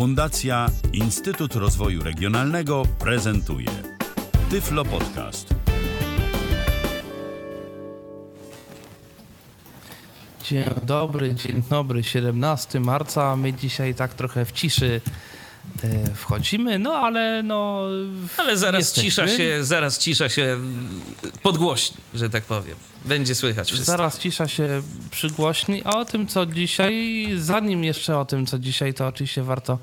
Fundacja Instytut Rozwoju Regionalnego prezentuje Tyflo Podcast. Dzień dobry, dzień dobry, 17 marca. My dzisiaj tak trochę w ciszy wchodzimy, no ale no. Ale zaraz jesteśmy. cisza się, zaraz cisza się podgłośni, że tak powiem. Będzie słychać wszystko. Zaraz cisza się przygłośni. A o tym, co dzisiaj, zanim jeszcze o tym, co dzisiaj, to oczywiście warto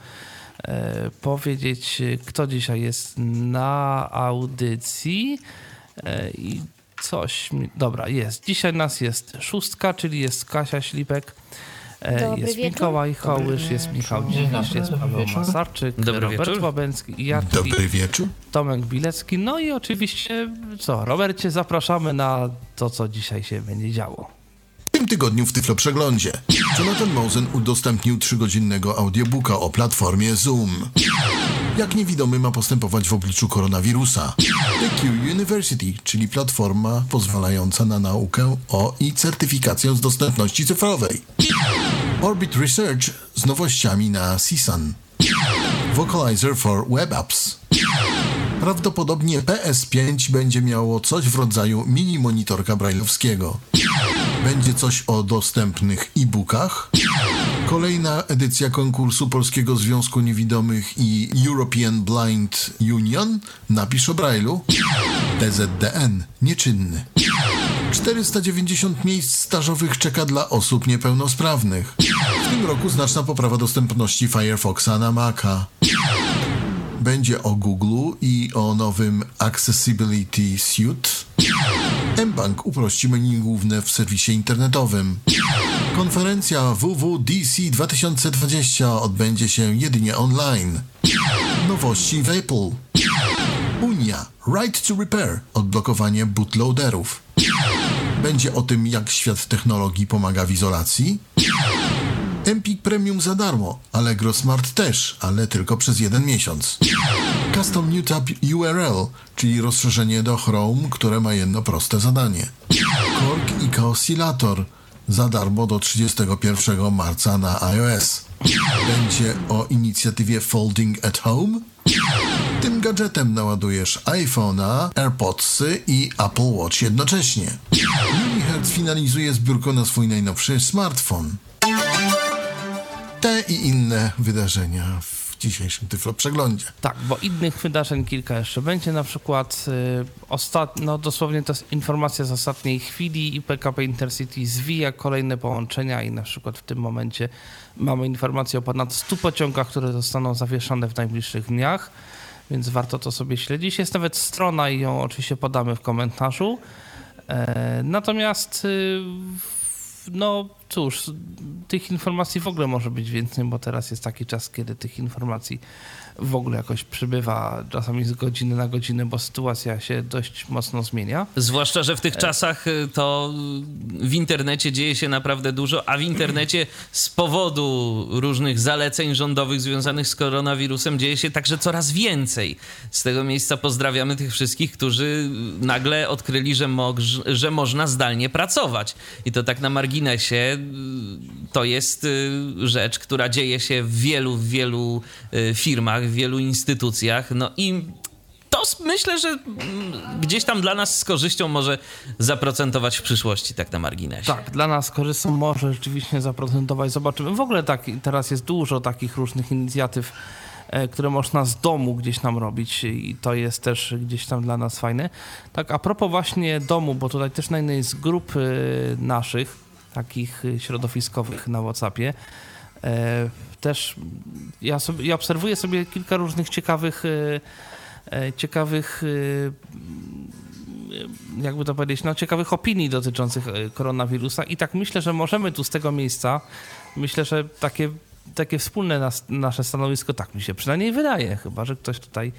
e, powiedzieć, kto dzisiaj jest na audycji. E, I coś mi... Dobra, jest. Dzisiaj nas jest szóstka, czyli jest Kasia Ślipek. E, Dobry Jest wieczór. Mikołaj Hołysz, jest Michał Dziwisz, jest Paweł Masarczyk, Dobry Robert wieczór. Łabęcki i ja, Dobry wieczór. Tomek Bilecki. No i oczywiście, co, Robercie, zapraszamy na to, co dzisiaj się będzie działo. W tym tygodniu w Tyflo Przeglądzie Jonathan Mosen udostępnił trzygodzinnego audiobooka o platformie Zoom. Jak niewidomy ma postępować w obliczu koronawirusa? The Q University, czyli platforma pozwalająca na naukę o i certyfikację z dostępności cyfrowej. Orbit Research z nowościami na CSUN. Vocalizer for Web Apps. Prawdopodobnie PS5 będzie miało coś w rodzaju mini monitorka brajlowskiego. Będzie coś o dostępnych e-bookach. Kolejna edycja konkursu Polskiego Związku Niewidomych i European Blind Union. Napisz o Braille'u. TZDN. Nieczynny. 490 miejsc stażowych czeka dla osób niepełnosprawnych. W tym roku znaczna poprawa dostępności Firefoxa na Maca. Będzie o Google i o nowym Accessibility Suite. mBank uprości menu główne w serwisie internetowym. Konferencja WWDC 2020 odbędzie się jedynie online. Nowości w Apple. Unia Right to Repair odblokowanie bootloaderów. Będzie o tym, jak świat technologii pomaga w izolacji. Empik Premium za darmo, Allegro Smart też, ale tylko przez jeden miesiąc. Custom New Tab URL, czyli rozszerzenie do Chrome, które ma jedno proste zadanie. Korg i Oscillator za darmo do 31 marca na iOS. Będzie o inicjatywie Folding at Home. Tym gadżetem naładujesz iPhone'a, AirPodsy i Apple Watch jednocześnie. Unihertz finalizuje zbiórkę na swój najnowszy smartfon. Te i inne wydarzenia w dzisiejszym Tyflo Przeglądzie. Tak, bo innych wydarzeń kilka jeszcze będzie. Na przykład y, ostat... no dosłownie to jest informacja z ostatniej chwili i PKP Intercity zwija kolejne połączenia i na przykład w tym momencie mamy informację o ponad 100 pociągach, które zostaną zawieszone w najbliższych dniach, więc warto to sobie śledzić. Jest nawet strona i ją oczywiście podamy w komentarzu. E, natomiast y, no cóż, tych informacji w ogóle może być więcej, bo teraz jest taki czas, kiedy tych informacji w ogóle jakoś przybywa, czasami z godziny na godzinę, bo sytuacja się dość mocno zmienia. Zwłaszcza, że w tych czasach y, to w internecie dzieje się naprawdę dużo, a w internecie z powodu różnych zaleceń rządowych związanych z koronawirusem dzieje się także coraz więcej. Z tego miejsca pozdrawiamy tych wszystkich, którzy nagle odkryli, że, moż, że można zdalnie pracować. I to tak na marginesie y, to jest y, rzecz, która dzieje się w wielu, wielu firmach, w wielu instytucjach. No i to myślę, że mm, gdzieś tam dla nas z korzyścią może zaprocentować w przyszłości, tak na marginesie. Tak, dla nas korzystą może rzeczywiście zaprocentować. Zobaczymy. W ogóle tak, teraz jest dużo takich różnych inicjatyw, e, które można z domu gdzieś tam robić i to jest też gdzieś tam dla nas fajne. Tak, a propos właśnie domu, bo tutaj też na jednej z grup e, naszych, takich e, środowiskowych na Whatsappie, też ja, sobie, ja obserwuję sobie kilka różnych ciekawych e, e, ciekawych e, jakby to powiedzieć, no, ciekawych opinii dotyczących koronawirusa i tak myślę, że możemy tu z tego miejsca, myślę, że takie, takie wspólne nas, nasze stanowisko, tak mi się przynajmniej wydaje, chyba, że ktoś tutaj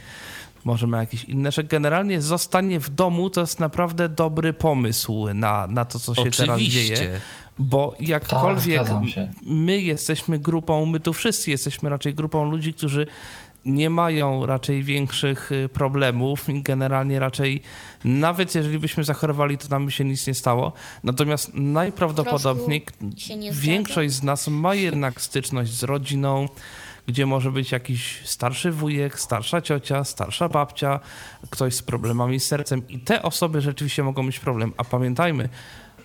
może ma jakieś inne, że generalnie zostanie w domu to jest naprawdę dobry pomysł na, na to, co się teraz Oczywiście. dzieje. Bo jakkolwiek zgadzam się. my jesteśmy grupą, my tu wszyscy jesteśmy raczej grupą ludzi, którzy nie mają raczej większych y, problemów i generalnie raczej nawet jeżeli byśmy zachorowali, to nam by się nic nie stało. Natomiast najprawdopodobniej większość z nas ma jednak styczność z rodziną, gdzie może być jakiś starszy wujek, starsza ciocia, starsza babcia, ktoś z problemami z sercem i te osoby rzeczywiście mogą mieć problem. A pamiętajmy,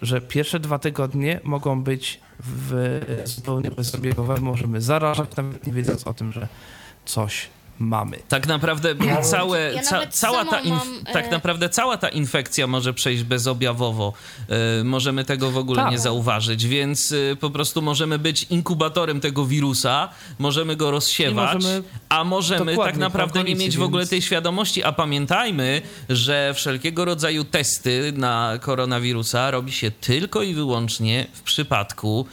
że pierwsze dwa tygodnie mogą być w zupełnie bezobjawowe, możemy zarażać, nawet nie wiedząc o tym, że coś mamy. Tak naprawdę całe, Ja ca, nawet cała, ta mam, e, tak naprawdę cała ta infekcja może przejść bezobjawowo. E, możemy tego w ogóle Tak. nie zauważyć, więc e, po prostu możemy być inkubatorem tego wirusa, możemy go rozsiewać, możemy- a możemy tak naprawdę nie mieć w ogóle tej świadomości. A pamiętajmy, że wszelkiego rodzaju testy na koronawirusa robi się tylko i wyłącznie w przypadku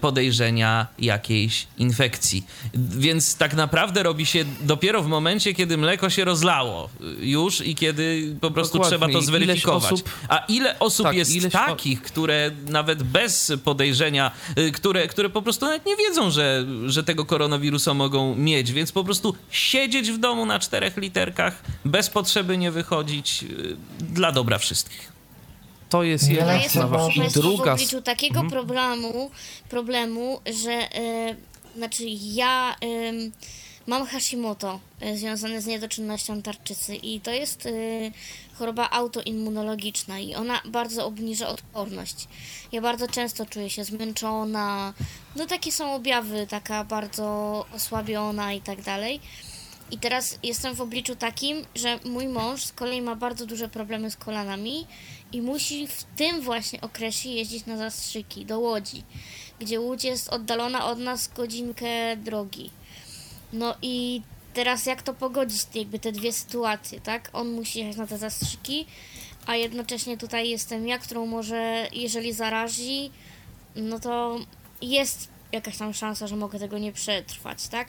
podejrzenia jakiejś infekcji. Więc tak naprawdę robi się dopiero w momencie, kiedy mleko się rozlało e, już i kiedy po prostu Dokładnie. trzeba to Ileś zweryfikować. osób- A ile osób Tak, jest ileś takich, które nawet bez podejrzenia, y, które, które po prostu nawet nie wiedzą, że, że tego koronawirusa mogą mieć, więc po prostu siedzieć w domu na czterech literkach, bez potrzeby nie wychodzić, dla dobra wszystkich. To jest jedna Ja jestem sprawa. I prostu w druga... obliczu takiego problemu, problemu, że e, znaczy ja em, mam Hashimoto e, związane z niedoczynnością tarczycy i to jest e, choroba autoimmunologiczna i ona bardzo obniża odporność. Ja bardzo często czuję się zmęczona, no takie są objawy, taka bardzo osłabiona i tak dalej. I teraz jestem w obliczu takim, że mój mąż z kolei ma bardzo duże problemy z kolanami i musi w tym właśnie okresie jeździć na zastrzyki do Łodzi, gdzie Łódź jest oddalona od nas godzinkę drogi. No i teraz jak to pogodzić, jakby te dwie sytuacje, tak? On musi jechać na te zastrzyki, a jednocześnie tutaj jestem ja, którą może, jeżeli zarazi, no to jest jakaś tam szansa, że mogę tego nie przetrwać, tak?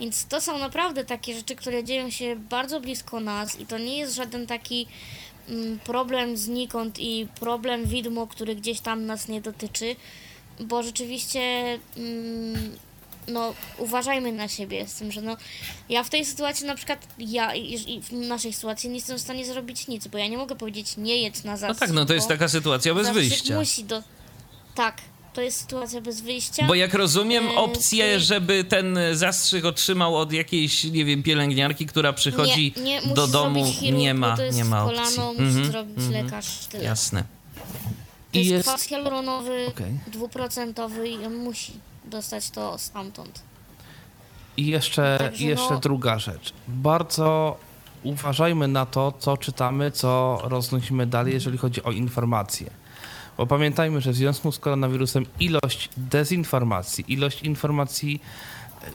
Więc to są naprawdę takie rzeczy, które dzieją się bardzo blisko nas i to nie jest żaden taki problem znikąd i problem widmo, który gdzieś tam nas nie dotyczy, bo rzeczywiście mm, no uważajmy na siebie z tym, że no ja w tej sytuacji na przykład ja w naszej sytuacji nie jestem w stanie zrobić nic, bo ja nie mogę powiedzieć nie jedź na No zastrzyk. tak, no to jest taka sytuacja bez wyjścia. musi do... Tak, to jest sytuacja bez wyjścia. Bo jak rozumiem, E, opcję, żeby ten zastrzyk otrzymał od jakiejś, nie wiem, pielęgniarki, która przychodzi nie, nie, musi do domu, chirurg, nie ma, bo to jest nie ma opcji. kolano, musi Mhm, zrobić mhm. lekarz, tyle. Jasne. To I jest, jest- kwas hialuronowy, Okej. dwuprocentowy i on musi dostać to stamtąd. I jeszcze, Także jeszcze no- druga rzecz. Bardzo uważajmy na to, co czytamy, co roznosimy dalej, jeżeli chodzi o informacje. Bo pamiętajmy, że w związku z koronawirusem ilość dezinformacji, ilość informacji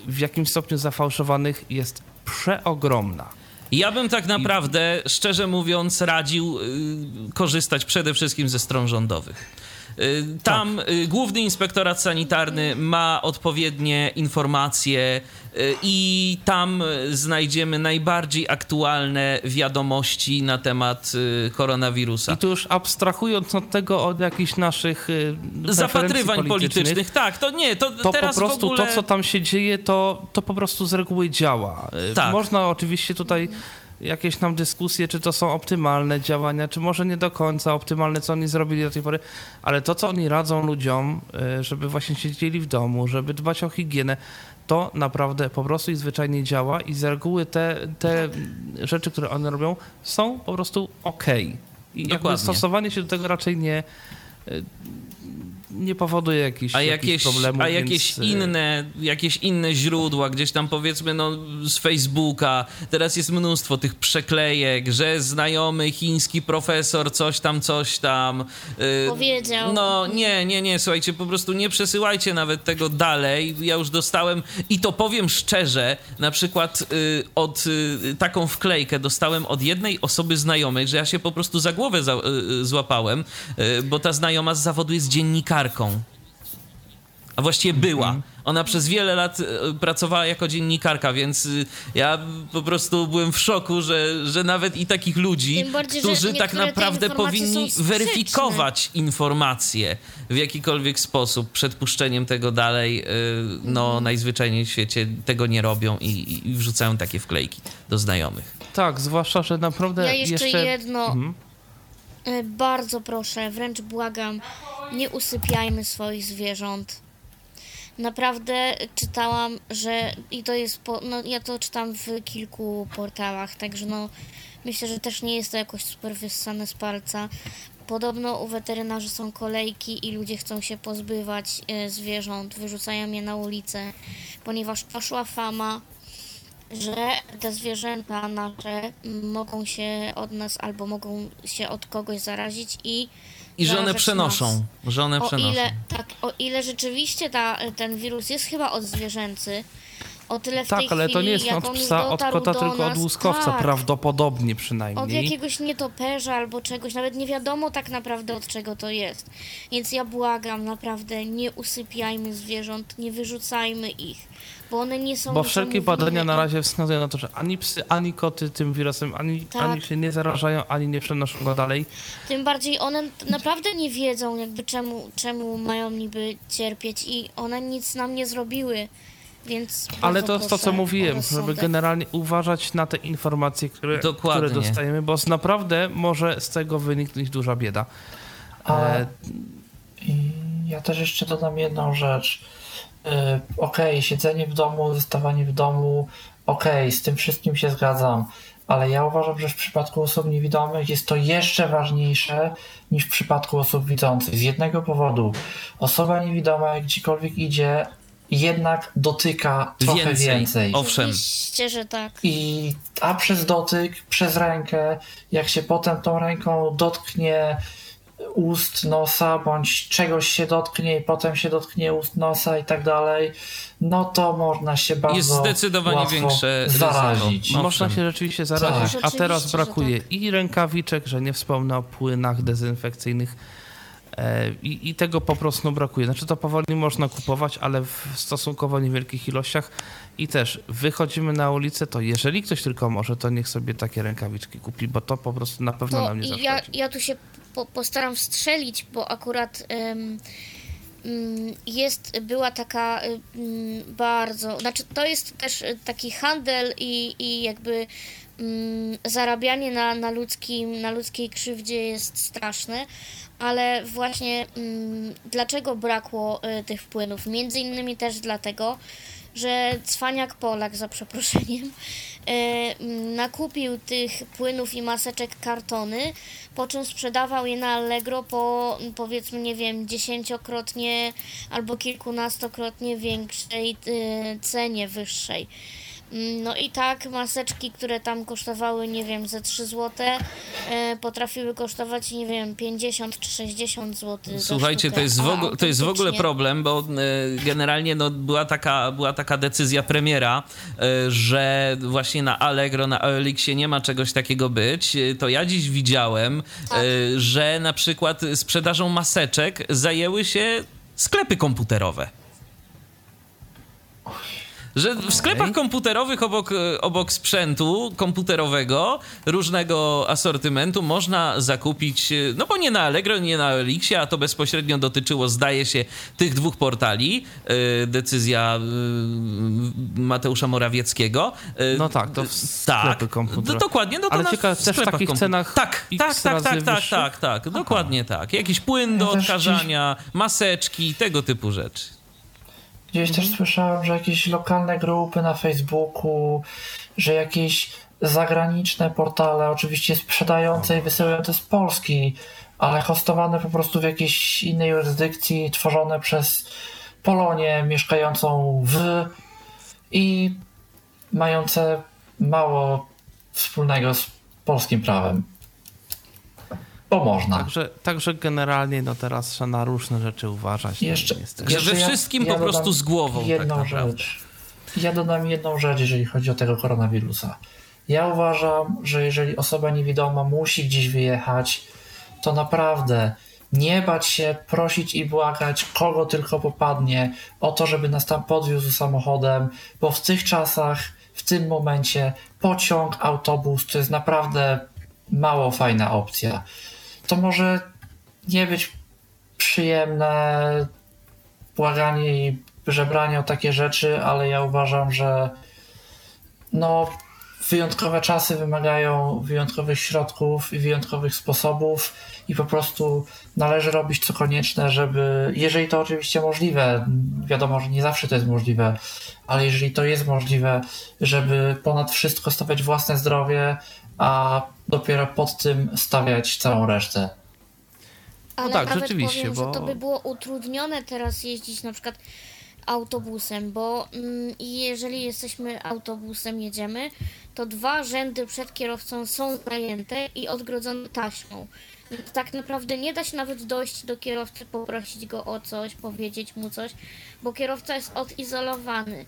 w jakimś stopniu zafałszowanych jest przeogromna. Ja bym tak naprawdę, szczerze mówiąc, radził y, korzystać przede wszystkim ze stron rządowych. Y, Tam y, Główny Inspektorat Sanitarny ma odpowiednie informacje y, i tam znajdziemy najbardziej aktualne wiadomości na temat koronawirusa. I tu już abstrahując od tego, od jakichś naszych Zapatrywań preferencji politycznych. tak, to nie, to, to teraz po prostu ogóle... to, co tam się dzieje, to, to po prostu z reguły działa. Tak. Można oczywiście tutaj jakieś tam dyskusje, czy to są optymalne działania, czy może nie do końca optymalne, co oni zrobili do tej pory, ale to, co oni radzą ludziom, y, żeby właśnie siedzieli w domu, żeby dbać o higienę, to naprawdę po prostu i zwyczajnie działa i z reguły te, te rzeczy, które one robią, są po prostu okej. I jakby Dokładnie. stosowanie się do tego raczej nie, y, nie powoduje jakichś, A jakichś jakieś, problemów. a jakieś więc, y, inne, jakieś inne źródła, gdzieś tam powiedzmy no, z Facebooka, teraz jest mnóstwo tych przeklejek, że znajomy chiński profesor coś tam, coś tam. y, Powiedział. No nie, nie, nie, słuchajcie, po prostu nie przesyłajcie nawet tego dalej. Ja już dostałem i to powiem szczerze, na przykład y, od y, taką wklejkę dostałem od jednej osoby znajomej, że ja się po prostu za głowę za, y, y, złapałem, y, bo ta znajoma z zawodu jest dziennikarką. A właściwie była. Ona przez wiele lat e, pracowała jako dziennikarka, więc y, ja po prostu byłem w szoku, że, że nawet i takich ludzi, bardziej, którzy tak naprawdę powinni weryfikować informacje w jakikolwiek sposób przed puszczeniem tego dalej, y, no Mhm. najzwyczajniej w świecie tego nie robią i, i wrzucają takie wklejki do znajomych. Tak, zwłaszcza, że naprawdę Ja jeszcze, jeszcze... jedno. Mhm. E, Bardzo proszę, wręcz błagam, nie usypiajmy swoich zwierząt. Naprawdę czytałam, że i to jest, po, no ja to czytam w kilku portalach, także no myślę, że też nie jest to jakoś super wyssane z palca. Podobno u weterynarzy są kolejki i ludzie chcą się pozbywać e, zwierząt, wyrzucają je na ulicę, ponieważ poszła fama, że te zwierzęta nasze mogą się od nas albo mogą się od kogoś zarazić i I że one przenoszą, nas. że one O przenoszą. ile, tak, o ile rzeczywiście ta, ten wirus jest chyba odzwierzęcy, o tyle w tej Tak, ale to chwili, nie jest od psa, od kota, tylko od nas, łuskowca, tak, prawdopodobnie Od przynajmniej. jakiegoś nietoperza albo czegoś, nawet nie wiadomo tak naprawdę od czego to jest. Więc ja błagam, naprawdę nie usypiajmy zwierząt, nie wyrzucajmy ich, bo one nie są Bo wszelkie badania na razie wskazują na to, że ani psy, ani koty tym wirusem ani, Tak. ani się nie zarażają, ani nie przenoszą go dalej. Tym bardziej one naprawdę nie wiedzą, jakby czemu, czemu mają niby cierpieć i one nic nam nie zrobiły, więc. Ale to jest to, co mówiłem, żeby generalnie uważać na te informacje, które, które dostajemy, bo naprawdę może z tego wyniknąć duża bieda. A E, i ja też jeszcze dodam jedną rzecz. Y, Okej, siedzenie w domu, zostawanie w domu, okej, z tym wszystkim się zgadzam, ale ja uważam, że w przypadku osób niewidomych jest to jeszcze ważniejsze niż w przypadku osób widzących. Z jednego powodu. Osoba niewidoma, jak gdziekolwiek idzie, jednak dotyka trochę Więcej. więcej. Owszem. Oczywiście, że tak. I a przez dotyk, przez rękę, jak się potem tą ręką dotknie ust, nosa, bądź czegoś się dotknie i potem się dotknie ust, nosa i tak dalej, no to można się bardzo Jest zdecydowanie łatwo większe ryzyko. zarazić. No. Można się rzeczywiście zarazić, Tak. a teraz brakuje tak. i rękawiczek, że nie wspomnę o płynach dezynfekcyjnych i, i tego po prostu brakuje. Znaczy to powoli można kupować, ale w stosunkowo niewielkich ilościach i też wychodzimy na ulicę, to jeżeli ktoś tylko może, to niech sobie takie rękawiczki kupi, bo to po prostu na pewno To nam nie zaszkodzi. ja, ja tu się po, postaram wstrzelić, bo akurat em, mm, jest, była taka y, mm, bardzo, znaczy to jest też taki handel i, i jakby mm, zarabianie na, na, ludzkim, na ludzkiej krzywdzie jest straszne, ale właśnie mm, dlaczego brakło y, tych płynów? Między innymi też dlatego, że cwaniak Polak, za przeproszeniem, e, m, nakupił tych płynów i maseczek kartony, po czym sprzedawał je na Allegro po m, powiedzmy, nie wiem, dziesięciokrotnie albo kilkunastokrotnie większej e, cenie wyższej. Mm, No i tak maseczki, które tam kosztowały, nie wiem, ze 3 zł, e, potrafiły kosztować, nie wiem, 50 czy 60 zł. Słuchajcie, to jest, w ogóle, to jest w ogóle problem, bo e, generalnie no, była, taka, była taka decyzja premiera, e, że właśnie na Allegro, na Elixie nie ma czegoś takiego być. To ja dziś widziałem, Tak. że na przykład sprzedażą maseczek zajęły się sklepy komputerowe. Że w sklepach komputerowych obok, e, obok sprzętu komputerowego różnego asortymentu można zakupić, e, no bo nie na Allegro, nie na Elixie, a to bezpośrednio dotyczyło, zdaje się, tych dwóch portali. e, Decyzja Mateusza Morawieckiego. No tak, to w sklepy komputerowe. d- Dokładnie, no to Ale na ciekawe, też w sklepach takich cenach Tak, tak, tak, tak, tak, tak, tak, dokładnie tak. Jakiś płyn do odkażania, maseczki, tego typu rzeczy. Gdzieś też słyszałem, że jakieś lokalne grupy na Facebooku, że jakieś zagraniczne portale, oczywiście sprzedające i wysyłające z Polski, ale hostowane po prostu w jakiejś innej jurysdykcji, tworzone przez Polonię mieszkającą w i mające mało wspólnego z polskim prawem. Bo można. Także, także generalnie no teraz trzeba na różne rzeczy uważać. Jeszcze, niestety. Że jeszcze we wszystkim po dodam prostu z głową, tak Jedną naprawdę. rzecz. Ja dodam jedną rzecz, jeżeli chodzi o tego koronawirusa. Ja uważam, że jeżeli osoba niewidoma musi gdzieś wyjechać, to naprawdę nie bać się, prosić i błagać kogo tylko popadnie o to, żeby nas tam podwiózł samochodem, bo w tych czasach, w tym momencie pociąg, autobus to jest naprawdę mało fajna opcja. To może nie być przyjemne błaganie i żebranie o takie rzeczy, ale ja uważam, że no wyjątkowe czasy wymagają wyjątkowych środków i wyjątkowych sposobów i po prostu należy robić co konieczne, żeby, jeżeli to oczywiście możliwe, wiadomo, że nie zawsze to jest możliwe, ale jeżeli to jest możliwe, żeby ponad wszystko stawiać własne zdrowie, a dopiero pod tym stawiać całą resztę. Ale tak, nawet rzeczywiście, powiem, bo- że to by było utrudnione teraz jeździć na przykład autobusem, bo mm, jeżeli jesteśmy autobusem, jedziemy, to dwa rzędy przed kierowcą są zajęte i odgrodzone taśmą. Więc tak naprawdę nie da się nawet dojść do kierowcy, poprosić go o coś, powiedzieć mu coś, bo kierowca jest odizolowany.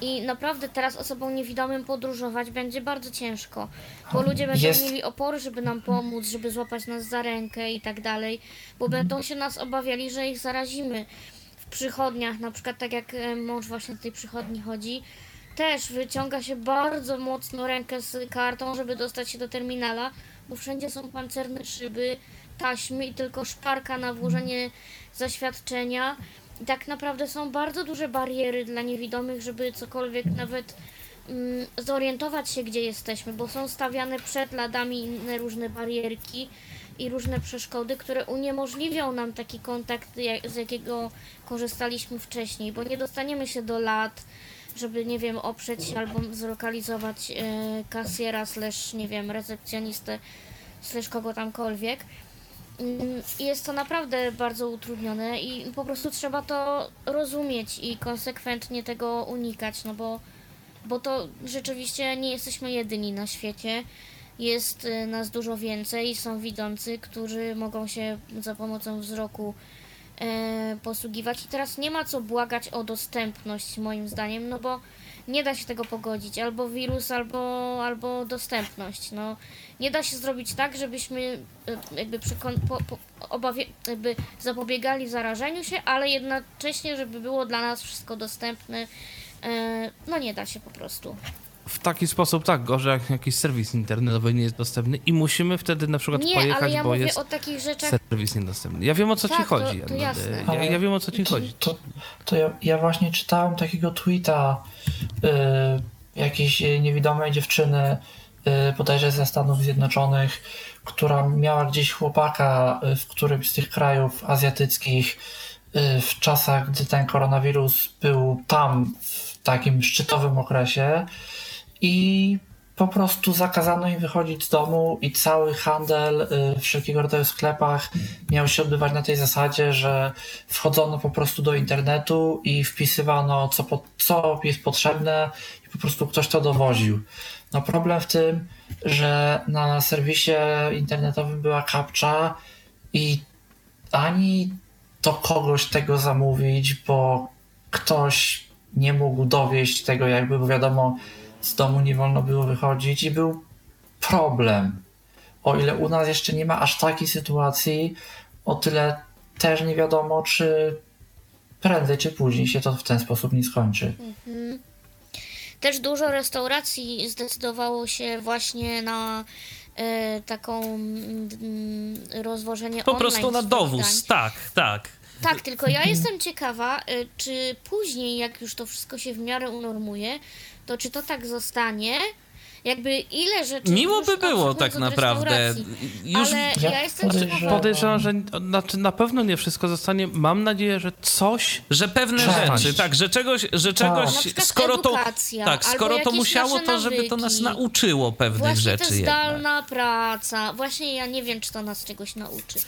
I naprawdę teraz osobom niewidomym podróżować będzie bardzo ciężko, bo ludzie będą Jest- mieli opory, żeby nam pomóc, żeby złapać nas za rękę i tak dalej, bo będą się nas obawiali, że ich zarazimy w przychodniach, na przykład tak jak e, mąż właśnie do tej przychodni chodzi, też wyciąga się bardzo mocno rękę z kartą, żeby dostać się do terminala, bo wszędzie są pancerne szyby, taśmy i tylko szparka na włożenie zaświadczenia. Tak naprawdę są bardzo duże bariery dla niewidomych, żeby cokolwiek nawet mm, zorientować się, gdzie jesteśmy, bo są stawiane przed ladami inne różne barierki i różne przeszkody, które uniemożliwią nam taki kontakt, jak, z jakiego korzystaliśmy wcześniej, bo nie dostaniemy się do lat, żeby, nie wiem, oprzeć się albo zlokalizować e, kasjera, slash, nie wiem, recepcjonistę, slash kogo tamkolwiek. Jest to naprawdę bardzo utrudnione i po prostu trzeba to rozumieć i konsekwentnie tego unikać, no bo, bo to rzeczywiście nie jesteśmy jedyni na świecie. Jest y, nas dużo więcej, są widzący, którzy mogą się za pomocą wzroku e, posługiwać. I teraz nie ma co błagać o dostępność, moim zdaniem, no bo nie da się tego pogodzić. Albo wirus, albo, albo dostępność. No, nie da się zrobić tak, żebyśmy e, jakby przekon- po, po, jakby zapobiegali zarażeniu się, ale jednocześnie, żeby było dla nas wszystko dostępne. E, no nie da się po prostu. W taki sposób tak, gorzej jak jakiś serwis internetowy nie jest dostępny i musimy wtedy na przykład Nie, pojechać, ale ja bo mówię jest o takich rzeczach. serwis niedostępny. Ja wiem o co ci Tak, to- chodzi. to Edmund. jasne. Ja, ja wiem o co ci chodzi. To, to ja, ja właśnie czytałem takiego tweeta y, jakiejś niewidomej dziewczyny, y, bodajże ze Stanów Zjednoczonych, która miała gdzieś chłopaka y, w którymś z tych krajów azjatyckich y, w czasach, gdy ten koronawirus był tam w takim szczytowym okresie i po prostu zakazano im wychodzić z domu i cały handel y, w wszelkiego rodzaju sklepach miał się odbywać na tej zasadzie, że wchodzono po prostu do internetu i wpisywano co, po, co jest potrzebne i po prostu ktoś to dowoził. No problem w tym, że na serwisie internetowym była kapcza i ani do kogoś tego zamówić, bo ktoś nie mógł dowieść tego jakby, bo wiadomo, z domu nie wolno było wychodzić i był problem. O ile u nas jeszcze nie ma aż takiej sytuacji, o tyle też nie wiadomo, czy prędzej czy później się to w ten sposób nie skończy. Też dużo restauracji zdecydowało się właśnie na e, taką mm, rozwożenie Po online prostu na dowóz, tak, tak. Tak, tylko ja jestem ciekawa, e, czy później, jak już to wszystko się w miarę unormuje, to czy to tak zostanie? Jakby ile rzeczy. Miło by było tak naprawdę. Już Ale Ja ja jestem podejrzewam- ciekawa. Podejrzewam, że znaczy na pewno nie wszystko zostanie. Mam nadzieję, że coś Że pewne Część. rzeczy, tak, że czegoś, że Tak. czegoś, przykład skoro to, tak, skoro to musiało, to żeby to nas nauczyło pewnych Właśnie rzeczy to jednak. zdalna praca. Właśnie ja nie wiem, czy to nas czegoś nauczy.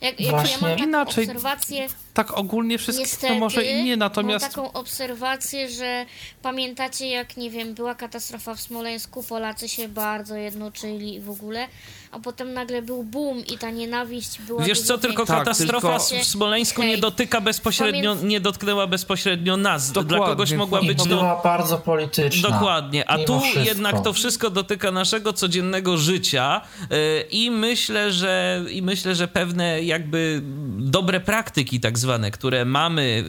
Jak, jak ja mam inaczej- obserwację, Tak ogólnie to może i nie, natomiast mam taką obserwację, że pamiętacie jak, nie wiem, była katastrofa w Smoleńsku, Polacy się bardzo jednoczyli w ogóle, a potem nagle był boom i ta nienawiść była Wiesz co, tylko większa. Tak, katastrofa tylko- w Smoleńsku nie dotyka bezpośrednio, Pamięt- nie dotknęła bezpośrednio nas. Dla Dokładnie, kogoś mogła być To była bardzo polityczna. Dokładnie, a mimo tu wszystko. jednak to wszystko dotyka naszego codziennego życia yy, i myślę, że i myślę, że pewne jakby dobre praktyki tak zwane, które mamy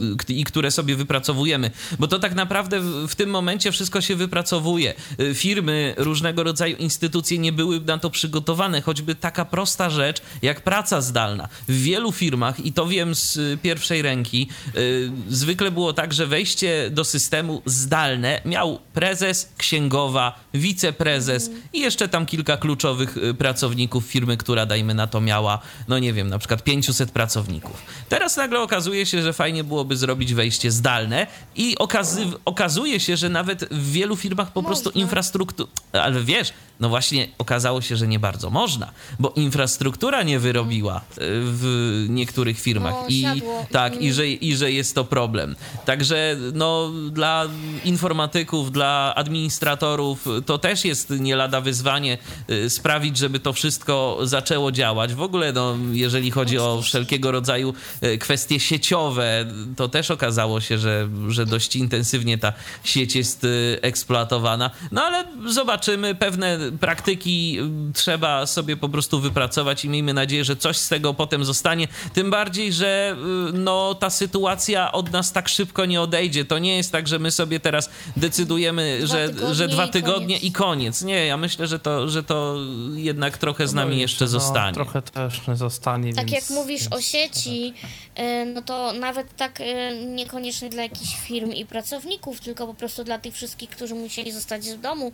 yy, k- i które sobie wypracowujemy, bo to tak naprawdę w, w tym momencie wszystko się wypracowuje. Yy, Firmy, różnego rodzaju instytucje nie były na to przygotowane, choćby taka prosta rzecz jak praca zdalna. W wielu firmach, i to wiem z y, pierwszej ręki, yy, zwykle było tak, że wejście do systemu zdalne miał prezes, księgowa, wiceprezes i jeszcze tam kilka kluczowych y, pracowników firmy, która dajmy na to miała, no nie wiem, na przykład 500 pracowników. Teraz nagle okazuje się, że fajnie byłoby zrobić wejście zdalne i okazy- okazuje się, że nawet w wielu firmach po prostu Można. infrastruktura, ale wiesz, no właśnie okazało się, że nie bardzo można, bo infrastruktura nie wyrobiła y, w niektórych firmach No, i siadło. tak, i że, i że jest to problem. Także no, dla informatyków, dla administratorów to też jest nie lada wyzwanie y, sprawić, żeby to wszystko zaczęło działać. W ogóle, no, jeżeli chodzi o wszelkiego rodzaju y, kwestie sieciowe, to też okazało się, że, że dość intensywnie ta sieć jest eksploatowana. No ale zobaczymy, pewne praktyki y, trzeba sobie po prostu wypracować i miejmy nadzieję, że coś z tego potem zostanie. Tym bardziej, że y, no, ta sytuacja od nas tak szybko nie odejdzie. To nie jest tak, że my sobie teraz decydujemy, Dwa że, tygodnie że dwa i tygodnie koniec. i koniec. Nie, ja myślę, że to, że to jednak trochę z nami no, jeszcze no, zostanie. Trochę też nie zostanie. Tak więc, jak mówisz o więc- sieci, e, no to nawet tak niekoniecznie dla jakichś firm i pracowników, tylko po prostu dla tych wszystkich, którzy musieli zostać w domu.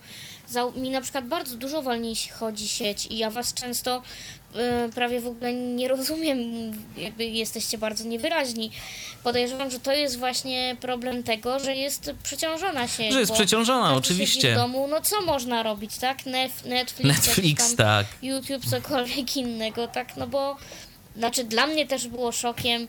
Mi na przykład bardzo dużo wolniej chodzi sieć i ja was często e, prawie w ogóle nie rozumiem, jakby jesteście bardzo niewyraźni. Podejrzewam, że to jest właśnie problem tego, że jest przeciążona sieć. Że jest przeciążona, oczywiście. W domu, no co można robić, tak? Nef, Netflix, Netflix, tak. YouTube, cokolwiek innego, tak? No bo, znaczy dla mnie też było szokiem.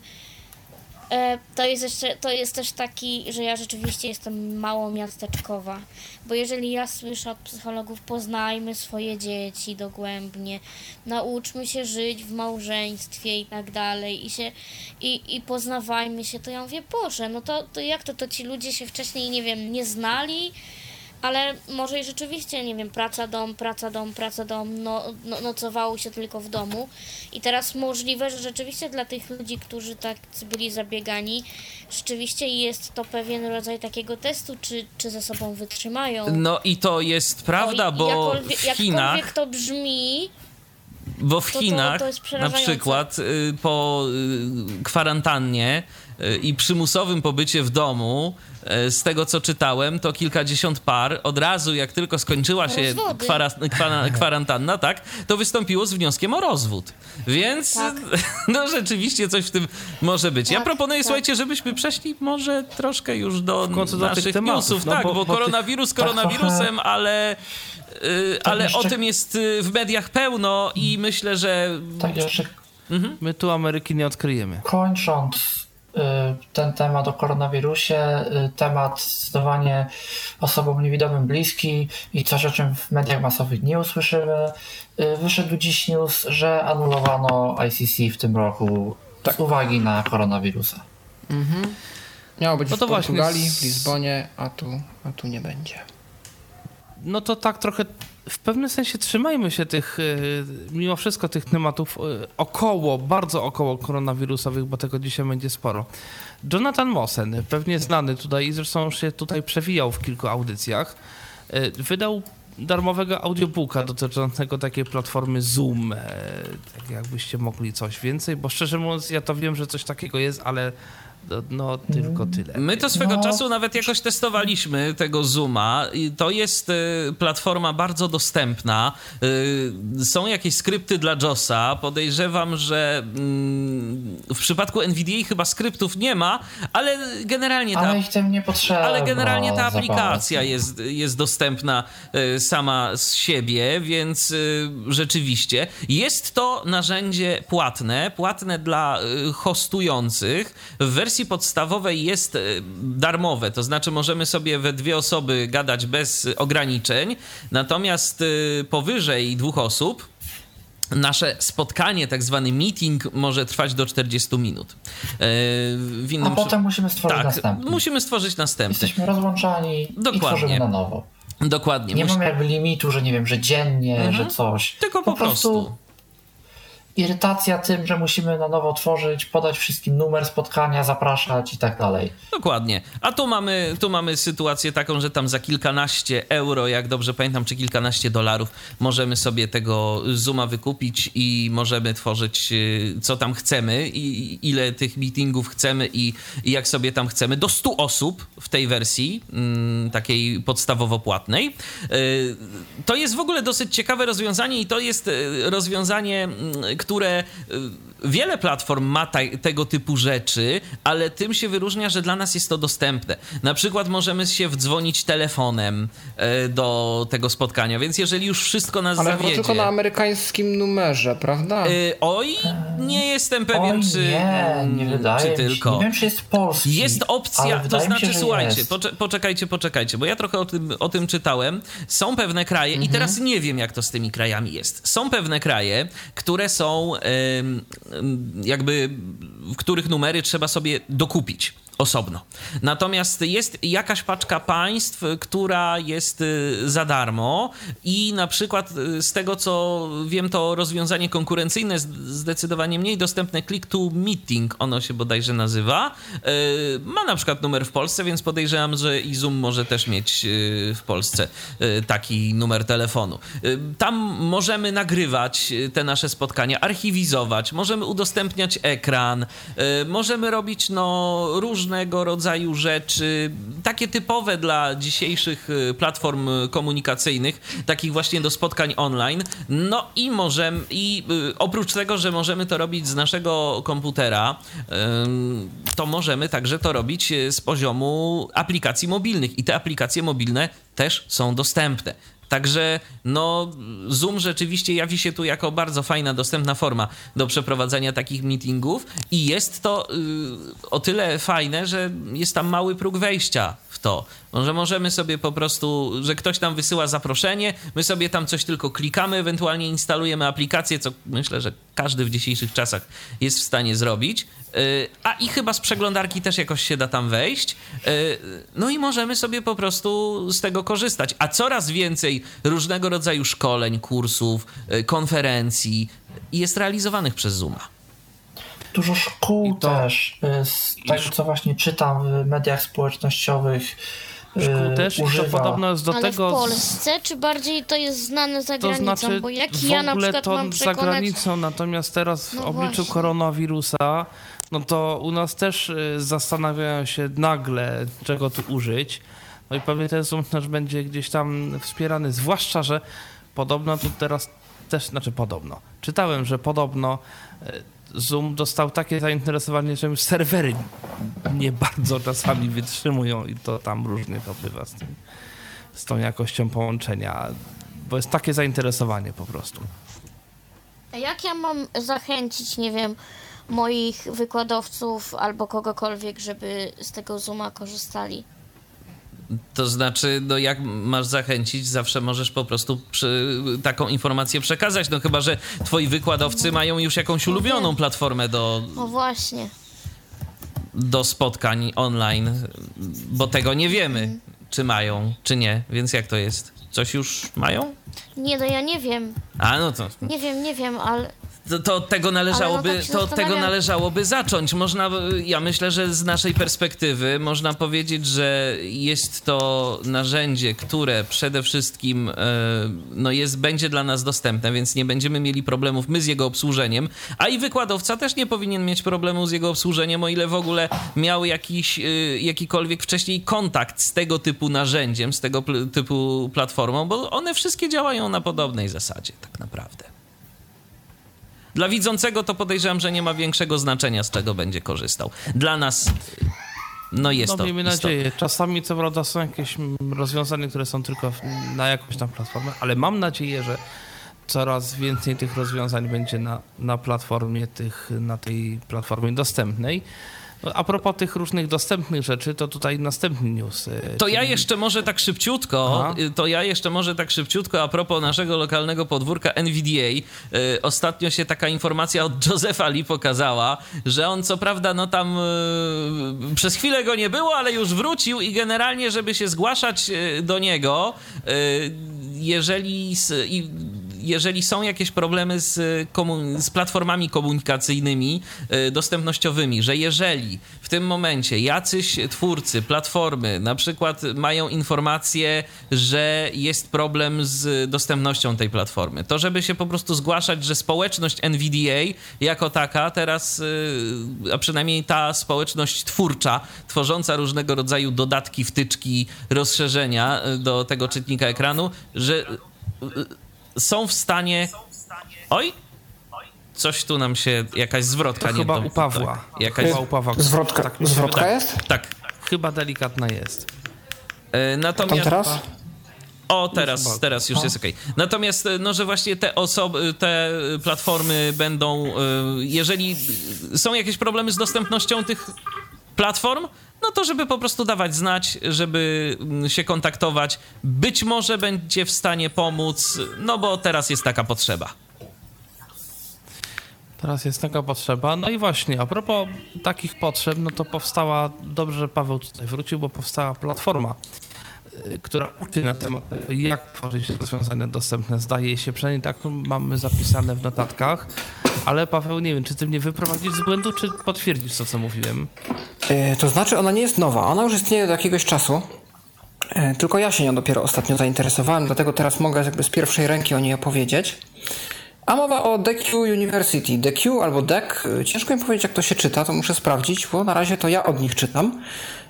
E, to jest jeszcze, to jest też taki, że ja rzeczywiście jestem mało miasteczkowa, bo jeżeli ja słyszę od psychologów, poznajmy swoje dzieci dogłębnie, nauczmy się żyć w małżeństwie i tak dalej i się, i, i poznawajmy się, to ja mówię, Boże, no to, to jak to, to ci ludzie się wcześniej, nie wiem, nie znali, ale może i rzeczywiście, nie wiem, praca, dom, praca, dom, praca, dom, no, no, nocowało się tylko w domu. I teraz możliwe, że rzeczywiście dla tych ludzi, którzy tak byli zabiegani, rzeczywiście jest to pewien rodzaj takiego testu, czy, czy ze sobą wytrzymają. No i to jest prawda, O, i bo jakkolwiek, w Chinach Jakkolwiek to brzmi, Bo w To- to- Chinach to jest na przykład y, po y, kwarantannie i przymusowym pobycie w domu, y, z tego co czytałem, to kilkadziesiąt par od razu, jak tylko skończyła się kwara, kwara, kwarantanna, tak, to wystąpiło z wnioskiem o rozwód. Więc Tak. no rzeczywiście coś w tym może być. ja Tak, proponuję, tak. słuchajcie, żebyśmy przeszli może troszkę już do końcu do naszych tematów, newsów. no tak, bo- bo, bo koronawirus Tak koronawirusem, ale... y, ale o jeszcze- tym jest y, w mediach pełno i myślę, że Tak jeszcze My tu Ameryki nie odkryjemy. kończąc ten temat o koronawirusie, y, temat zdawanie osobom niewidomym bliski i coś, o czym w mediach masowych nie usłyszymy. y, Wyszedł dziś news, że anulowano ICC w tym roku z uwagi na koronawirusa. Miało być No w to właśnie Portugalii, z- w Lizbonie, a tu, a tu nie będzie. No to tak trochę w pewnym sensie trzymajmy się tych, y, mimo wszystko tych tematów y, około, bardzo około koronawirusowych, bo tego dzisiaj będzie sporo. Jonathan Mossen, pewnie znany tutaj i zresztą się tutaj przewijał w kilku audycjach, y, wydał darmowego audiobooka dotyczącego takiej platformy Zoom. e, Tak jakbyście mogli coś więcej, bo szczerze mówiąc ja to wiem, że coś takiego jest, ale No, no tylko tyle. My to swego No. czasu nawet jakoś testowaliśmy tego Zooma i to jest y, platforma bardzo dostępna. Y, są jakieś skrypty dla JOSa. Podejrzewam, że mm, w przypadku NVDA chyba skryptów nie ma, ale generalnie ta, Ale ich tym nie potrzeba. ale generalnie ta za aplikacja jest, jest dostępna y, sama z siebie, więc y, rzeczywiście jest to narzędzie płatne, płatne dla y, hostujących. W wersji podstawowej jest y, darmowe, to znaczy możemy sobie we dwie osoby gadać bez ograniczeń, natomiast y, powyżej dwóch osób Nasze spotkanie, tak zwany meeting, może trwać do 40 minut. E, W A innym przy- potem musimy stworzyć tak, następny. musimy stworzyć następny. Jesteśmy rozłączani i Dokładnie. tworzymy na nowo. Dokładnie. Nie Musi- mamy jakby limitu, że nie wiem, że dziennie, Mhm. że coś. Tylko po prostu. Irytacja tym, że musimy na nowo tworzyć, podać wszystkim numer spotkania, zapraszać i tak dalej. Dokładnie. A tu mamy, tu mamy sytuację taką, że tam za kilkanaście euro, jak dobrze pamiętam, czy kilkanaście dolarów, możemy sobie tego Zooma wykupić i możemy tworzyć y, co tam chcemy i ile tych meetingów chcemy i, i jak sobie tam chcemy. Do 100 osób w tej wersji, mm, takiej podstawowo płatnej. Y, To jest w ogóle dosyć ciekawe rozwiązanie i to jest y, rozwiązanie, mm, które y, wiele platform ma taj- tego typu rzeczy, ale tym się wyróżnia, że dla nas jest to dostępne. Na przykład możemy się wdzwonić telefonem e, do tego spotkania, więc jeżeli już wszystko nas Ale zawiedzie... tylko na amerykańskim numerze, prawda? y, oj, nie jestem pewien, Oj, czy, nie, nie wydaje czy mi się. tylko. Nie wiem, czy jest polski. Jest opcja, ale to znaczy, się, słuchajcie, pocze, poczekajcie, poczekajcie, bo ja trochę o tym, o tym czytałem. Są pewne kraje, Mhm. i teraz nie wiem, jak to z tymi krajami jest. Są pewne kraje, które są jakby, których numery trzeba sobie dokupić. Osobno. Natomiast jest jakaś paczka państw, która jest y, za darmo i na przykład y, z tego co wiem, to rozwiązanie konkurencyjne, zdecydowanie mniej dostępne Click to Meeting, ono się bodajże nazywa, y, ma na przykład numer w Polsce, więc podejrzewam, że i Zoom może też mieć w Polsce taki numer telefonu. Tam możemy nagrywać te nasze spotkania, archiwizować, możemy udostępniać ekran, możemy robić no, różnego rodzaju rzeczy, takie typowe dla dzisiejszych y, platform y, komunikacyjnych, takich właśnie do spotkań online. No i możemy, i y, oprócz tego, że możemy to robić z naszego komputera, to możemy także to robić z poziomu aplikacji mobilnych i te aplikacje mobilne też są dostępne. Także no, Zoom rzeczywiście jawi się tu jako bardzo fajna, dostępna forma do przeprowadzania takich meetingów i jest to y, o tyle fajne, że jest tam mały próg wejścia to. Że możemy sobie po prostu, że ktoś tam wysyła zaproszenie, my sobie tam coś tylko klikamy, ewentualnie instalujemy aplikację, co myślę, że każdy w dzisiejszych czasach jest w stanie zrobić. Y, A i chyba z przeglądarki też jakoś się da tam wejść. Y, No i możemy sobie po prostu z tego korzystać. A coraz więcej różnego rodzaju szkoleń, kursów, y, konferencji jest realizowanych przez Zooma. Dużo szkół to- też, y, z tego co właśnie czytam w mediach społecznościowych, y, Szkół też i to używa. podobno jest do Ale tego... w Polsce, czy bardziej to jest znane za To granicą? znaczy, Bo jak w ja na ogóle przykład to mam za przekonać... granicą, natomiast teraz w No obliczu właśnie. koronawirusa, no to u nas też y, zastanawiają się nagle, czego tu użyć. No i pewnie ten Zoom też będzie gdzieś tam wspierany, zwłaszcza, że podobno tu teraz też, znaczy podobno, czytałem, że podobno Zoom dostał takie zainteresowanie, że już serwery nie bardzo czasami wytrzymują i to tam różnie to bywa z, tym, z tą jakością połączenia, bo jest takie zainteresowanie po prostu. Jak ja mam zachęcić, nie wiem, moich wykładowców albo kogokolwiek, żeby z tego Zooma korzystali? To znaczy, no jak masz zachęcić, zawsze możesz po prostu przy, taką informację przekazać. No chyba, że twoi wykładowcy mają już jakąś ulubioną platformę do, No właśnie. do spotkań online, bo tego nie wiemy, czy mają, czy nie. Więc jak to jest? Coś już mają? Nie, no ja nie wiem. A no to. Nie wiem, nie wiem, ale to, to od tego należałoby, Ale no tak to tego należałoby zacząć. Można, ja myślę, że z naszej perspektywy można powiedzieć, że jest to narzędzie, które przede wszystkim e, no jest, będzie dla nas dostępne, więc nie będziemy mieli problemów my z jego obsłużeniem, a i wykładowca też nie powinien mieć problemu z jego obsłużeniem, o ile w ogóle miał jakiś, e, jakikolwiek wcześniej kontakt z tego typu narzędziem, z tego typu platformą, bo one wszystkie działają na podobnej zasadzie tak naprawdę. Dla widzącego to podejrzewam, że nie ma większego znaczenia, z czego będzie korzystał. Dla nas, no jest no to miejmy istotne. nadzieję. Czasami co prawda są jakieś rozwiązania, które są tylko na jakąś tam platformę, ale mam nadzieję, że coraz więcej tych rozwiązań będzie na, na platformie tych, na tej platformie dostępnej. No, A propos tych różnych dostępnych rzeczy, to tutaj następny news. y, To ja jeszcze może tak szybciutko, Aha. y, to ja jeszcze może tak szybciutko a propos naszego lokalnego podwórka NVDA. Y, ostatnio się taka informacja od Josefa Lee pokazała, że on co prawda no tam przez chwilę go nie było, ale już wrócił i generalnie, żeby się zgłaszać do niego, jeżeli, i, jeżeli są jakieś problemy z, komu- z platformami komunikacyjnymi y, dostępnościowymi, że jeżeli w tym momencie jacyś twórcy platformy na przykład mają informację, że jest problem z dostępnością tej platformy, to żeby się po prostu zgłaszać, że społeczność NVDA jako taka teraz, y, a przynajmniej ta społeczność twórcza, tworząca różnego rodzaju dodatki, wtyczki, rozszerzenia y, do tego czytnika ekranu, że są w stanie. Oj! Coś tu nam się, jakaś zwrotka To nie chyba to- u Pawła. tak, Jakaś, Chyba u Pawła. Zwrotka, Tak zwrotka wydaje. jest? tak. Chyba delikatna jest. E, Tam Natomiast. teraz? O, teraz, teraz już jest okej. Natomiast, e, no, że właśnie te osoby, te platformy będą, e, jeżeli są jakieś problemy z dostępnością tych platform, no to żeby po prostu dawać znać, żeby mm, się kontaktować. Być może będzie w stanie pomóc, no bo teraz jest taka potrzeba. Teraz jest taka potrzeba. No i właśnie, a propos takich potrzeb, no to powstała, dobrze, Paweł tutaj wrócił, bo powstała platforma, która uczy na temat tego, jak tworzyć rozwiązania dostępne. Zdaje się, przynajmniej tak mamy zapisane w notatkach, ale Paweł, nie wiem, czy ty mnie wyprowadzisz z błędu, czy potwierdzisz to, co mówiłem? E, To znaczy, ona nie jest nowa. Ona już istnieje od jakiegoś czasu. E, Tylko ja się nią dopiero ostatnio zainteresowałem, dlatego teraz mogę jakby z pierwszej ręki o niej opowiedzieć. A mowa o DQ University. DQ albo DEC, e, ciężko mi powiedzieć jak to się czyta, to muszę sprawdzić, bo na razie to ja od nich czytam.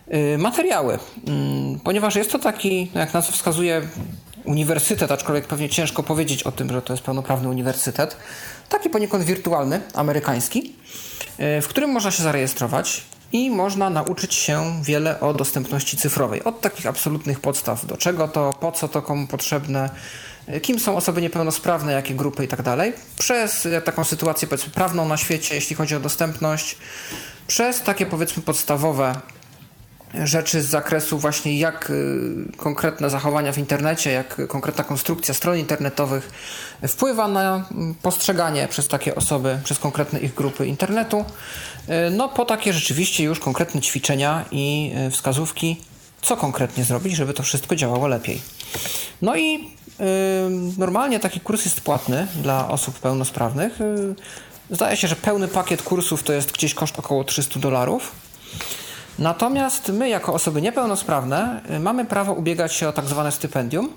E, Materiały, Mm, ponieważ jest to taki, no jak nazwa wskazuje, uniwersytet, aczkolwiek pewnie ciężko powiedzieć o tym, że to jest pełnoprawny uniwersytet. Taki poniekąd wirtualny, amerykański, e, w którym można się zarejestrować i można nauczyć się wiele o dostępności cyfrowej. Od takich absolutnych podstaw, do czego to, po co to, komu potrzebne, e, kim są osoby niepełnosprawne, jakie grupy i tak przez taką sytuację powiedzmy prawną na świecie, jeśli chodzi o dostępność, przez takie powiedzmy podstawowe rzeczy z zakresu właśnie jak y, konkretne zachowania w internecie, jak konkretna konstrukcja stron internetowych wpływa na mm, postrzeganie przez takie osoby, przez konkretne ich grupy internetu. Y, No po takie rzeczywiście już konkretne ćwiczenia i y, wskazówki, co konkretnie zrobić, żeby to wszystko działało lepiej. No i normalnie taki kurs jest płatny dla osób pełnosprawnych. Zdaje się, że pełny pakiet kursów to jest gdzieś koszt około 300 dolarów. Natomiast my, jako osoby niepełnosprawne, y, mamy prawo ubiegać się o tak zwane stypendium,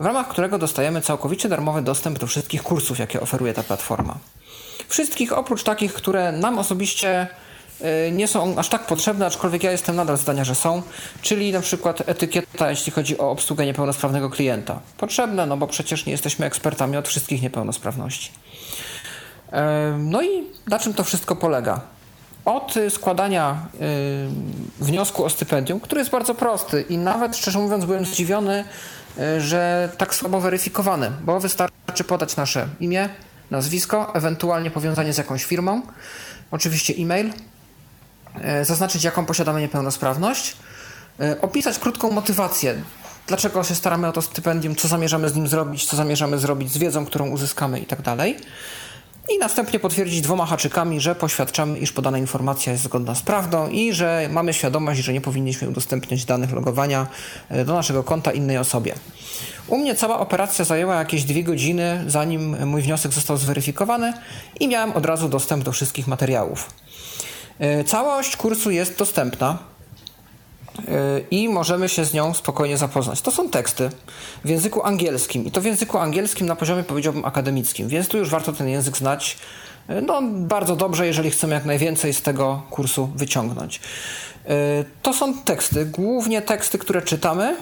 w ramach którego dostajemy całkowicie darmowy dostęp do wszystkich kursów, jakie oferuje ta platforma. Wszystkich oprócz takich, które nam osobiście y, nie są aż tak potrzebne, aczkolwiek ja jestem nadal zdania, że są, czyli na przykład etykieta, jeśli chodzi o obsługę niepełnosprawnego klienta. Potrzebne, no bo przecież nie jesteśmy ekspertami od wszystkich niepełnosprawności. Em, No i na czym to wszystko polega? Od y, składania y, wniosku o stypendium, który jest bardzo prosty i nawet szczerze mówiąc byłem zdziwiony, y, że tak słabo weryfikowany, bo wystarczy podać nasze imię, nazwisko, ewentualnie powiązanie z jakąś firmą, oczywiście e-mail, y, zaznaczyć jaką posiadamy niepełnosprawność, y, opisać krótką motywację, dlaczego się staramy o to stypendium, co zamierzamy z nim zrobić, co zamierzamy zrobić z wiedzą, którą uzyskamy i tak. I następnie potwierdzić dwoma haczykami, że poświadczamy, iż podana informacja jest zgodna z prawdą i że mamy świadomość, że nie powinniśmy udostępniać danych logowania e, do naszego konta innej osobie. U mnie cała operacja zajęła jakieś dwie godziny, zanim mój wniosek został zweryfikowany i miałem od razu dostęp do wszystkich materiałów. E, całość kursu jest dostępna i możemy się z nią spokojnie zapoznać. To są teksty w języku angielskim i to w języku angielskim na poziomie powiedziałbym akademickim, więc tu już warto ten język znać no, bardzo dobrze, jeżeli chcemy jak najwięcej z tego kursu wyciągnąć. To są teksty, głównie teksty, które czytamy,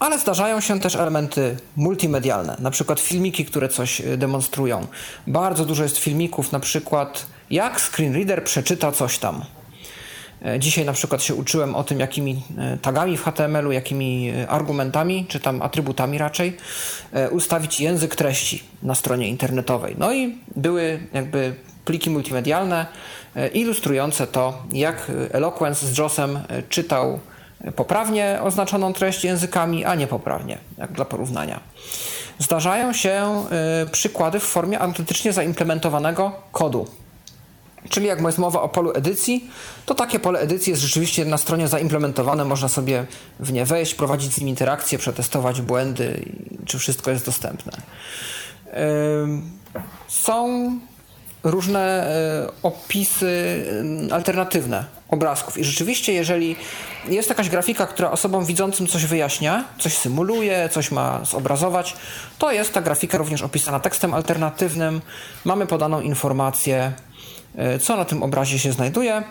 ale zdarzają się też elementy multimedialne, na przykład filmiki, które coś demonstrują. Bardzo dużo jest filmików, na przykład jak screenreader przeczyta coś tam. E, dzisiaj na przykład się uczyłem o tym, jakimi e, tagami w HTML-u, jakimi e, argumentami, czy tam atrybutami raczej, ustawić język treści na stronie internetowej. No i były jakby pliki multimedialne ilustrujące to, jak Eloquence z JOSem czytał poprawnie oznaczoną treść językami, a niepoprawnie, jak dla porównania. Zdarzają się przykłady w formie autentycznie zaimplementowanego kodu Czyli jak jest mowa o polu edycji, to takie pole edycji jest rzeczywiście na stronie zaimplementowane, można sobie w nie wejść, prowadzić z nim interakcje, przetestować błędy, czy wszystko jest dostępne. Są różne e, opisy alternatywne obrazków. I rzeczywiście jeżeli jest jakaś grafika, która osobom widzącym coś wyjaśnia, coś symuluje, coś ma zobrazować, to jest ta grafika również opisana tekstem alternatywnym, mamy podaną informację, co na tym obrazie się znajduje e,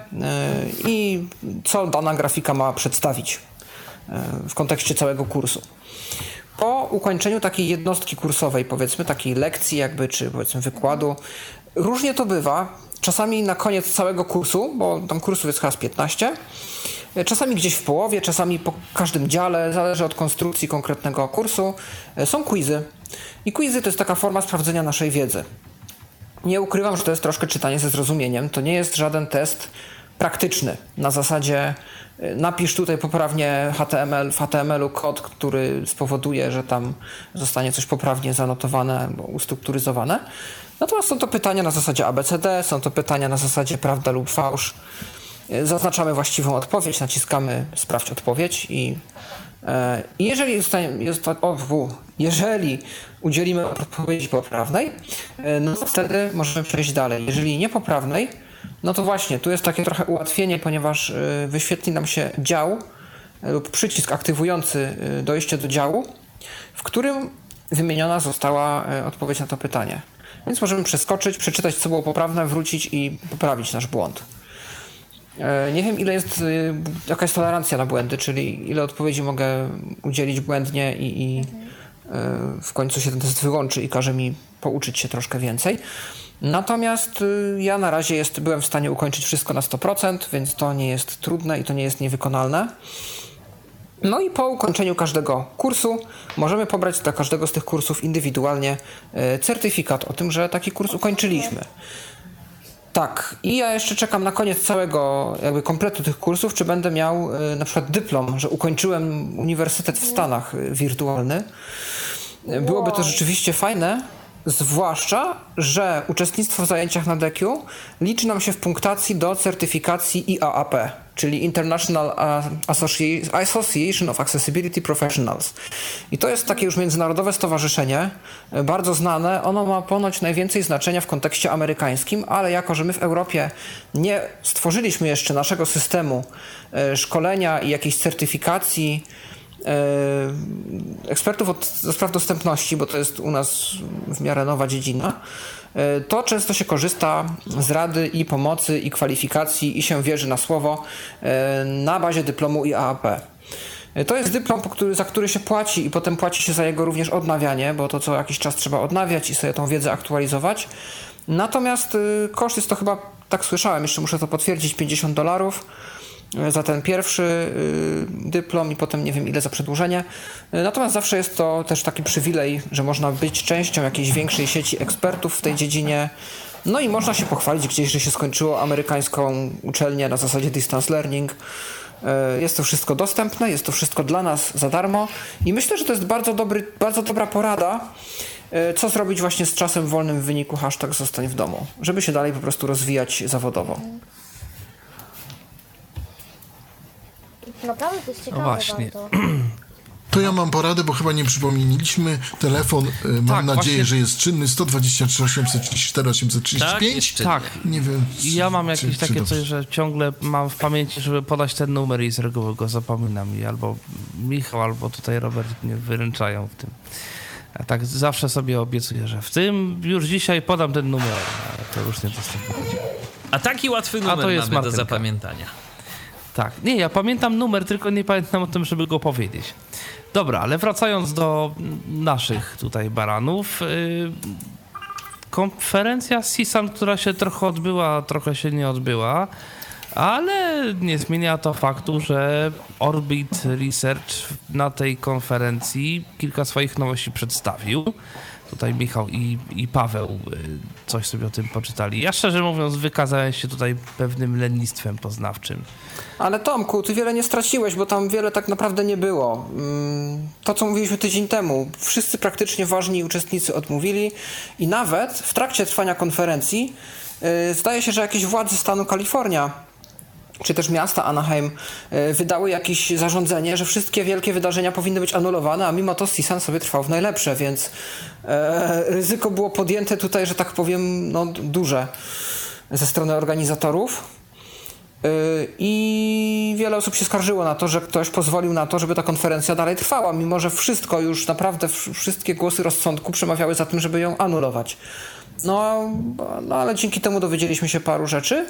i co dana grafika ma przedstawić e, w kontekście całego kursu. Po ukończeniu takiej jednostki kursowej, powiedzmy takiej lekcji jakby, czy powiedzmy wykładu, różnie to bywa. Czasami na koniec całego kursu, bo tam kursów jest chyba 15, czasami gdzieś w połowie, czasami po każdym dziale, zależy od konstrukcji konkretnego kursu, są quizy. I quizy to jest taka forma sprawdzenia naszej wiedzy nie ukrywam, że to jest troszkę czytanie ze zrozumieniem. To nie jest żaden test praktyczny. Na zasadzie y, napisz tutaj poprawnie HTML, w HTML-u kod, który spowoduje, że tam zostanie coś poprawnie zanotowane ustrukturyzowane. Natomiast są to pytania na zasadzie ABCD, są to pytania na zasadzie prawda lub fałsz. Y, zaznaczamy właściwą odpowiedź, naciskamy sprawdź odpowiedź I jeżeli, jest, o, jeżeli udzielimy odpowiedzi poprawnej, e, no to wtedy możemy przejść dalej. Jeżeli niepoprawnej, no to właśnie, tu jest takie trochę ułatwienie, ponieważ e, wyświetli nam się dział lub przycisk aktywujący dojście do działu, w którym wymieniona została odpowiedź na to pytanie. Więc możemy przeskoczyć, przeczytać, co było poprawne, wrócić i poprawić nasz błąd. E, nie wiem, ile jest, y, jaka jest tolerancja na błędy, czyli ile odpowiedzi mogę udzielić błędnie i, i e, w końcu się ten test wyłączy i każe mi pouczyć się troszkę więcej. Natomiast y, ja na razie jest, byłem w stanie ukończyć wszystko na 100%, więc to nie jest trudne i to nie jest niewykonalne. No i po ukończeniu każdego kursu możemy pobrać dla każdego z tych kursów indywidualnie e, certyfikat o tym, że taki kurs ukończyliśmy. Tak. I ja jeszcze czekam na koniec całego jakby kompletu tych kursów, czy będę miał y, na przykład dyplom, że ukończyłem uniwersytet w Stanach y, wirtualny. Byłoby to rzeczywiście fajne, zwłaszcza, że uczestnictwo w zajęciach na DECU liczy nam się w punktacji do certyfikacji IAAP czyli International Association of Accessibility Professionals. I to jest takie już międzynarodowe stowarzyszenie, e, bardzo znane. Ono ma ponoć najwięcej znaczenia w kontekście amerykańskim, ale jako, że my w Europie nie stworzyliśmy jeszcze naszego systemu e, szkolenia i jakiejś certyfikacji, e, ekspertów od, do spraw dostępności, bo to jest u nas w miarę nowa dziedzina, to często się korzysta z rady i pomocy i kwalifikacji i się wierzy na słowo e, na bazie dyplomu IAAP. E, to jest dyplom, za który się płaci i potem płaci się za jego również odnawianie, bo to co jakiś czas trzeba odnawiać i sobie tą wiedzę aktualizować. Natomiast koszt jest to chyba, tak słyszałem, jeszcze muszę to potwierdzić, 50 dolarów za ten pierwszy y, dyplom i potem nie wiem ile za przedłużenie. Natomiast zawsze jest to też taki przywilej, że można być częścią jakiejś większej sieci ekspertów w tej dziedzinie. No i można się pochwalić gdzieś, że się skończyło amerykańską uczelnię na zasadzie distance learning. Y, jest to wszystko dostępne, jest to wszystko dla nas za darmo i myślę, że to jest bardzo, dobry, bardzo dobra porada co zrobić właśnie z czasem wolnym w wyniku hashtag zostań w domu, żeby się dalej po prostu rozwijać zawodowo. Naprawdę to jest ciekawe No właśnie. bardzo. To ja mam poradę, bo chyba nie przypomnieliśmy. Telefon, y, mam Tak, nadzieję, właśnie- że jest czynny. 123 834 835. jeszcze Tak. Nie wiem. I ja mam czy- jakieś czy takie dobrze. coś, że ciągle mam w pamięci, żeby podać ten numer i z reguły go zapominam. I albo Michał, albo tutaj Robert mnie wyręczają w tym. A tak zawsze sobie obiecuję, że w tym już dzisiaj podam ten numer, ale to już nie to wychodzi. A taki łatwy to numer jest mamy Martynka. do zapamiętania. Tak, nie, ja pamiętam numer, tylko nie pamiętam o tym, żeby go powiedzieć. Dobra, ale wracając do naszych tutaj baranów. Yy, konferencja CISAN, która się trochę odbyła, trochę się nie odbyła, ale nie zmienia to faktu, że Orbit Research na tej konferencji kilka swoich nowości przedstawił. Tutaj Michał i, i Paweł y, coś sobie o tym poczytali. Ja szczerze mówiąc wykazałem się tutaj pewnym lenistwem poznawczym. Ale Tomku, ty wiele nie straciłeś, bo tam wiele tak naprawdę nie było. Mm, To, co mówiliśmy tydzień temu, wszyscy praktycznie ważni uczestnicy odmówili i nawet w trakcie trwania konferencji yy, zdaje się, że jakieś władze stanu Kalifornia czy też miasta Anaheim yy, wydały jakieś zarządzenie, że wszystkie wielkie wydarzenia powinny być anulowane, a mimo to CISAN sobie trwał w najlepsze, więc e, ryzyko było podjęte tutaj, że tak powiem, no, duże ze strony organizatorów. Yy, I wiele osób się skarżyło na to, że ktoś pozwolił na to, żeby ta konferencja dalej trwała, mimo że wszystko już naprawdę, wsz- wszystkie głosy rozsądku przemawiały za tym, żeby ją anulować. No, no ale dzięki temu dowiedzieliśmy się paru rzeczy.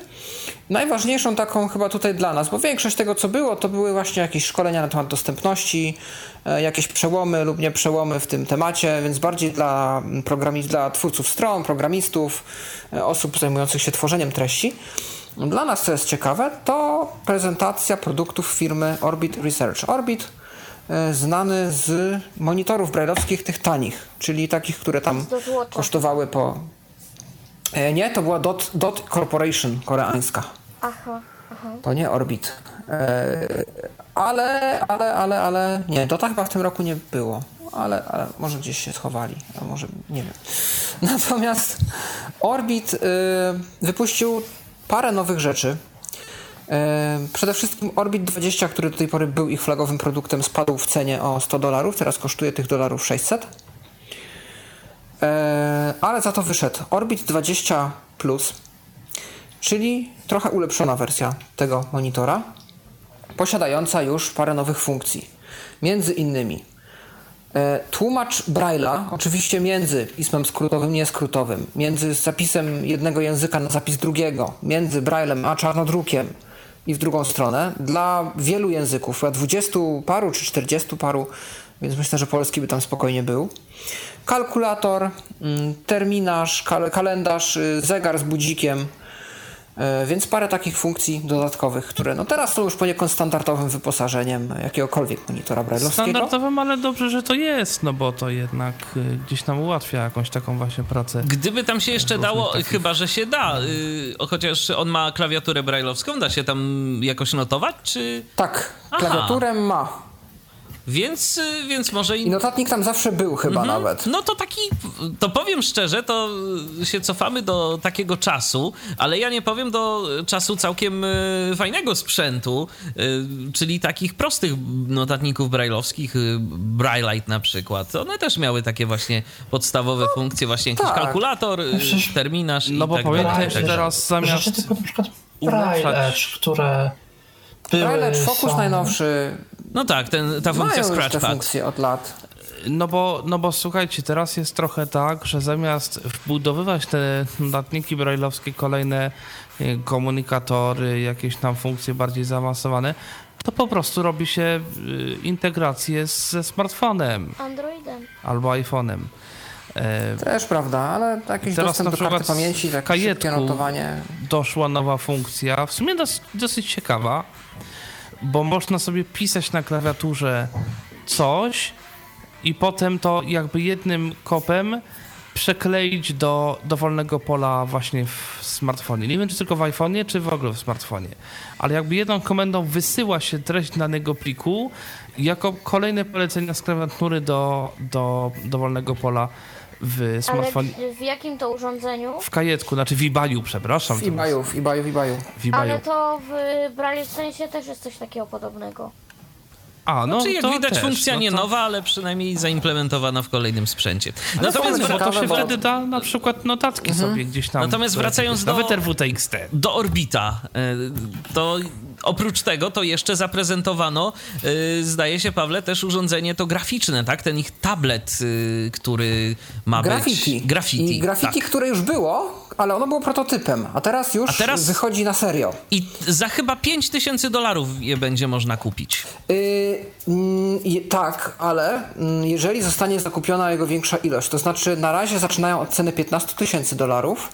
Najważniejszą taką chyba tutaj dla nas, bo większość tego, co było, to były właśnie jakieś szkolenia na temat dostępności, e, jakieś przełomy lub nie przełomy w tym temacie, więc bardziej dla programi, dla twórców stron, programistów, e, osób zajmujących się tworzeniem treści. Dla nas, co jest ciekawe, to prezentacja produktów firmy Orbit Research. Orbit e, znany z monitorów brajlowskich, tych tanich, czyli takich, które tam kosztowały po... E, Nie, to była Dot, Dot Corporation koreańska. Aha, aha. To nie Orbit. E, ale, ale, ale, ale... Nie, Dota chyba w tym roku nie było. Ale, ale może gdzieś się schowali, a może nie wiem. Natomiast Orbit y, wypuścił parę nowych rzeczy. E, Przede wszystkim Orbit 20, który do tej pory był ich flagowym produktem, spadł w cenie o 100 dolarów. Teraz kosztuje tych dolarów 600. E, Ale za to wyszedł Orbit 20 Plus, czyli trochę ulepszona wersja tego monitora, posiadająca już parę nowych funkcji. Między innymi e, tłumacz Braille'a, oczywiście między pismem skrótowym nieskrótowym, między zapisem jednego języka na zapis drugiego, między Braille'em a czarnodrukiem i w drugą stronę, dla wielu języków, chyba 20 paru czy 40 paru, więc myślę, że polski by tam spokojnie był. Kalkulator, mm, terminarz, kal- kalendarz, y, zegar z budzikiem, E, Więc parę takich funkcji dodatkowych, które no teraz są już poniekąd standardowym wyposażeniem jakiegokolwiek monitora brailleowskiego. Standardowym, ale dobrze, że to jest, no bo to jednak y, gdzieś nam ułatwia jakąś taką właśnie pracę. Gdyby tam się jeszcze dało, takich. chyba że się da, yy, chociaż on ma klawiaturę brajlowską, da się tam jakoś notować, czy... Tak, Aha. klawiaturę ma. Więc, yy, więc może I notatnik tam zawsze był chyba Mhm. nawet. No to taki, to powiem szczerze, to się cofamy do takiego czasu, ale ja nie powiem do czasu całkiem y, fajnego sprzętu, y, czyli takich prostych notatników brajlowskich, y, Braillite na przykład. One też miały takie właśnie podstawowe funkcje, właśnie jakiś tak. kalkulator, y, Przecież- terminarz No i bo tak pamiętaj, dalej. teraz zamiast Rzeczy typu na przykład Braille które były, Braille Focus są... najnowszy No tak, ten, ta funkcja mają Scratchpad. funkcje od lat. No bo, no bo słuchajcie, teraz jest trochę tak, że zamiast wbudowywać te notatniki brajlowskie, kolejne e, komunikatory, jakieś tam funkcje bardziej zaawansowane, to po prostu robi się y, integrację z- ze smartfonem Androidem. albo iPhone'em. E, Też prawda, ale jakiś Teraz dostęp na do karty przykład pamięci, szybkie notowanie. doszła nowa funkcja, w sumie dos, dosyć ciekawa, bo można sobie pisać na klawiaturze coś i potem to jakby jednym kopem przekleić do dowolnego pola właśnie w smartfonie. Nie wiem, czy tylko w iPhone'ie, czy w ogóle w smartfonie. Ale jakby jedną komendą wysyła się treść danego pliku jako kolejne polecenia z klawiatury do, do dowolnego pola w smartfonie. Ale w jakim to urządzeniu? W kajetku, znaczy w eBayu, przepraszam. W eBayu, w eBayu, w. W eBayu. Ale to w Braille Sensie też jest coś takiego podobnego. A, no Czy jak to widać też, funkcja no nie to- nowa, ale przynajmniej zaimplementowana w kolejnym sprzęcie. Natomiast, No wra- bo to się bo- wtedy da na przykład notatki sobie gdzieś tam. Natomiast wracając do- Nawet RWTXT. do Orbita, y, to oprócz tego to jeszcze zaprezentowano, y, zdaje się Pawle, też urządzenie to graficzne, tak? Ten ich tablet, y, który ma Graffiti. być... Graffiti. I graffiti, tak. które już było, ale ono było prototypem, a teraz już A teraz- wychodzi na serio. I za chyba 5 tysięcy dolarów je będzie można kupić. Yy, tak, ale mm, jeżeli zostanie zakupiona jego większa ilość, to znaczy na razie zaczynają od ceny 15 tysięcy dolarów.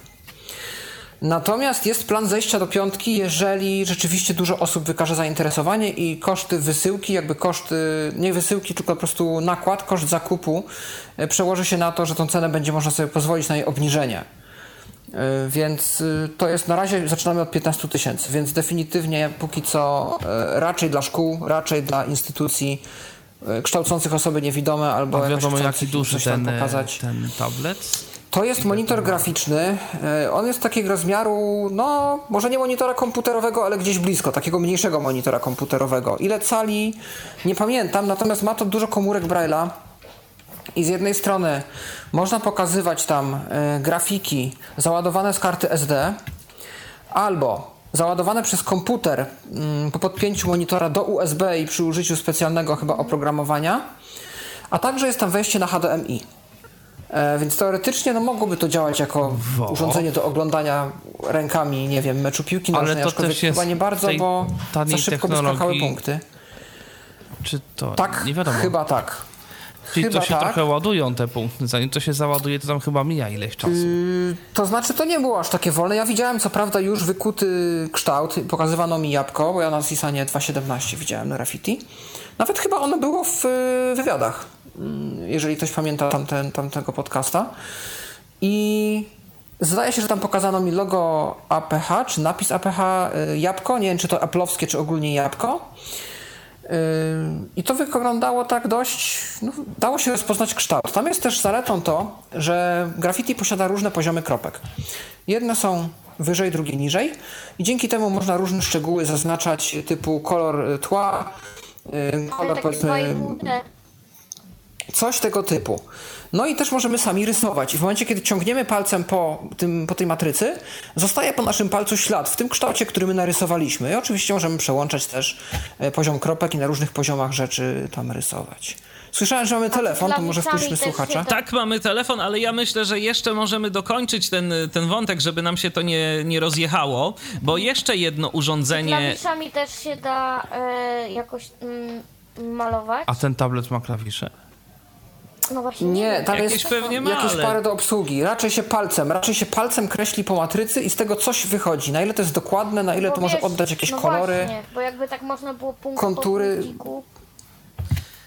Natomiast jest plan zejścia do piątki, jeżeli rzeczywiście dużo osób wykaże zainteresowanie i koszty wysyłki, jakby koszty, nie wysyłki, tylko po prostu nakład, koszt zakupu e, przełoży się na to, że tą cenę będzie można sobie pozwolić na jej obniżenie. E, Więc y, to jest na razie zaczynamy od 15 tysięcy, więc definitywnie póki co e, raczej dla szkół, raczej dla instytucji e, kształcących osoby niewidome albo A wiadomo jaki duży ten, e, pokazać. ten tablet? To jest monitor graficzny. E, On jest takiego rozmiaru, no, może nie monitora komputerowego, ale gdzieś blisko, takiego mniejszego monitora komputerowego. Ile cali? Nie pamiętam, natomiast ma to dużo komórek Braille'a. I z jednej strony można pokazywać tam e, grafiki załadowane z karty SD, albo załadowane przez komputer mm, po podpięciu monitora do USB i przy użyciu specjalnego chyba oprogramowania, a także jest tam wejście na HDMI. E, więc teoretycznie no, mogłoby to działać jako Wo. urządzenie do oglądania rękami, nie wiem, meczu piłki Ale nożnej, to aczkolwiek też jest chyba nie bardzo, bo za szybko by skakały punkty. Czy to. Tak, nie wiadomo. chyba tak. Czyli chyba to się tak. trochę ładują te punkty. Zanim to się załaduje, to tam chyba mija ileś czasu. Yy, To znaczy, to nie było aż takie wolne. Ja widziałem, co prawda, już wykuty kształt. Pokazywano mi jabłko, bo ja na Sisanie 2.17 widziałem na graffiti. Nawet chyba ono było w y, wywiadach, jeżeli ktoś pamięta tamten, tamtego podcasta. I zdaje się, że tam pokazano mi logo APH, czy napis APH y, jabłko. Nie wiem, czy to aplowskie, czy ogólnie jabłko. Yy, I to wyglądało tak dość, no, dało się rozpoznać kształt. Tam jest też zaletą to, że graffiti posiada różne poziomy kropek. Jedne są wyżej, drugie niżej i dzięki temu można różne szczegóły zaznaczać typu kolor y, tła, yy, kolor powiedzmy 2,5D. Coś tego typu. No i też możemy sami rysować. I w momencie, kiedy ciągniemy palcem po, tym, po tej matrycy, zostaje po naszym palcu ślad w tym kształcie, który my narysowaliśmy. I oczywiście możemy przełączać też e, poziom kropek i na różnych poziomach rzeczy tam rysować. Słyszałem, że mamy telefon, to może wpuśćmy słuchacza. Tak, mamy telefon, ale ja myślę, że jeszcze możemy dokończyć ten, ten wątek, żeby nam się to nie, nie rozjechało, bo jeszcze jedno urządzenie... Klawiszami też się da e, jakoś mm, malować. A ten tablet ma klawisze? No właśnie Nie, tam Jakieś jest pewnie ma, jakieś ale- parę do obsługi. Raczej się palcem, raczej się palcem kreśli po matrycy i z tego coś wychodzi. Na ile to jest dokładne, na ile Bo to może wiesz, oddać jakieś no kolory. Właśnie, bo jakby tak można było punkt kontury. po.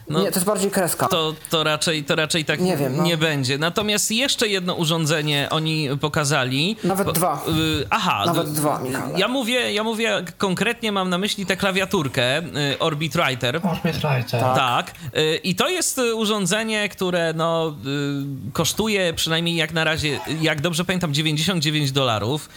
No, Nie, to jest bardziej kreska. to, to, raczej, to raczej tak Nie wiem, no. nie będzie. Natomiast jeszcze jedno urządzenie oni pokazali. Nawet Bo- dwa. y, aha. Nawet y, dwa, Michale. Ja mówię, ja mówię konkretnie, mam na myśli tę klawiaturkę y, Orbit Writer. Orbit Writer. Tak. Y, I to jest y, urządzenie, które no, y, kosztuje przynajmniej jak na razie, jak dobrze pamiętam, 99 dolarów.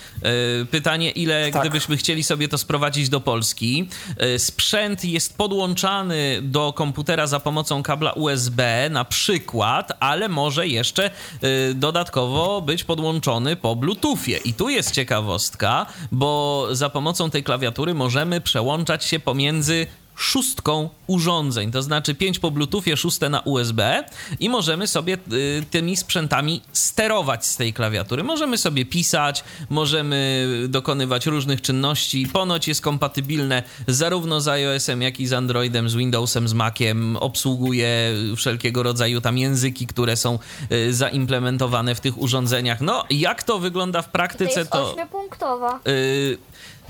Y, Pytanie, ile Tak. gdybyśmy chcieli sobie to sprowadzić do Polski. Y, Sprzęt jest podłączany do komputera za pomocą kabla USB na przykład, ale może jeszcze y, dodatkowo być podłączony po Bluetoothie. I tu jest ciekawostka, bo za pomocą tej klawiatury możemy przełączać się pomiędzy szóstką urządzeń, to znaczy 5 po Bluetoothie, szóste na USB i możemy sobie y, tymi sprzętami sterować z tej klawiatury. Możemy sobie pisać, możemy dokonywać różnych czynności. Ponoć jest kompatybilne zarówno z iOS-em, jak i z Androidem, z Windowsem, z Maciem. Obsługuje wszelkiego rodzaju tam języki, które są y, zaimplementowane w tych urządzeniach. No, jak to wygląda w To praktyce, jest to... ośmiopunktowa. Y,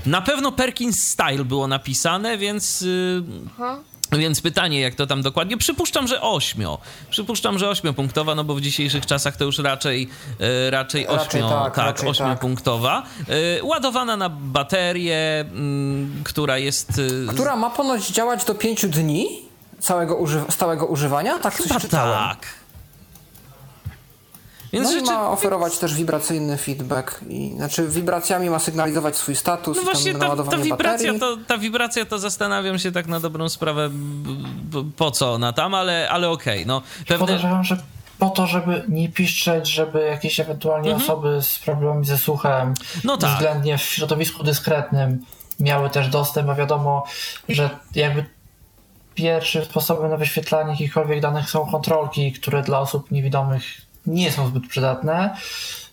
na pewno Perkins Style było napisane, więc. y, Aha. Więc pytanie, jak to tam dokładnie? Przypuszczam, że ośmio. Przypuszczam, że ośmiopunktowa, no bo w dzisiejszych czasach to już raczej y, raczej Raczej ośmio, tak, tak, raczej ośmiopunktowa. Y, ładowana na baterię, mm, która jest. y, Która ma ponoć działać do 5 dni całego uży- stałego używania? Tak coś Chyba czytałem. tak. Więc no rzeczy... i ma oferować też wibracyjny feedback. I, znaczy wibracjami ma sygnalizować swój status. No właśnie ta, ta, wibracja to, ta wibracja to zastanawiam się tak na dobrą sprawę po co ona tam, ale, ale okej. Okay, no, pewne... Podejrzewam, że po to, żeby nie piszczeć, żeby jakieś ewentualnie mhm. osoby z problemami ze słuchem no tak. względnie w środowisku dyskretnym miały też dostęp, a wiadomo, że jakby pierwszym sposobem na wyświetlanie jakichkolwiek danych są kontrolki, które dla osób niewidomych nie są zbyt przydatne.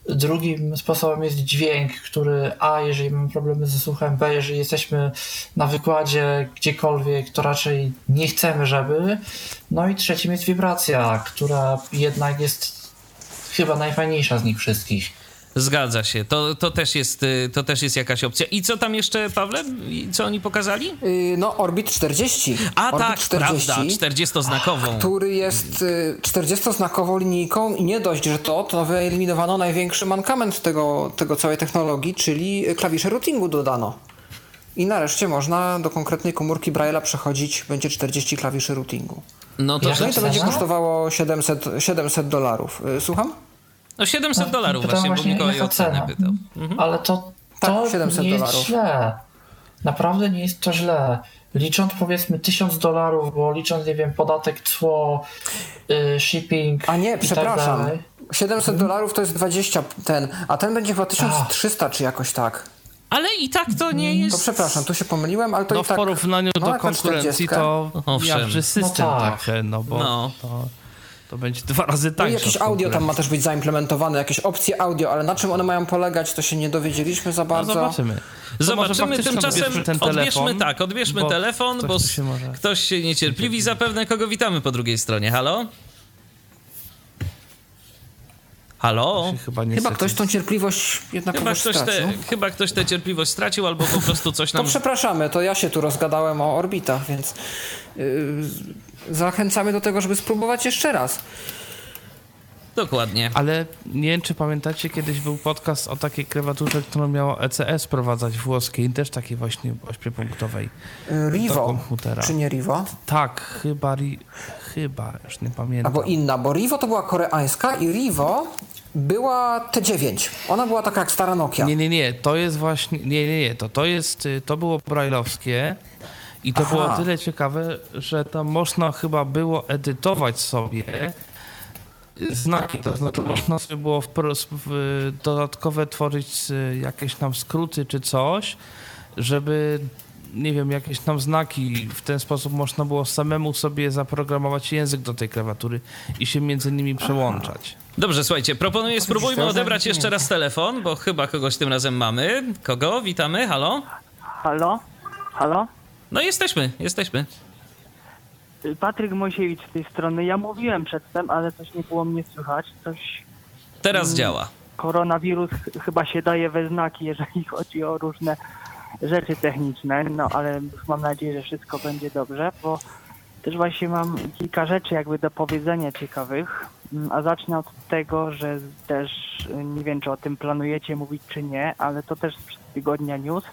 Drugim sposobem jest dźwięk, który A, jeżeli mamy problemy ze słuchem, B, jeżeli jesteśmy na wykładzie gdziekolwiek, to raczej nie chcemy, żeby. No i trzecim jest wibracja, która jednak jest chyba najfajniejsza z nich wszystkich. Zgadza się. To, to, też jest, y, to też jest jakaś opcja. I co tam jeszcze, Pawle? Co oni pokazali? Yy, no, Orbit 40. A Orbit tak, 40, prawda, 40-znakową. Który jest 40-znakową y, linijką i nie dość, że to, to wyeliminowano największy mankament tego, tego całej technologii, czyli klawisze routingu dodano. I nareszcie można do konkretnej komórki Braille'a przechodzić, będzie 40 klawiszy routingu. No to, no i to będzie kosztowało 700, 700 dolarów. Y, słucham? No 700 no, dolarów właśnie, właśnie, bo Mikołaj o cenę pytał. Mhm. Ale to, tak, to tak, 700 nie jest dolarów. źle. Naprawdę nie jest to źle. Licząc powiedzmy 1000 dolarów, bo licząc, nie wiem, podatek, cło, yy, shipping. A nie, tak przepraszam. Tak 700 mhm. dolarów to jest 20 ten, a ten będzie chyba 1300 czy jakoś tak. Ale i tak to nie jest. To przepraszam, tu się pomyliłem, ale to no, i tak. w porównaniu no, do konkurencji 40. to Owszem. system no tak. trochę, no bo no. to to będzie dwa razy tańsze. No jakieś audio tam ma też być zaimplementowane, jakieś opcje audio, ale na czym one mają polegać, to się nie dowiedzieliśmy za no bardzo. No zobaczymy. zobaczymy, tymczasem odbierzmy, odbierzmy tak, odbierzmy bo telefon, bo się ktoś się niecierpliwi zapewne, kogo witamy po drugiej stronie. Halo? Halo? Chyba, chyba ktoś tą cierpliwość jednak chyba ktoś, te, chyba ktoś tę cierpliwość stracił, albo po prostu coś nam... To przepraszamy, to ja się tu rozgadałem o orbitach, więc yy, zachęcamy do tego, żeby spróbować jeszcze raz. Dokładnie. Ale nie wiem, czy pamiętacie, kiedyś był podcast o takiej krewaturze, którą miało ECS prowadzać włoskiej, też takiej właśnie ośmiopunktowej. Rivo, komputera. czy nie Rivo? Tak, chyba, ri, chyba, już nie pamiętam. Albo inna, bo Rivo to była koreańska i Rivo była T9. Ona była taka jak stara Nokia. Nie, nie, nie, to jest właśnie, nie, nie, nie, to, to jest, y, to było brajlowskie i to Aha. było tyle ciekawe, że tam można chyba było edytować sobie znaki, to znaczy można sobie było w, w, dodatkowe tworzyć jakieś tam skróty czy coś, żeby nie wiem, jakieś tam znaki. W ten sposób można było samemu sobie zaprogramować język do tej klawiatury i się między nimi przełączać. Dobrze, słuchajcie, proponuję, spróbujmy odebrać jeszcze raz telefon, bo chyba kogoś tym razem mamy. Kogo? Witamy, halo? Halo? Halo? No jesteśmy, jesteśmy. Patryk Mosiewicz z tej strony. Ja mówiłem przedtem, ale coś nie było mnie słychać. Coś... Teraz działa. Koronawirus chyba się daje we znaki, jeżeli chodzi o różne rzeczy techniczne, no ale mam nadzieję, że wszystko będzie dobrze, bo też właśnie mam kilka rzeczy jakby do powiedzenia ciekawych, mm, a zacznę od tego, że też nie wiem, czy o tym planujecie mówić, czy nie, ale to też z tygodnia news,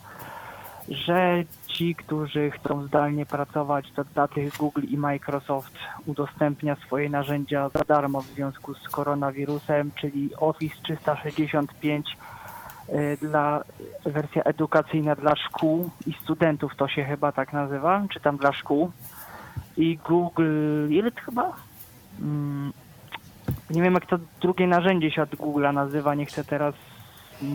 że ci, którzy chcą zdalnie pracować, to dla tych Google i Microsoft udostępnia swoje narzędzia za darmo w związku z koronawirusem, czyli Office 365 y, dla wersja edukacyjna dla szkół i studentów, to się chyba tak nazywa, czy tam dla szkół. I Google, ile chyba? Hmm, nie wiem jak to drugie narzędzie się od Google'a nazywa, nie chcę teraz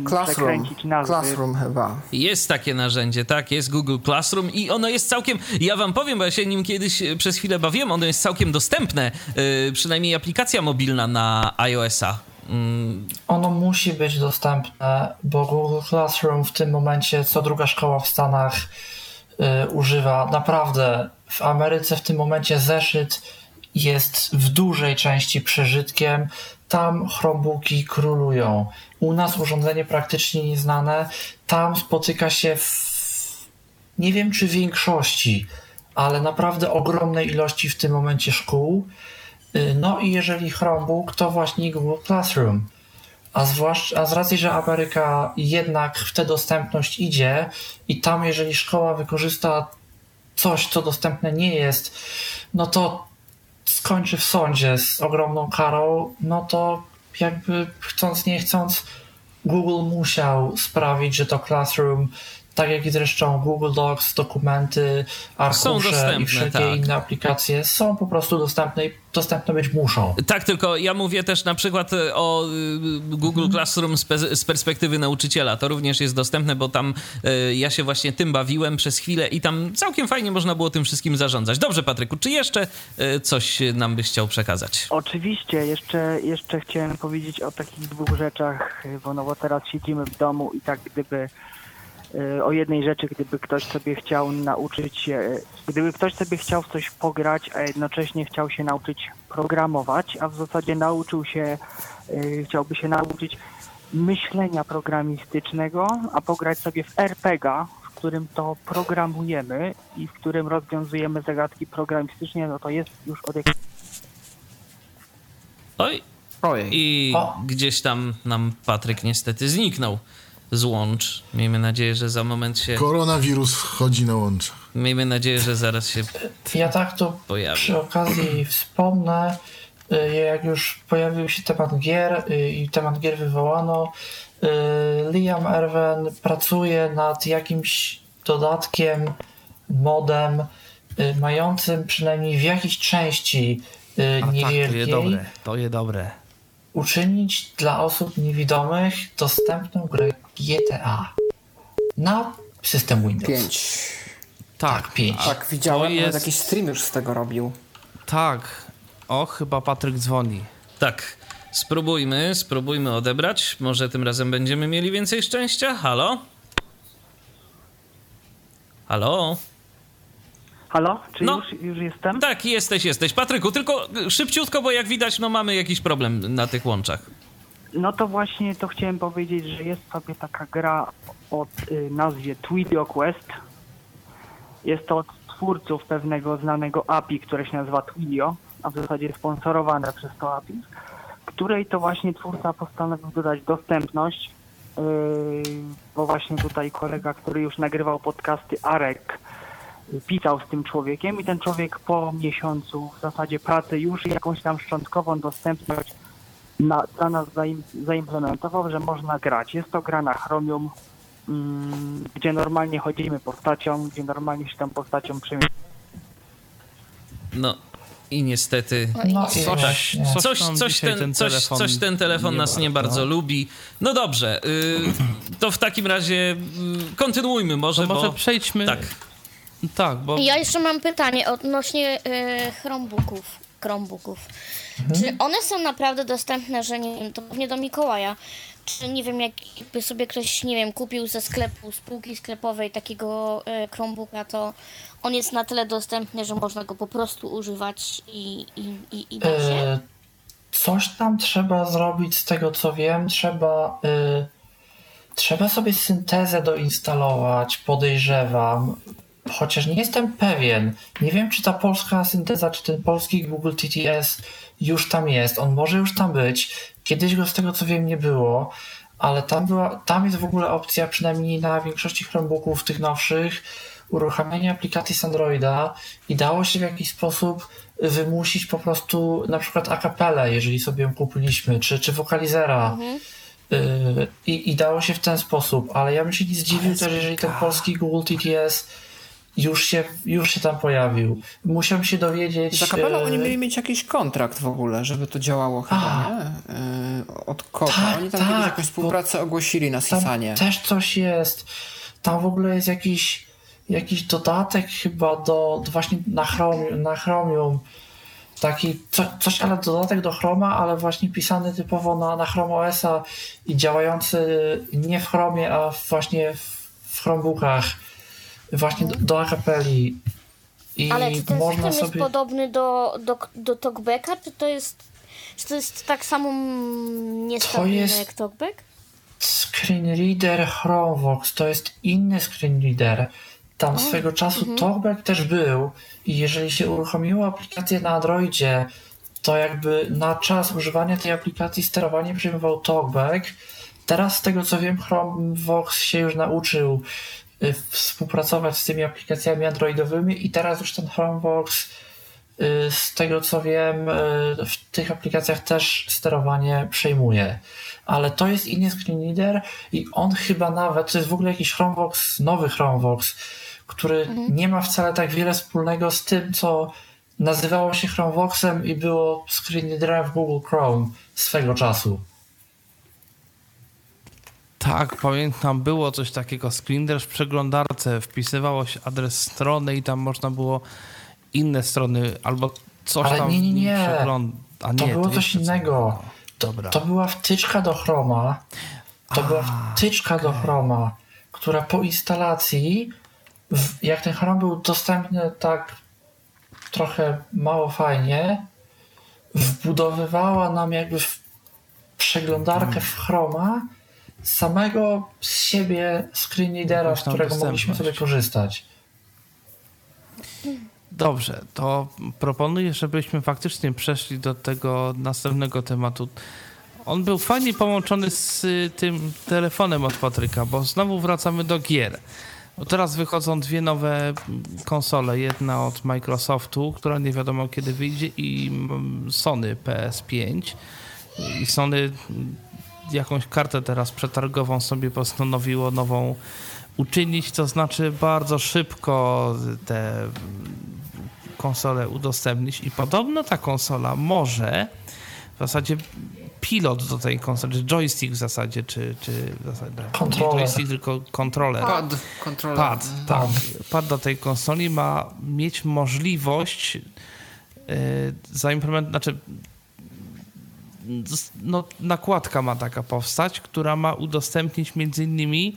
Classroom. Classroom chyba. Jest takie narzędzie, tak, jest Google Classroom i ono jest całkiem, ja wam powiem, bo ja się nim kiedyś e, przez chwilę bawiłem, ono jest całkiem dostępne, yy, przynajmniej aplikacja mobilna na iOS-a. Mm. Ono musi być dostępne, bo Google Classroom w tym momencie co druga szkoła w Stanach yy, używa. Naprawdę, w Ameryce w tym momencie zeszyt jest w dużej części przeżytkiem. Tam Chromebooki królują. U nas urządzenie praktycznie nieznane. Tam spotyka się w nie wiem czy większości, ale naprawdę ogromnej ilości w tym momencie szkół. Y, no i jeżeli Chromebook, to właśnie Google Classroom. A, zwłaszcza, a z racji, że Ameryka jednak w tę dostępność idzie i tam jeżeli szkoła wykorzysta coś, co dostępne nie jest, no to skończy w sądzie z ogromną karą, no to jakby chcąc nie chcąc Google musiał sprawić, że to Classroom tak jak i zresztą Google Docs, dokumenty, arkusze i wszelkie tak. inne aplikacje są po prostu dostępne i dostępne być muszą. Tak, tylko ja mówię też na przykład e, o e, Google mhm. Classroom z, perspektywy nauczyciela. To również jest dostępne, bo tam e, ja się właśnie tym bawiłem przez chwilę i tam całkiem fajnie można było tym wszystkim zarządzać. Dobrze, Patryku, czy jeszcze coś nam byś chciał przekazać? Oczywiście, jeszcze, jeszcze chciałem powiedzieć o takich dwóch rzeczach, bo no bo teraz siedzimy w domu i tak gdyby E, o jednej rzeczy, gdyby ktoś sobie chciał nauczyć się, gdyby ktoś sobie chciał w coś pograć, a jednocześnie chciał się nauczyć programować, a w zasadzie nauczył się, e, chciałby się nauczyć myślenia programistycznego, a pograć sobie w RPG, w którym to programujemy i w którym rozwiązujemy zagadki programistycznie, no to jest już od jakiegoś... Oj, Ojej. I o. gdzieś tam nam Patryk niestety zniknął z łącz. Miejmy nadzieję, że za moment się. Koronawirus wchodzi na łącz. Miejmy nadzieję, że zaraz się. Ja tak to pojawi. przy okazji wspomnę, y, jak już pojawił się temat gier y, i temat gier wywołano, y, Liam Erwen pracuje nad jakimś dodatkiem, modem, mającym przynajmniej w jakiejś części niewielkiej. Tak, to je dobre, to je dobre uczynić dla osób niewidomych dostępną grę GTA na system Windows. 5. Tak, tak 5. Tak, widziałem, jest... jakiś stream już z tego robił. Tak. O, chyba Patryk dzwoni. Tak. Spróbujmy, spróbujmy odebrać. Może tym razem będziemy mieli więcej szczęścia. Halo? Halo? Halo? Czy no, już, już jestem? Tak, jesteś, jesteś. Patryku, tylko szybciutko, bo jak widać, no mamy jakiś problem na tych łączach. No to właśnie to chciałem powiedzieć, że jest sobie taka gra o y, nazwie Twidio Quest. Jest to od twórców pewnego znanego API, które się nazywa Twidio, a w zasadzie sponsorowane przez to API, której to właśnie twórca postanowił dodać dostępność, yy, bo właśnie tutaj kolega, który już nagrywał podcasty Arek, pisał z tym człowiekiem i ten człowiek po miesiącu w zasadzie pracy już jakąś tam szczątkową dostępność na, dla nas zaim, zaimplementował, że można grać. Jest to gra na Chromium, mm, gdzie normalnie chodzimy postacią, gdzie normalnie się tą postacią przemieszczamy. No, i niestety no, coś, coś, coś, coś, ten, ten coś, coś ten telefon nas nie bardzo lubi. No dobrze, y, to w takim razie y, kontynuujmy może. To może bo, przejdźmy. Tak. Tak, bo... Ja jeszcze mam pytanie odnośnie y, Chromebooków. Chromebooków. Mhm. Czy one są naprawdę dostępne, że nie wiem, to pewnie do Mikołaja, czy nie wiem, jakby sobie ktoś, nie wiem, kupił ze sklepu, z półki sklepowej takiego y, Chromebooka, to on jest na tyle dostępny, że można go po prostu używać i, i, i, i da się? E, coś tam trzeba zrobić, z tego co wiem, trzeba... Y, trzeba sobie syntezę doinstalować, podejrzewam chociaż nie jestem pewien. Nie wiem, czy ta polska synteza, czy ten polski Google TTS już tam jest. On może już tam być. Kiedyś go z tego co wiem nie było, ale tam, była, tam jest w ogóle opcja, przynajmniej na większości Chromebooków tych nowszych, uruchamiania aplikacji z Androida i dało się w jakiś sposób wymusić po prostu na przykład akapelę, jeżeli sobie ją kupiliśmy, czy, czy wokalizera. Mhm. Y, I, I dało się w ten sposób, ale ja bym się nie zdziwił też, jeżeli ten polski Google TTS już się, już się tam pojawił. Musiałem się dowiedzieć... Za kapelą oni e, mieli mieć jakiś kontrakt w ogóle, żeby to działało chyba, A, nie? E, od kogo? Tak, oni tam tak, jakąś współpracę ogłosili na Sisanie. też coś jest. Tam w ogóle jest jakiś, jakiś dodatek chyba do, do właśnie na Chromium, na Chromium taki co, coś, ale dodatek do Chroma, ale właśnie pisany typowo na, na Chrome OS-a i działający nie w Chromie, a właśnie w, w Chromebookach właśnie do, do akapeli. I Ale czy ten można system sobie... jest podobny do, do, do Talkbacka, czy to jest czy to jest tak samo niestabilne jest... jak Talkback? Screenreader Chromevox to jest inny screenreader. Tam o, swego czasu mhm. Talkback też był i jeżeli się uruchomiło aplikację na Androidzie, to jakby na czas używania tej aplikacji sterowanie przejmował Talkback. Teraz z tego co wiem Chromevox się już nauczył współpracować z tymi aplikacjami androidowymi i teraz już ten Chromebox y, z tego co wiem, y, w tych aplikacjach też sterowanie przejmuje. Ale to jest inny screen reader i on chyba nawet, to jest w ogóle jakiś Chromevox, nowy Chromevox, który nie ma wcale tak wiele wspólnego z tym, co nazywało się Chromevoxem i było screen readerem w Google Chrome swego czasu. Tak, pamiętam, było coś takiego. Screener w przeglądarce wpisywało się adres strony i tam można było inne strony albo coś Ale tam nie, nie, nie. przegląd- A To nie, było coś jeszcze co innego. innego. Dobra. To była wtyczka do Chroma. To była wtyczka do Chroma, która po instalacji, jak ten Chrome był dostępny tak trochę mało fajnie, wbudowywała nam jakby w przeglądarkę w Chroma samego z siebie screen readera, z którego mogliśmy sobie korzystać. Dobrze, to proponuję, żebyśmy faktycznie przeszli do tego następnego tematu. On był fajnie połączony z y, tym telefonem od Patryka, bo znowu wracamy do gier. Bo teraz wychodzą dwie nowe konsole. Jedna od Microsoftu, która nie wiadomo kiedy wyjdzie, i mm, Sony PS5. I Sony jakąś kartę teraz przetargową sobie postanowiło nową uczynić, to znaczy bardzo szybko te konsolę udostępnić i podobno ta konsola może w zasadzie pilot do tej konsoli, czy joystick w zasadzie, czy, czy w zasadzie, nie Kontroler. joystick, tylko kontroler. Pad, kontroler. Pad, tak. Pad do tej konsoli ma mieć możliwość yy, zaimplementować, znaczy no, nakładka ma taka powstać, która ma udostępnić między innymi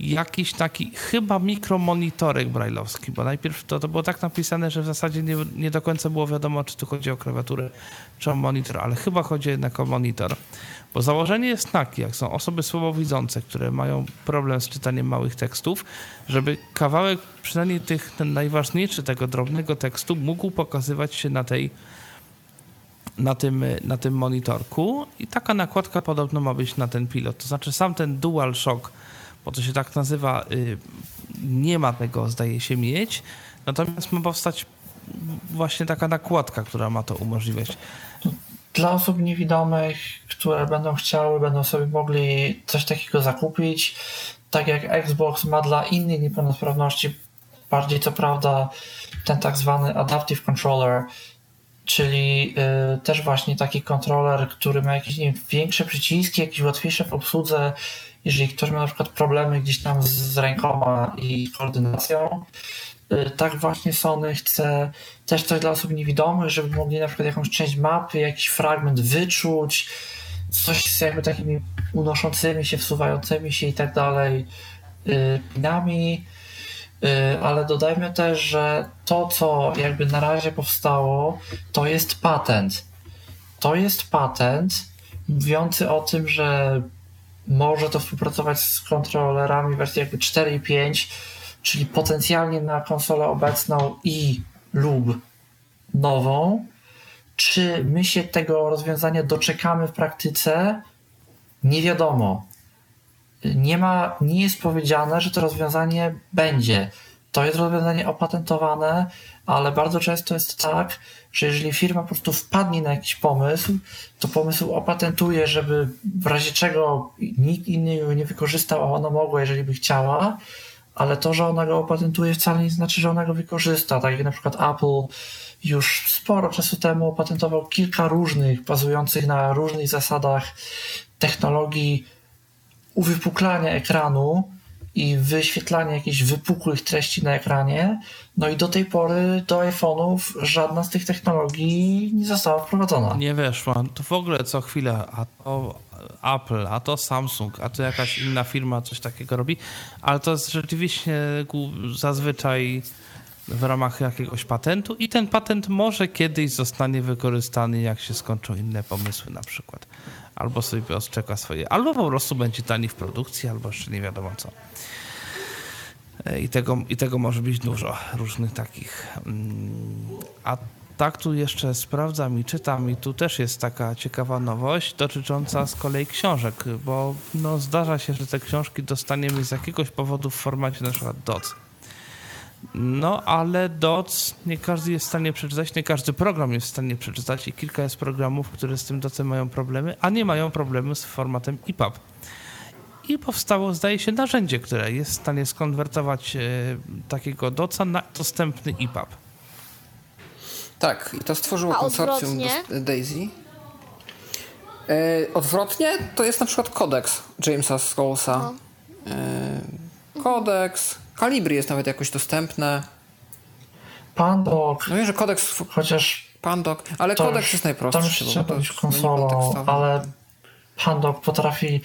jakiś taki chyba mikromonitorek brajlowski, bo najpierw to, to było tak napisane, że w zasadzie nie, nie do końca było wiadomo, czy tu chodzi o klawiaturę, czy o monitor, ale chyba chodzi jednak o monitor. Bo założenie jest takie, jak są osoby słabowidzące, które mają problem z czytaniem małych tekstów, żeby kawałek, przynajmniej tych, ten najważniejszy tego drobnego tekstu mógł pokazywać się na tej na tym, na tym monitorku i taka nakładka podobno ma być na ten pilot. To znaczy sam ten DualShock, bo to się tak nazywa, y, nie ma tego, zdaje się, mieć. Natomiast ma powstać właśnie taka nakładka, która ma to umożliwiać. Dla osób niewidomych, które będą chciały, będą sobie mogli coś takiego zakupić. Tak jak Xbox ma dla innych niepełnosprawności, bardziej co prawda ten tak zwany Adaptive Controller, czyli y, też właśnie taki kontroler, który ma jakieś nie wiem, większe przyciski, jakieś łatwiejsze w obsłudze. Jeżeli ktoś ma na przykład problemy gdzieś tam z, z rękoma i koordynacją, y, tak właśnie Sony chce też coś dla osób niewidomych, żeby mogli na przykład jakąś część mapy, jakiś fragment wyczuć, coś z jakby takimi unoszącymi się, wsuwającymi się i tak dalej y, pinami. Y, Ale dodajmy też, że to, co jakby na razie powstało, to jest patent. To jest patent mówiący o tym, że może to współpracować z kontrolerami wersji jakby 4 i 5, czyli potencjalnie na konsolę obecną i lub nową. Czy my się tego rozwiązania doczekamy w praktyce? Nie wiadomo. Nie ma, nie jest powiedziane, że to rozwiązanie będzie. To jest rozwiązanie opatentowane, ale bardzo często jest tak, że jeżeli firma po prostu wpadnie na jakiś pomysł, to pomysł opatentuje, żeby w razie czego nikt inny go nie wykorzystał, a ona mogła, jeżeli by chciała, ale to, że ona go opatentuje wcale nie znaczy, że ona go wykorzysta. Tak jak na przykład Apple już sporo czasu temu opatentował kilka różnych, bazujących na różnych zasadach technologii uwypuklania ekranu i wyświetlania jakichś wypukłych treści na ekranie. No i do tej pory do iPhone'ów żadna z tych technologii nie została wprowadzona. Nie weszła. To w ogóle co chwilę, a to Apple, a to Samsung, a to jakaś inna firma coś takiego robi, ale to jest rzeczywiście zazwyczaj w ramach jakiegoś patentu i ten patent może kiedyś zostanie wykorzystany, jak się skończą inne pomysły na przykład. Albo sobie odczeka swoje, albo po prostu będzie tani w produkcji, albo jeszcze nie wiadomo co. E, I tego, I tego może być dużo różnych takich. mm, A tak tu jeszcze sprawdzam i czytam i tu też jest taka ciekawa nowość dotycząca z kolei książek, bo no, zdarza się, że te książki dostaniemy z jakiegoś powodu w formacie na przykład DOC. No, ale DOC nie każdy jest w stanie przeczytać, nie każdy program jest w stanie przeczytać i kilka jest programów, które z tym docem mają problemy, a nie mają problemu z formatem EPUB. I powstało, zdaje się, narzędzie, które jest w stanie skonwertować e, takiego doca na dostępny EPUB. Tak, i to stworzyło konsorcjum Daisy. E, odwrotnie to jest na przykład kodeks Jamesa Scholesa. E, kodeks, Calibri jest nawet jakoś dostępne. Pandoc, No wiem, że kodeks chociaż Pandoc, ale kodeks już, jest najprostszy. Tam już trzeba być konsolą, ale Pandoc potrafi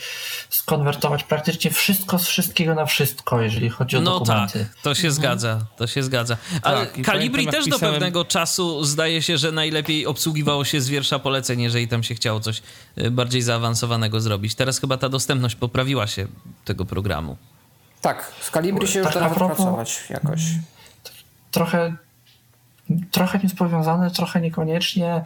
skonwertować praktycznie wszystko z wszystkiego na wszystko, jeżeli chodzi o No tak, dokumenty. to się zgadza, to się zgadza. Ale Tak, i Calibri pamiętam, jak też do pisałem- pewnego czasu zdaje się, że najlepiej obsługiwało się z wiersza poleceń, jeżeli tam się chciało coś y, bardziej zaawansowanego zrobić. Teraz chyba ta dostępność poprawiła się tego programu. Tak, z Calibri się już Tak da a nawet propos- pracować jakoś. trochę, trochę niespowiązane, trochę niekoniecznie.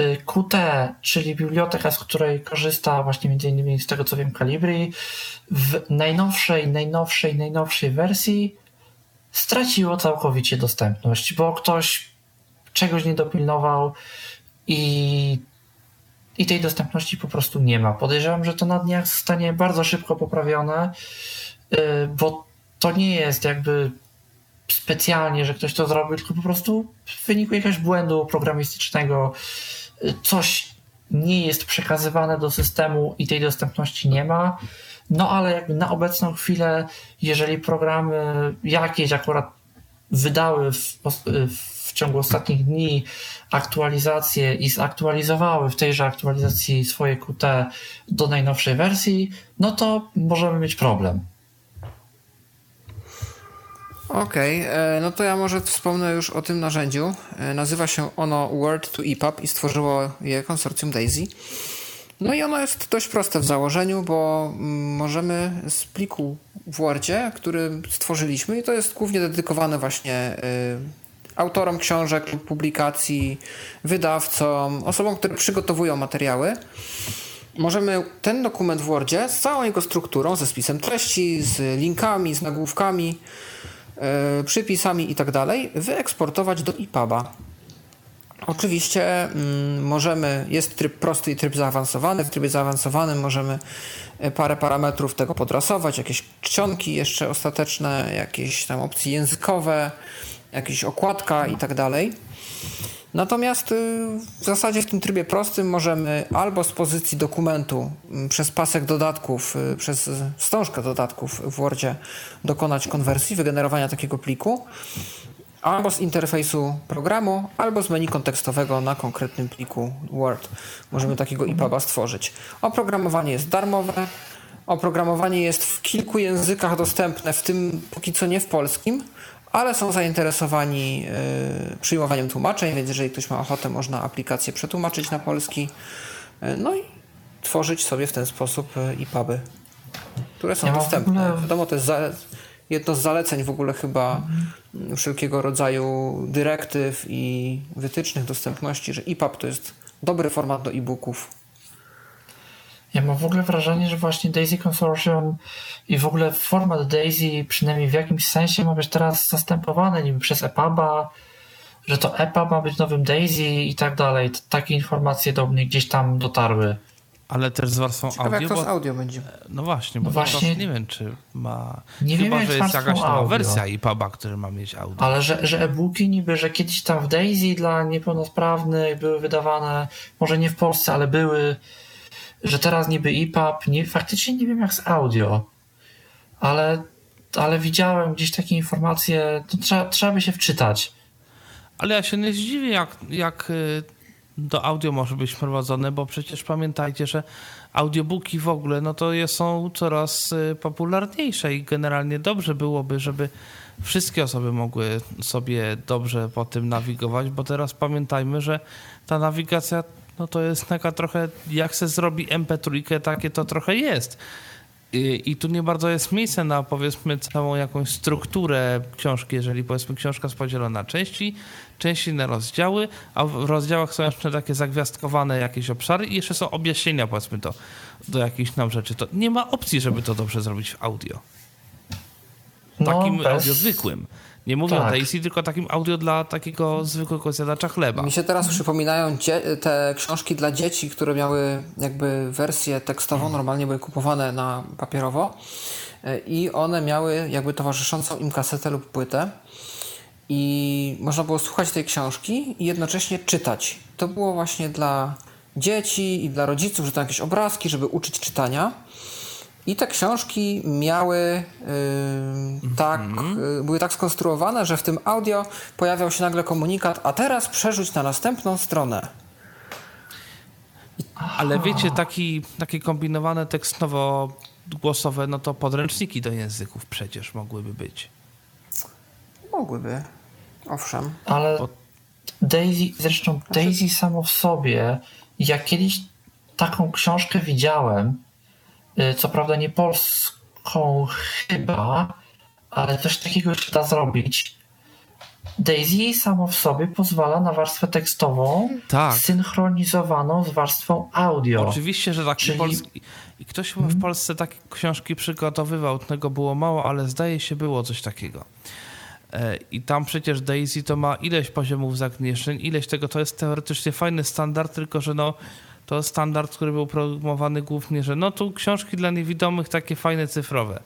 Y, Qt, czyli biblioteka, z której korzysta właśnie między innymi z tego co wiem Calibri, w najnowszej, najnowszej, najnowszej wersji straciło całkowicie dostępność, bo ktoś czegoś nie dopilnował i, i tej dostępności po prostu nie ma. Podejrzewam, że to na dniach zostanie bardzo szybko poprawione, bo to nie jest jakby specjalnie, że ktoś to zrobił, tylko po prostu w wyniku jakiegoś błędu programistycznego y, coś nie jest przekazywane do systemu i tej dostępności nie ma. No ale jakby na obecną chwilę, jeżeli programy jakieś akurat wydały w, w ciągu ostatnich dni aktualizacje i zaktualizowały w tejże aktualizacji swoje Qt do najnowszej wersji, no to możemy mieć problem. Okej, e, no to ja może wspomnę już o tym narzędziu. E, Nazywa się ono Word to EPUB i stworzyło je konsorcjum Daisy. No i ono jest dość proste w założeniu, bo mm, możemy z pliku w Wordzie, który stworzyliśmy, i to jest głównie dedykowane właśnie y, autorom książek publikacji, wydawcom, osobom, które przygotowują materiały. Możemy ten dokument w Wordzie z całą jego strukturą, ze spisem treści, z linkami, z nagłówkami, przypisami i tak wyeksportować do EPUBa. Oczywiście mm, możemy, jest tryb prosty i tryb zaawansowany. W trybie zaawansowanym możemy e, parę parametrów tego podrasować, jakieś czcionki jeszcze ostateczne, jakieś tam opcje językowe, jakieś okładka i tak. Natomiast y, w zasadzie w tym trybie prostym możemy albo z pozycji dokumentu mm, przez pasek dodatków, y, przez wstążkę dodatków w Wordzie dokonać konwersji, wygenerowania takiego pliku, albo z interfejsu programu, albo z menu kontekstowego na konkretnym pliku Word. Możemy takiego EPUBa stworzyć. Oprogramowanie jest darmowe. Oprogramowanie jest w kilku językach dostępne, w tym póki co nie w polskim, ale są zainteresowani y, przyjmowaniem tłumaczeń, więc jeżeli ktoś ma ochotę, można aplikację przetłumaczyć na polski. Y, no i tworzyć sobie w ten sposób EPUBy, które są Ja dostępne. ogóle- Wiadomo, to jest za, jedno z zaleceń w ogóle chyba wszelkiego rodzaju dyrektyw i wytycznych dostępności, że EPUB to jest dobry format do e-booków. Ja mam w ogóle wrażenie, że właśnie Daisy Consortium i w ogóle format Daisy przynajmniej w jakimś sensie ma być teraz zastępowany niby przez EPUBa, że to EPUB ma być nowym Daisy i tak dalej. Takie informacje do mnie gdzieś tam dotarły. Ale też z warstwą Ciekawe, audio, jak to z bo, audio będzie. no właśnie, bo No właśnie, nie wiem, czy ma... Nie wiem, chyba, jak że jest jakaś nowa audio. wersja EPUBa, który ma mieć audio. Ale że, że e-booki niby, że kiedyś tam w Daisy dla niepełnosprawnych były wydawane, może nie w Polsce, ale były, że teraz niby EPUB, nie, faktycznie nie wiem jak z audio, ale, ale widziałem gdzieś takie informacje, to trzeba, trzeba by się wczytać. Ale ja się nie zdziwię, jak, jak y, to audio może być prowadzone, bo przecież pamiętajcie, że audiobooki w ogóle, no to są coraz y, popularniejsze i generalnie dobrze byłoby, żeby wszystkie osoby mogły sobie dobrze po tym nawigować, bo teraz pamiętajmy, że ta nawigacja, no to jest taka trochę, jak se zrobi MP3, takie to trochę jest. I, I tu nie bardzo jest miejsce na powiedzmy całą jakąś strukturę książki, jeżeli powiedzmy książka jest podzielona na części, części na rozdziały, a w rozdziałach są jeszcze takie zagwiazdkowane jakieś obszary i jeszcze są objaśnienia powiedzmy to do jakichś tam rzeczy. To nie ma opcji, żeby to dobrze zrobić w audio. No, Takim bez- audio zwykłym. Nie mówię Tak. o Daisy, tylko takim audio dla takiego zwykłego zjadacza chleba. Mi się teraz przypominają te książki dla dzieci, które miały jakby wersję tekstową, normalnie były kupowane na papierowo e, i one miały jakby towarzyszącą im kasetę lub płytę i można było słuchać tej książki i jednocześnie czytać. To było właśnie dla dzieci i dla rodziców, że to jakieś obrazki, żeby uczyć czytania. I te książki miały yy, tak, yy, były tak skonstruowane, że w tym audio pojawiał się nagle komunikat, a teraz przerzuć na następną stronę. Ale wiecie, taki, takie kombinowane tekstowo-głosowe, no to podręczniki do języków przecież mogłyby być. Mogłyby. Owszem. Ale Bo- Daisy, zresztą Daisy samo w sobie, ja kiedyś taką książkę widziałem, y, co prawda nie polską chyba, ale coś takiego się da zrobić. Daisy samo w sobie pozwala na warstwę tekstową Tak. synchronizowaną z warstwą audio. Oczywiście, że tak. Czyli- I, polski, I ktoś chyba w Polsce takie książki przygotowywał, tego było mało, ale zdaje się było coś takiego. E, I tam przecież Daisy to ma ileś poziomów zagnieżdżeń, ileś tego, to jest teoretycznie fajny standard, tylko że no, to standard, który był promowany głównie, że no tu książki dla niewidomych takie fajne cyfrowe.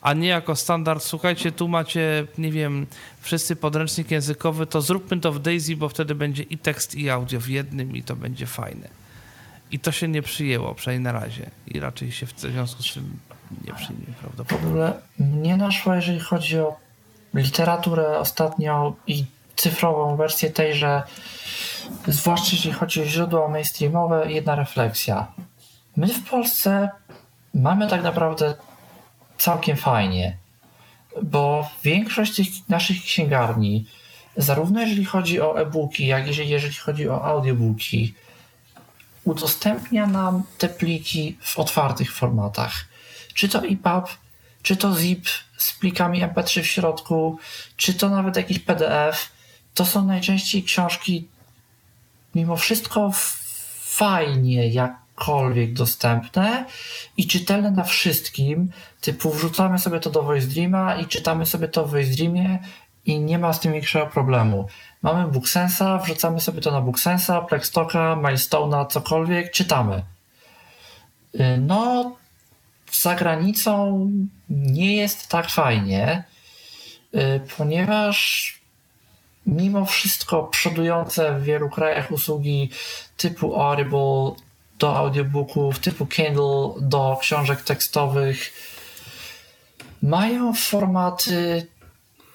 A nie jako standard, słuchajcie, tu macie, nie wiem, wszyscy podręcznik językowy, to zróbmy to w Daisy, bo wtedy będzie i tekst, i audio w jednym i to będzie fajne. I to się nie przyjęło, przynajmniej na razie. I raczej się w związku z tym nie przyjmie W prawdopodobnie. ogóle mnie naszła, jeżeli chodzi o literaturę ostatnio i cyfrową wersję tejże, zwłaszcza jeśli chodzi o źródła mainstreamowe, jedna refleksja. My w Polsce mamy tak naprawdę całkiem fajnie, bo większość tych naszych księgarni, zarówno jeżeli chodzi o e-booki, jak i jeżeli- chodzi o audiobooki, udostępnia nam te pliki w otwartych formatach. Czy to EPUB, czy to zip z plikami MP3 w środku, czy to nawet jakiś PDF. To są najczęściej książki mimo wszystko fajnie jakkolwiek dostępne i czytelne na wszystkim. Typu wrzucamy sobie to do VoiceDreama i czytamy sobie to w VoiceDreamie i nie ma z tym większego problemu. Mamy BookSensa, wrzucamy sobie to na BookSensa, Plextoka, Milestone'a, cokolwiek, czytamy. Y, No, za granicą nie jest tak fajnie, y, ponieważ mimo wszystko przodujące w wielu krajach usługi typu Audible do audiobooków, typu Kindle do książek tekstowych mają formaty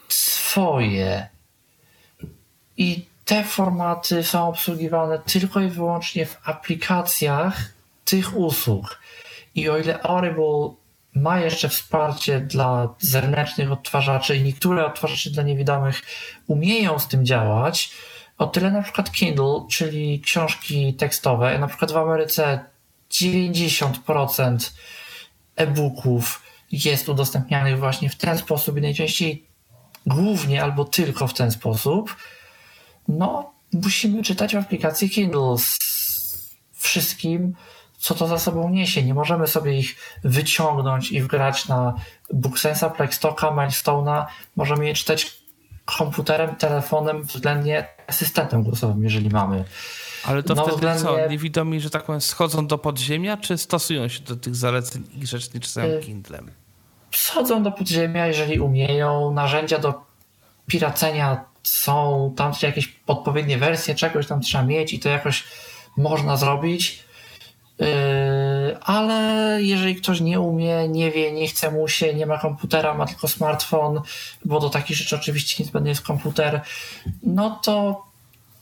swoje i te formaty są obsługiwane tylko i wyłącznie w aplikacjach tych usług. I o ile Audible ma jeszcze wsparcie dla zewnętrznych odtwarzaczy i niektóre odtwarzacze dla niewidomych umieją z tym działać, o tyle na przykład Kindle, czyli książki tekstowe, na przykład w Ameryce 90% e-booków jest udostępnianych właśnie w ten sposób i najczęściej głównie albo tylko w ten sposób, no musimy czytać w aplikacji Kindle z wszystkim, co to za sobą niesie. Nie możemy sobie ich wyciągnąć i wgrać na BookSensa, Plextoka, Milestone'a. Możemy je czytać komputerem, telefonem, względnie asystentem głosowym, jeżeli mamy. Ale to No, wtedy co? względnie- Niewidomi, że tak powiem, schodzą do podziemia, czy stosują się do tych zaleceń i grzecznie czytają Y- Kindlem? Schodzą do podziemia, jeżeli umieją. Narzędzia do piracenia są, tam jakieś odpowiednie wersje czegoś tam trzeba mieć i to jakoś można zrobić. Yy, ale jeżeli ktoś nie umie, nie wie, nie chce mu się, nie ma komputera, ma tylko smartfon, bo do takich rzeczy oczywiście niezbędny jest komputer, no to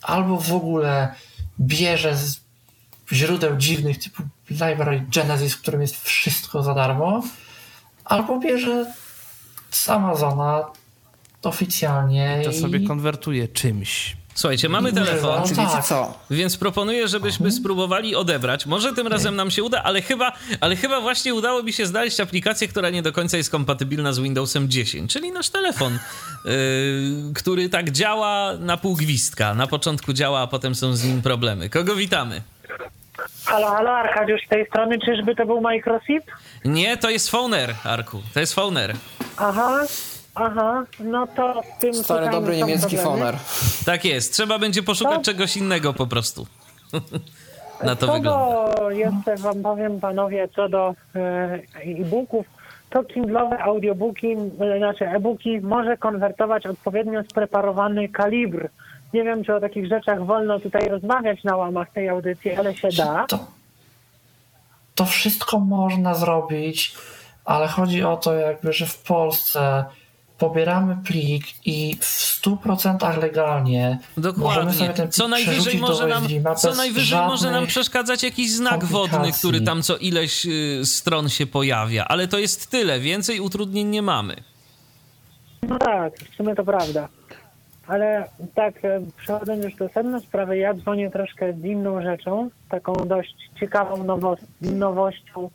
albo w ogóle bierze z źródeł dziwnych typu Library Genesis, w którym jest wszystko za darmo, albo bierze z Amazona oficjalnie To i sobie konwertuje czymś. Słuchajcie, mamy telefon, Czyli tak. co? więc proponuję, żebyśmy spróbowali odebrać. Może tym razem nam się uda, ale chyba, ale chyba właśnie udało mi się znaleźć aplikację, która nie do końca jest kompatybilna z Windowsem 10, czyli nasz telefon, yy, który tak działa na pół gwizdka. Na początku działa, a potem są z nim problemy. Kogo witamy? Halo, halo, Arkadiusz z tej strony, czyżby to był Microsoft? Nie, to jest Phoner, Arku. To jest Phoner. Aha, Aha, no to w tym Stary, dobry niemiecki foner. Tak jest. Trzeba będzie poszukać To- czegoś innego po prostu. Na to co wygląda. do, jeszcze wam powiem panowie, co do e, e-booków, to Kindle'owe audiobooki, e, znaczy e-booki może konwertować odpowiednio spreparowany kalibr. Nie wiem, czy o takich rzeczach wolno tutaj rozmawiać na łamach tej audycji, ale się da. To, to wszystko można zrobić, ale chodzi o to jakby, że w Polsce pobieramy plik i w 100% legalnie możemy Dokładnie. sobie ten plik Co najwyżej może nam, co najwyżej może nam przeszkadzać jakiś znak wodny, komplikacji. który tam co ileś y, stron się pojawia, ale to jest tyle. Więcej utrudnień nie mamy. No tak, w sumie to prawda. Ale tak, e, przechodząc już do sedna sprawy, ja dzwonię troszkę z inną rzeczą, taką dość ciekawą nowo- nowością.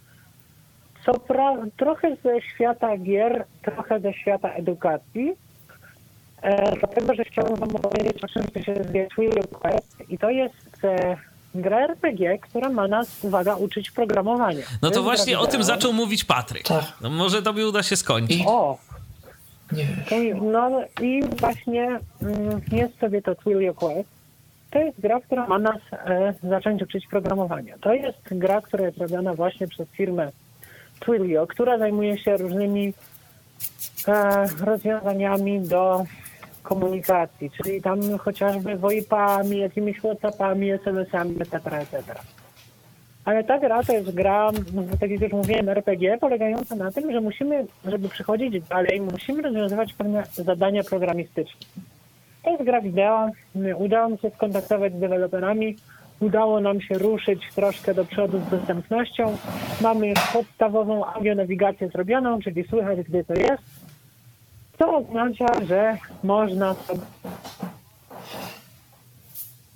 Co pra- trochę ze świata gier, trochę ze świata edukacji. E, dlatego, że chciałbym wam opowiedzieć o czymś, co się nazywa Twitter Quest i to jest e, gra RPG, która ma nas, uwaga, uczyć programowania. No to jest właśnie gra o tym zaczął mówić Patryk. Tak. No może tobie uda się skończyć. O, nie, To No i właśnie mm, jest sobie to Twilio Quest. To jest gra, która ma nas e, zacząć uczyć programowania. To jest gra, która jest robiona właśnie przez firmę Twilio, która zajmuje się różnymi e, rozwiązaniami do komunikacji, czyli tam chociażby VoIP-ami, jakimiś WhatsAppami, SMS-ami, etc., etc. Ale ta gra to jest gra, tak jak już mówiłem, RPG, polegająca na tym, że musimy, żeby przechodzić dalej, musimy rozwiązywać pewne zadania programistyczne. To jest gra wideo. Udało mi się skontaktować z deweloperami. Udało nam się ruszyć troszkę do przodu z dostępnością. Mamy już podstawową audionawigację zrobioną, czyli słychać, gdy to jest. To oznacza, że można sobie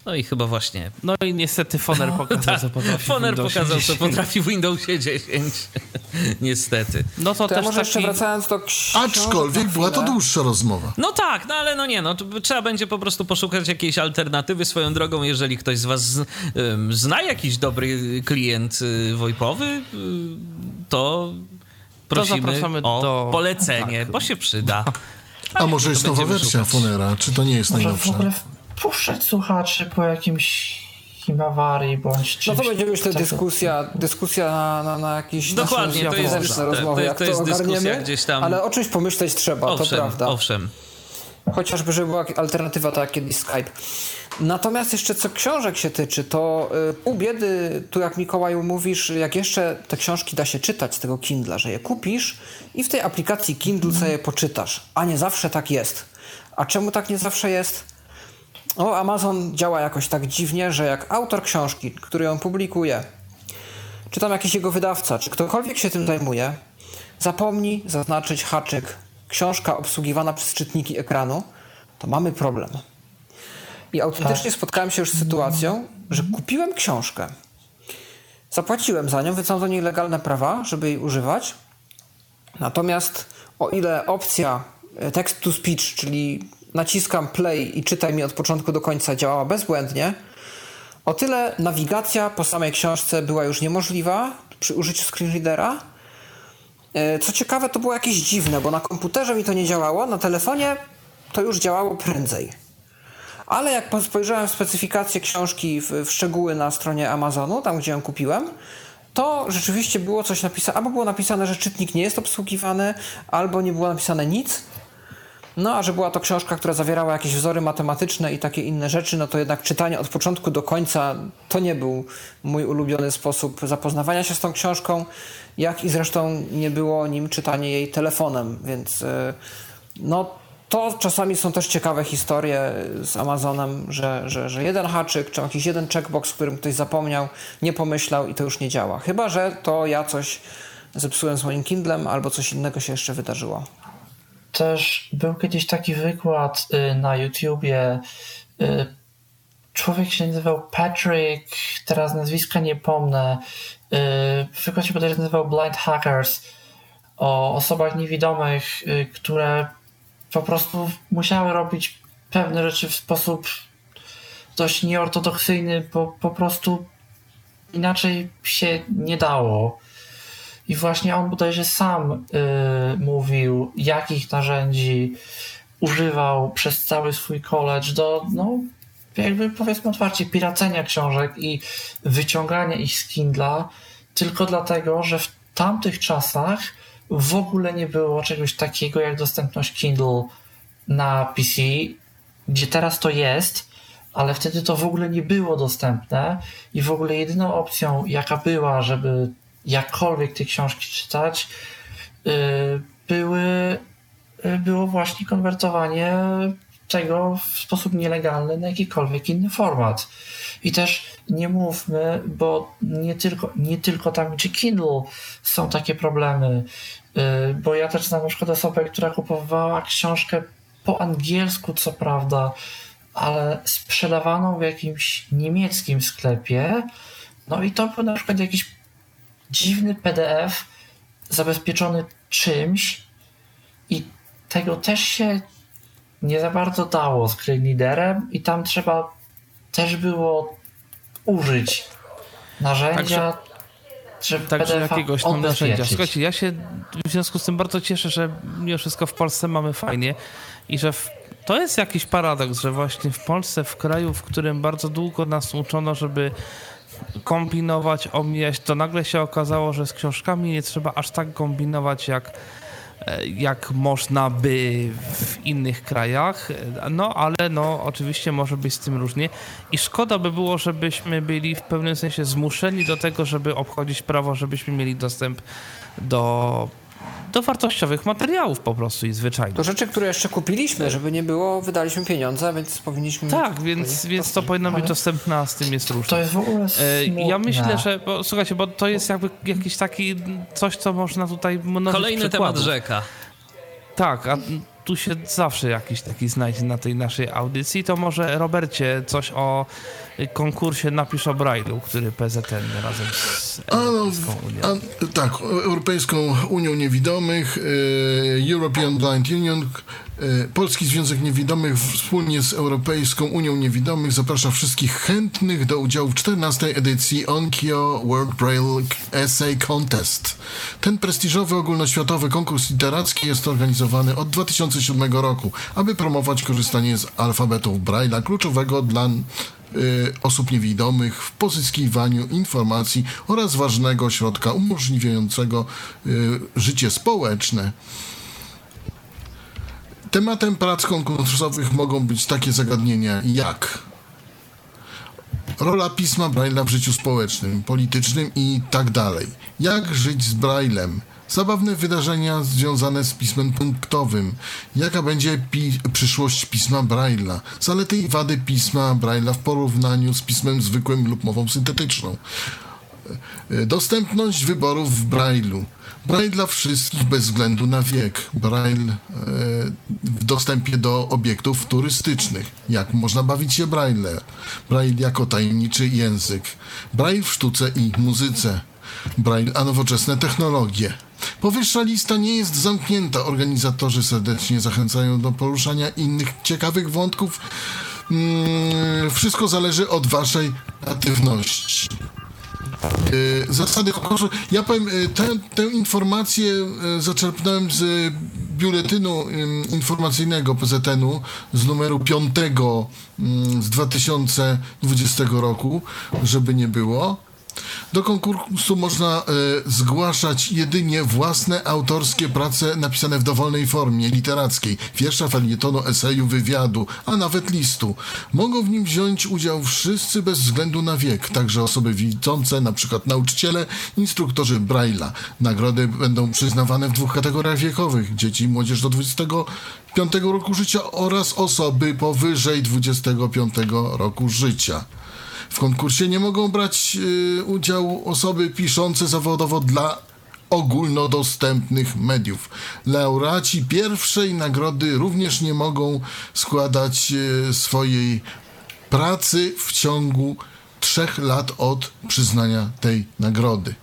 No i chyba właśnie. No i niestety Foner pokazał, co potrafi. w Foner pokazał, co 10. potrafi w Windowsie 10. Niestety. No to, To ja też może jeszcze taki... wracając do książek Aczkolwiek była to dłuższa rozmowa. No tak, no ale no nie, no trzeba będzie po prostu poszukać jakiejś alternatywy swoją drogą, jeżeli ktoś z was zna jakiś dobry klient y, VoIPowy, y, to prosimy zapraszamy o do polecenie, kontaktu. bo się przyda. A może jest nowa wersja szukać. Fonera? Czy to nie jest może w najnowsza? Ogóle wpuszczać słuchaczy po jakimś Himawarii bądź No czymś. to będzie myślę takim. dyskusja, dyskusja na, na, na jakiś Dokładnie, to jest wewnętrzne dys- to- rozmowy, to- jak to jest dyskusja ogarniemy, gdzieś tam. Ale o czymś pomyśleć trzeba, to Owszem, prawda. owszem. Chociażby, żeby była alternatywa, tak jak kiedyś Skype. Natomiast jeszcze co książek się tyczy, to y, pół biedy, tu jak Mikołaju mówisz, jak jeszcze te książki da się czytać z tego Kindla, że je kupisz i w tej aplikacji Kindle sobie poczytasz. A nie zawsze tak jest. A czemu tak nie zawsze jest? O, Amazon działa jakoś tak dziwnie, że jak autor książki, który ją publikuje, czy tam jakiś jego wydawca, czy ktokolwiek się tym zajmuje, zapomni zaznaczyć haczyk książka obsługiwana przez czytniki ekranu, to mamy problem. I autentycznie spotkałem się już z sytuacją, że kupiłem książkę. Zapłaciłem za nią, mam do niej legalne prawa, żeby jej używać. Natomiast o ile opcja e, text to speech, czyli naciskam play i czytaj mi od początku do końca działała bezbłędnie, o tyle nawigacja po samej książce była już niemożliwa przy użyciu screenreadera. E, Co ciekawe, to było jakieś dziwne, bo na komputerze mi to nie działało, na telefonie to już działało prędzej. Ale jak spojrzałem w specyfikację książki, w, w szczegóły na stronie Amazonu, tam gdzie ją kupiłem, to rzeczywiście było coś napisane, albo było napisane, że czytnik nie jest obsługiwany, albo nie było napisane nic. No, a że była to książka, która zawierała jakieś wzory matematyczne i takie inne rzeczy, no to jednak czytanie od początku do końca to nie był mój ulubiony sposób zapoznawania się z tą książką, jak i zresztą nie było nim czytanie jej telefonem, więc e, no to czasami są też ciekawe historie z Amazonem, że, że, że jeden haczyk, czy jakiś jeden checkbox, którym ktoś zapomniał, nie pomyślał i to już nie działa. Chyba, że to ja coś zepsułem z moim Kindlem albo coś innego się jeszcze wydarzyło. Też był kiedyś taki wykład y, na YouTubie. y, Człowiek się nazywał Patrick, teraz nazwiska nie pomnę. Y, Wykład się bodajże nazywał Blind Hackers o osobach niewidomych, które po prostu musiały robić pewne rzeczy w sposób dość nieortodoksyjny, bo po prostu inaczej się nie dało. I właśnie on bodajże sam y, mówił, jakich narzędzi używał przez cały swój college do, no, jakby powiedzmy otwarcie, piracenia książek i wyciągania ich z Kindla, tylko dlatego, że w tamtych czasach w ogóle nie było czegoś takiego jak dostępność Kindle na PC, gdzie teraz to jest, ale wtedy to w ogóle nie było dostępne i w ogóle jedyną opcją, jaka była, żeby jakkolwiek te książki czytać, yy, były, yy, było właśnie konwertowanie tego w sposób nielegalny na jakikolwiek inny format. I też nie mówmy, bo nie tylko, nie tylko tam czy Kindle są takie problemy, yy, bo ja też znam na przykład osobę, która kupowała książkę po angielsku, co prawda, ale sprzedawaną w jakimś niemieckim sklepie. No i to był na przykład jakiś dziwny PDF zabezpieczony czymś i tego też się nie za bardzo dało z Liderem i tam trzeba też było użyć narzędzia, Także PDF-a jakiegoś tam narzędzia. Słuchajcie, ja się w związku z tym bardzo cieszę, że mimo wszystko w Polsce mamy fajnie i że w, to jest jakiś paradoks, że właśnie w Polsce, w kraju, w którym bardzo długo nas uczono, żeby kombinować, omijać, to nagle się okazało, że z książkami nie trzeba aż tak kombinować jak e, jak można by w innych krajach. No ale no oczywiście może być z tym różnie i szkoda by było, żebyśmy byli w pewnym sensie zmuszeni do tego, żeby obchodzić prawo, żebyśmy mieli dostęp do, do wartościowych materiałów po prostu i zwyczajnie. Do rzeczy, które jeszcze kupiliśmy, żeby nie było, wydaliśmy pieniądze, więc powinniśmy... Tak, więc, więc to powinno być dostępne, a z tym jest różnie. To jest w ogóle E, smutne. Ja myślę, że, bo, słuchajcie, bo to jest jakby jakiś taki coś, co można tutaj mnożyć Kolejny temat przykładów. rzeka. Tak, a tu się zawsze jakiś taki znajdzie na tej naszej audycji. To może Robercie coś o konkursie Napisz o Braille'u, który PZN razem z Europejską Unią. a, tak, Europejską Unią Niewidomych, e, European Blind Union, e, Polski Związek Niewidomych wspólnie z Europejską Unią Niewidomych zaprasza wszystkich chętnych do udziału w 14. edycji Onkyo World Braille Essay Contest. Ten prestiżowy ogólnoświatowy konkurs literacki jest organizowany od 2007 roku, aby promować korzystanie z alfabetu Braille'a, kluczowego dla osób niewidomych w pozyskiwaniu informacji oraz ważnego środka umożliwiającego y, życie społeczne. Tematem prac konkursowych mogą być takie zagadnienia jak rola pisma Braille'a w życiu społecznym, politycznym i tak dalej. Jak żyć z Braillem? Zabawne wydarzenia związane z pismem punktowym. Jaka będzie pi- przyszłość pisma Braille'a? Zalety i wady pisma Braille'a w porównaniu z pismem zwykłym lub mową syntetyczną. E, Dostępność wyborów w Braille'u. Braille dla wszystkich bez względu na wiek. Braille e, w dostępie do obiektów turystycznych. Jak można bawić się Braille? Braille jako tajemniczy język. Braille w sztuce i muzyce. Braille a nowoczesne technologie. Powyższa lista nie jest zamknięta. Organizatorzy serdecznie zachęcają do poruszania innych ciekawych wątków. Mm, wszystko zależy od waszej aktywności. E, Zasady konkursu. Ja powiem, e, tę, tę informację e, zaczerpnąłem z biuletynu informacyjnego PZN-u z numeru 5 mm, z 2020 roku, żeby nie było. Do konkursu można e, zgłaszać jedynie własne autorskie prace napisane w dowolnej formie literackiej, wiersza, felietonu, eseju, wywiadu, a nawet listu. Mogą w nim wziąć udział wszyscy bez względu na wiek, także osoby widzące, na przykład nauczyciele, instruktorzy Braille'a. Nagrody będą przyznawane w dwóch kategoriach wiekowych: dzieci i młodzież do 25 roku życia oraz osoby powyżej 25 roku życia. W konkursie nie mogą brać y, udziału osoby piszące zawodowo dla ogólnodostępnych mediów. Laureaci pierwszej nagrody również nie mogą składać y, swojej pracy w ciągu trzech lat od przyznania tej nagrody.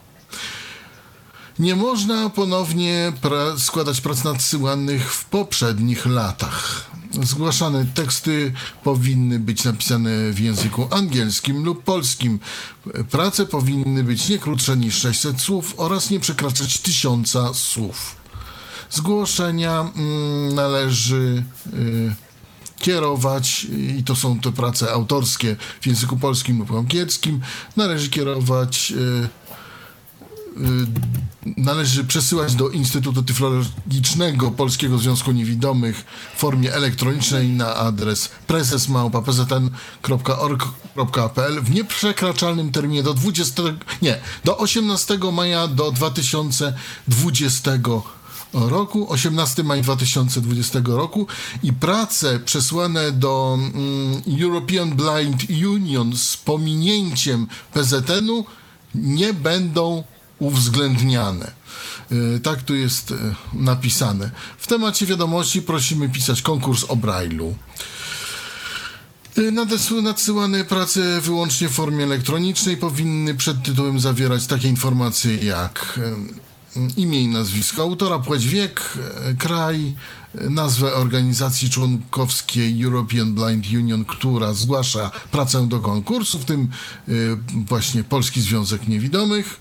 Nie można ponownie pra- składać prac nadsyłanych w poprzednich latach. Zgłaszane teksty powinny być napisane w języku angielskim lub polskim. Prace powinny być nie krótsze niż 600 słów oraz nie przekraczać 1000 słów. Zgłoszenia mm, należy y, kierować, i to są te prace autorskie w języku polskim lub angielskim, należy kierować y, należy przesyłać do Instytutu Tyflologicznego Polskiego Związku Niewidomych w formie elektronicznej na adres prezesmałpa.pzn.org.pl w nieprzekraczalnym terminie do 20, nie, do 18 maja do 2020 roku, 18 maja 2020 roku i prace przesłane do mm, European Blind Union z pominięciem PZN-u nie będą uwzględniane. Y, Tak tu jest y, napisane. W temacie wiadomości prosimy pisać konkurs o Braille'u. Nadesł- Nadsyłane prace wyłącznie w formie elektronicznej powinny przed tytułem zawierać takie informacje jak imię i nazwisko autora, płeć, wiek, kraj, nazwę organizacji członkowskiej European Blind Union, która zgłasza pracę do konkursu, w tym właśnie Polski Związek Niewidomych,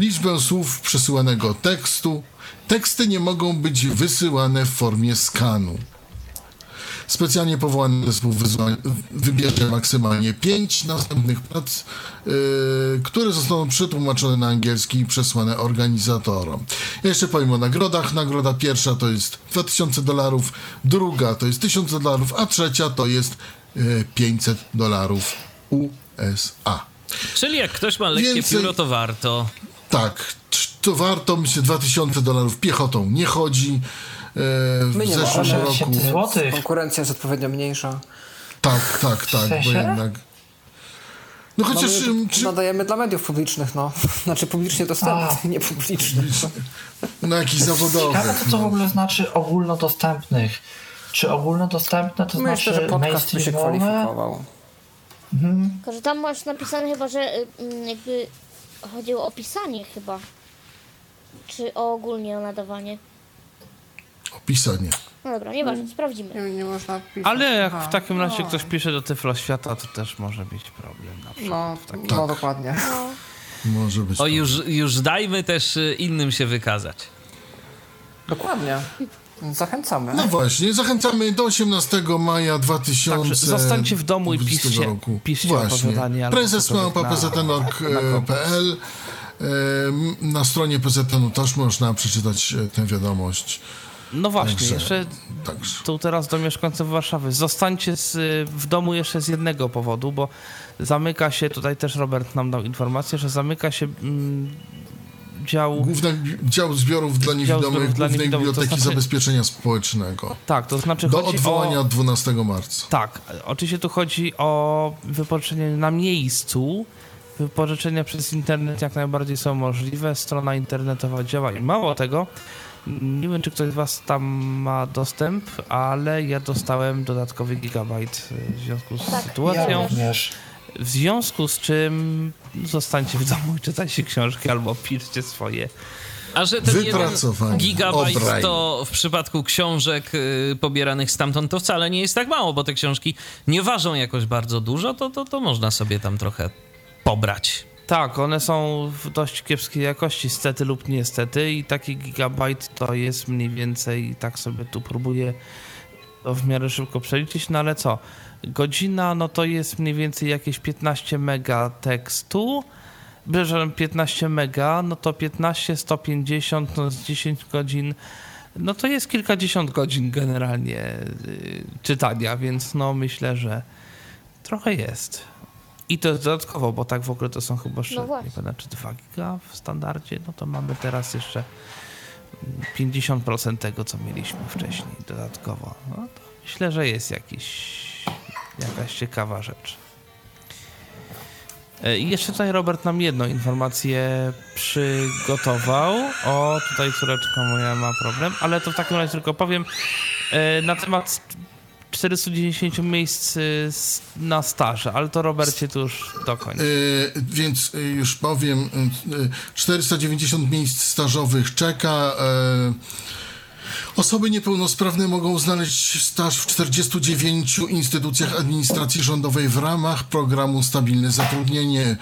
liczbę słów przesyłanego tekstu. Teksty nie mogą być wysyłane w formie skanu. Specjalnie powołany zespół wybierze maksymalnie pięć następnych prac, yy, które zostaną przetłumaczone na angielski i przesłane organizatorom. Ja jeszcze powiem o nagrodach. Nagroda pierwsza to jest 2000 dolarów, druga to jest 1000 dolarów, a trzecia to jest yy, 500 dolarów USA. Czyli jak ktoś ma lekkie Więcej- pióro, to warto. Tak, to warto, myślę, 2000 dolarów piechotą nie chodzi. E, w My nie ma zeszłym 8 roku. złotych. Konkurencja jest odpowiednio mniejsza. Tak, tak, tak, bo sensie? jednak. No No chociaż my ym, czy, nadajemy dla mediów publicznych, no. Znaczy publicznie dostępnych, nie publicznych. na jakichś Ciekawe zawodowych. co to w No. ogóle znaczy ogólnodostępnych. Czy ogólnodostępne to Myślę, znaczy że podcast by się kwalifikował. Tylko, że tam masz napisane chyba, że y, mm, jakby chodziło o pisanie chyba. Czy o ogólnie o nadawanie. Opisanie. No dobra, nieważne, sprawdzimy. Nie, nie można pisać. Ale jak Aha. w takim razie No. ktoś pisze do Tyflo Świata, to też może być problem na przykład. No, w takim... no dokładnie. Może być. O, tak. już, już dajmy też innym się wykazać. Dokładnie. Zachęcamy. No właśnie, zachęcamy do 18 maja 2000 Także zostańcie w domu i 20 piszcie- roku. piszcie Właśnie. Prezes cokolwiek małpa na- pzn.org.pl Em, Na stronie PZN-u też można przeczytać e, tę wiadomość. No właśnie, Także- jeszcze Także. tu teraz do mieszkańców Warszawy. Zostańcie z, w domu jeszcze z jednego powodu, bo zamyka się, tutaj też Robert nam dał informację, że zamyka się mm, dział... Główny dział zbiorów dla niewidomych zbiorów dla Głównej niewidomych, to Biblioteki znaczy- Zabezpieczenia Społecznego. Tak, to znaczy Do odwołania o... 12 marca. Tak, oczywiście tu chodzi o wypożyczenie na miejscu. Wypożyczenia przez internet jak najbardziej są możliwe. Strona internetowa działa i mało tego. Nie wiem, czy ktoś z Was tam ma dostęp, ale ja dostałem dodatkowy gigabajt w związku z Tak, sytuacją. Ja również. W związku z czym zostańcie w domu i czytajcie książki albo piszcie swoje. A że ten jeden gigabajt Obraj. to w przypadku książek y, pobieranych stamtąd to wcale nie jest tak mało, bo te książki nie ważą jakoś bardzo dużo, to, to, to można sobie tam trochę pobrać. Tak, one są w dość kiepskiej jakości, stety lub niestety, i taki gigabajt to jest mniej więcej, tak sobie tu próbuję to w miarę szybko przeliczyć, no ale co? Godzina, no to jest mniej więcej jakieś 15 mega tekstu. Bierzemy 15 mega, no to 15, 150, no z 10 godzin, no to jest kilkadziesiąt godzin generalnie y, czytania, więc no myślę, że trochę jest. I to jest dodatkowo, bo tak w ogóle to są chyba jeszcze, No nie pamiętam, czy 2 giga w standardzie, no to mamy teraz jeszcze mm, 50% tego, co mieliśmy wcześniej dodatkowo. No to myślę, że jest jakiś, jakaś ciekawa rzecz. E, I jeszcze tutaj Robert nam jedną informację przygotował. O, tutaj córeczka moja ma problem, ale to w takim razie tylko powiem e, na temat 490 miejsc s- na staże, ale to Robercie tu już dokończ. E, więc e, już powiem, e, 490 miejsc stażowych czeka. e, Osoby niepełnosprawne mogą znaleźć staż w 49 instytucjach administracji rządowej w ramach programu Stabilne Zatrudnienie e,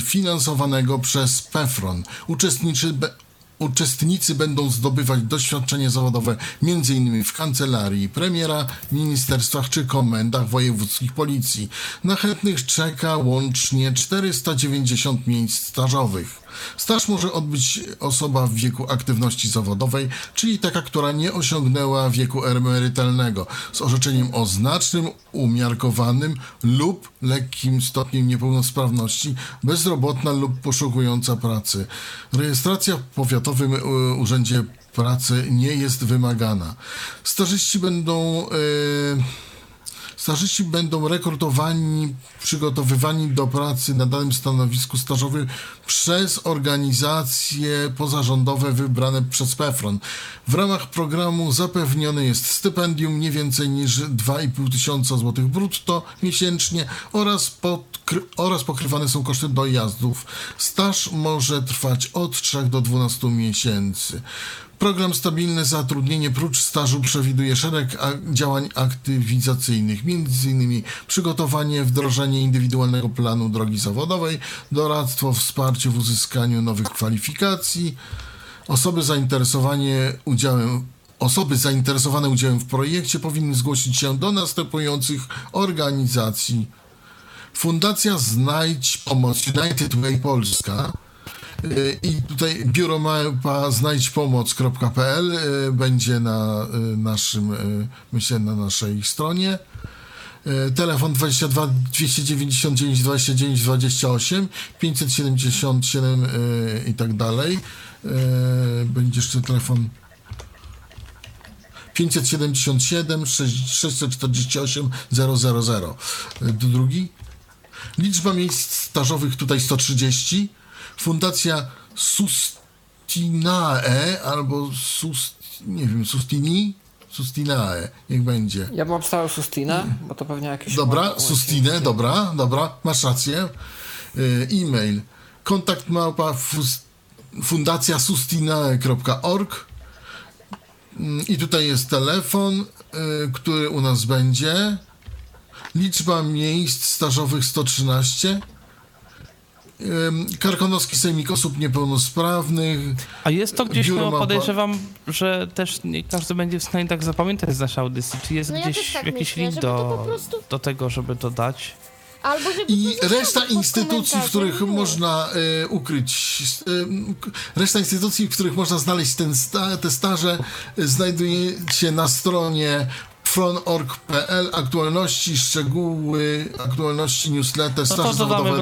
finansowanego przez PEFRON. Uczestniczy, be, Uczestnicy będą zdobywać doświadczenie zawodowe m.in. w kancelarii premiera, ministerstwach czy komendach wojewódzkich policji. Na chętnych czeka łącznie 490 miejsc stażowych. Staż może odbyć osoba w wieku aktywności zawodowej, czyli taka, która nie osiągnęła wieku emerytalnego, z orzeczeniem o znacznym, umiarkowanym lub lekkim stopniem niepełnosprawności, bezrobotna lub poszukująca pracy. Rejestracja w Powiatowym e, Urzędzie Pracy nie jest wymagana. Stażyści będą. Yy, Stażyści będą rekrutowani, przygotowywani do pracy na danym stanowisku stażowym przez organizacje pozarządowe wybrane przez PEFRON. W ramach programu zapewnione jest stypendium nie więcej niż 2,5 tysiąca złotych brutto miesięcznie oraz, podkry- oraz pokrywane są koszty dojazdów. Staż może trwać od 3 do 12 miesięcy. Program Stabilne Zatrudnienie prócz stażu przewiduje szereg działań aktywizacyjnych, m.in. przygotowanie, wdrożenie indywidualnego planu drogi zawodowej, doradztwo, wsparcie w uzyskaniu nowych kwalifikacji. Osoby udziałem Osoby zainteresowane udziałem w projekcie powinny zgłosić się do następujących organizacji. Fundacja Znajdź Pomoc United Way Polska i tutaj biuro małpa znajdźpomoc.pl będzie na naszym, myślę, na naszej stronie. Telefon 22 299 29 28 577 i tak dalej. Będzie jeszcze telefon 577 648 000. Drugi. Liczba miejsc stażowych tutaj 130. Fundacja Sustinae albo Sust, nie wiem, Sustini? Sustinae, niech będzie. Ja bym obstawiał Sustinę, bo to pewnie jakieś... Dobra, Sustinę, dobra, dobra, masz rację. E, e-mail kontakt małpa fundacja sustinae.org mm, i tutaj jest telefon, e, który u nas będzie. Liczba miejsc stażowych 113. Karkonoski Sejmik Osób Niepełnosprawnych. A jest to gdzieś, no podejrzewam, że też nie każdy będzie w stanie tak zapamiętać z naszej audycji. Czy jest No ja gdzieś też tak jakiś myślę, link do, prostu- do tego, żeby to dać? Albo żeby I reszta instytucji, w których no. można e, ukryć, e, reszta instytucji, w których można znaleźć ten sta, te staże, e, znajduje się na stronie fron.org.pl aktualności, szczegóły, aktualności, newsletter, No to po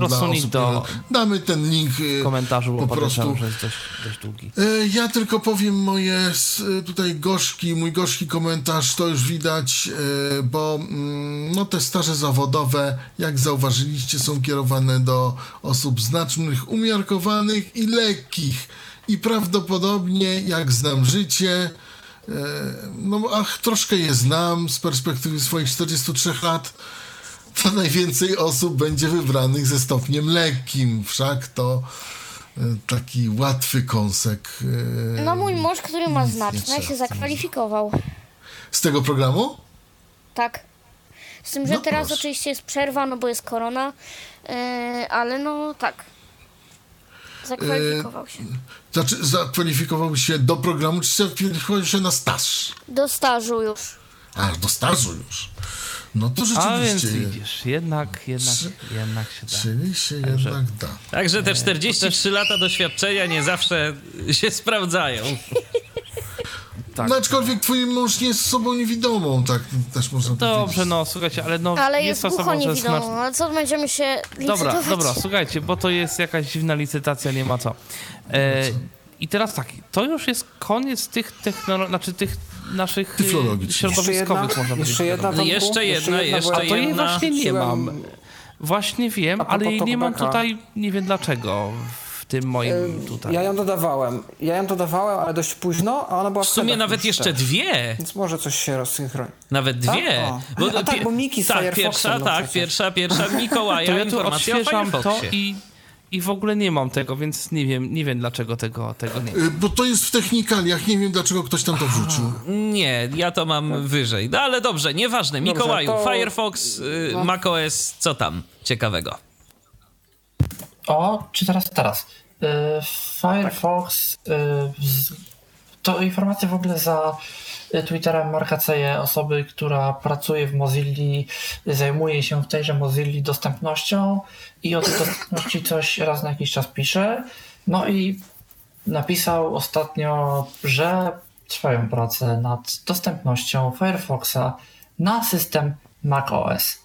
dla osób. do- Damy ten link e, W komentarzu, bo po prostu. że jest dość, dość długi. E, Ja tylko powiem moje s- tutaj gorzki, mój gorzki komentarz, to już widać, bo mm, no, te staże zawodowe, jak zauważyliście, są kierowane do osób znacznych, umiarkowanych i lekkich. I prawdopodobnie, jak znam życie, no ach, troszkę je znam z perspektywy swoich 43 lat, to najwięcej osób będzie wybranych ze stopniem lekkim. Wszak to e, taki łatwy kąsek. e, No mój mąż, który ma znaczne, się zakwalifikował. Z tego programu? Tak. Z tym, że No teraz proszę. oczywiście jest przerwa, no bo jest korona, ale no tak. Zakwalifikował się. Znaczy, zakwalifikował się do programu, czy zakwalifikował się na staż? Do stażu już. A, do stażu już. No to A więc rzeczywiście. widzisz, jednak, jednak, Czy- jednak się da. Czyli się jednak da. Także te 43 lata doświadczenia nie zawsze się sprawdzają. Tak. No aczkolwiek twój mąż nie jest osobą niewidomą, tak też można Dobrze, powiedzieć. no słuchajcie, ale no Ale jest, osobą ze niewidomą, znaczną- ale co będziemy się Dobra, licytować? dobra, słuchajcie, bo to jest jakaś dziwna licytacja, nie ma co. E, I teraz tak, to już jest koniec tych technologii, znaczy tych naszych. Jeszcze jedna, środowiskowych, można powiedzieć. jeszcze jedna, Tomku? jeszcze jedna, jeszcze bo A to jej właśnie nie mam. Właśnie wiem, A ale jej nie mam tutaj, nie wiem dlaczego, w tym moim tutaj. Ja ją dodawałem. Ja ją dodawałem, ale dość późno, a ona była W sumie nawet jeszcze dwie. Więc może coś się rozsynchronizuje. Nawet Tak? dwie. O. A tak, bo Miki z tak, Firefoxem, pierwsza, no tak, przecież. pierwsza, pierwsza Mikołaja To ja tu odświeżam to i i w ogóle nie mam tego, więc nie wiem, nie wiem dlaczego tego, tego nie Y, Bo to jest w technikaliach, nie wiem dlaczego ktoś tam to wrzucił. Nie, ja to mam wyżej. No ale dobrze, nieważne. Mikołaju, to- Firefox, y, no. macOS, co tam ciekawego? O, czy teraz, teraz. Y, Firefox, y, z- to informacja w ogóle za Twitterem Marka Ceje, osoby, która pracuje w Mozilli, zajmuje się w tejże Mozilli dostępnością i o tej dostępności coś raz na jakiś czas pisze. No i napisał ostatnio, że trwają prace nad dostępnością Firefoxa na system macOS.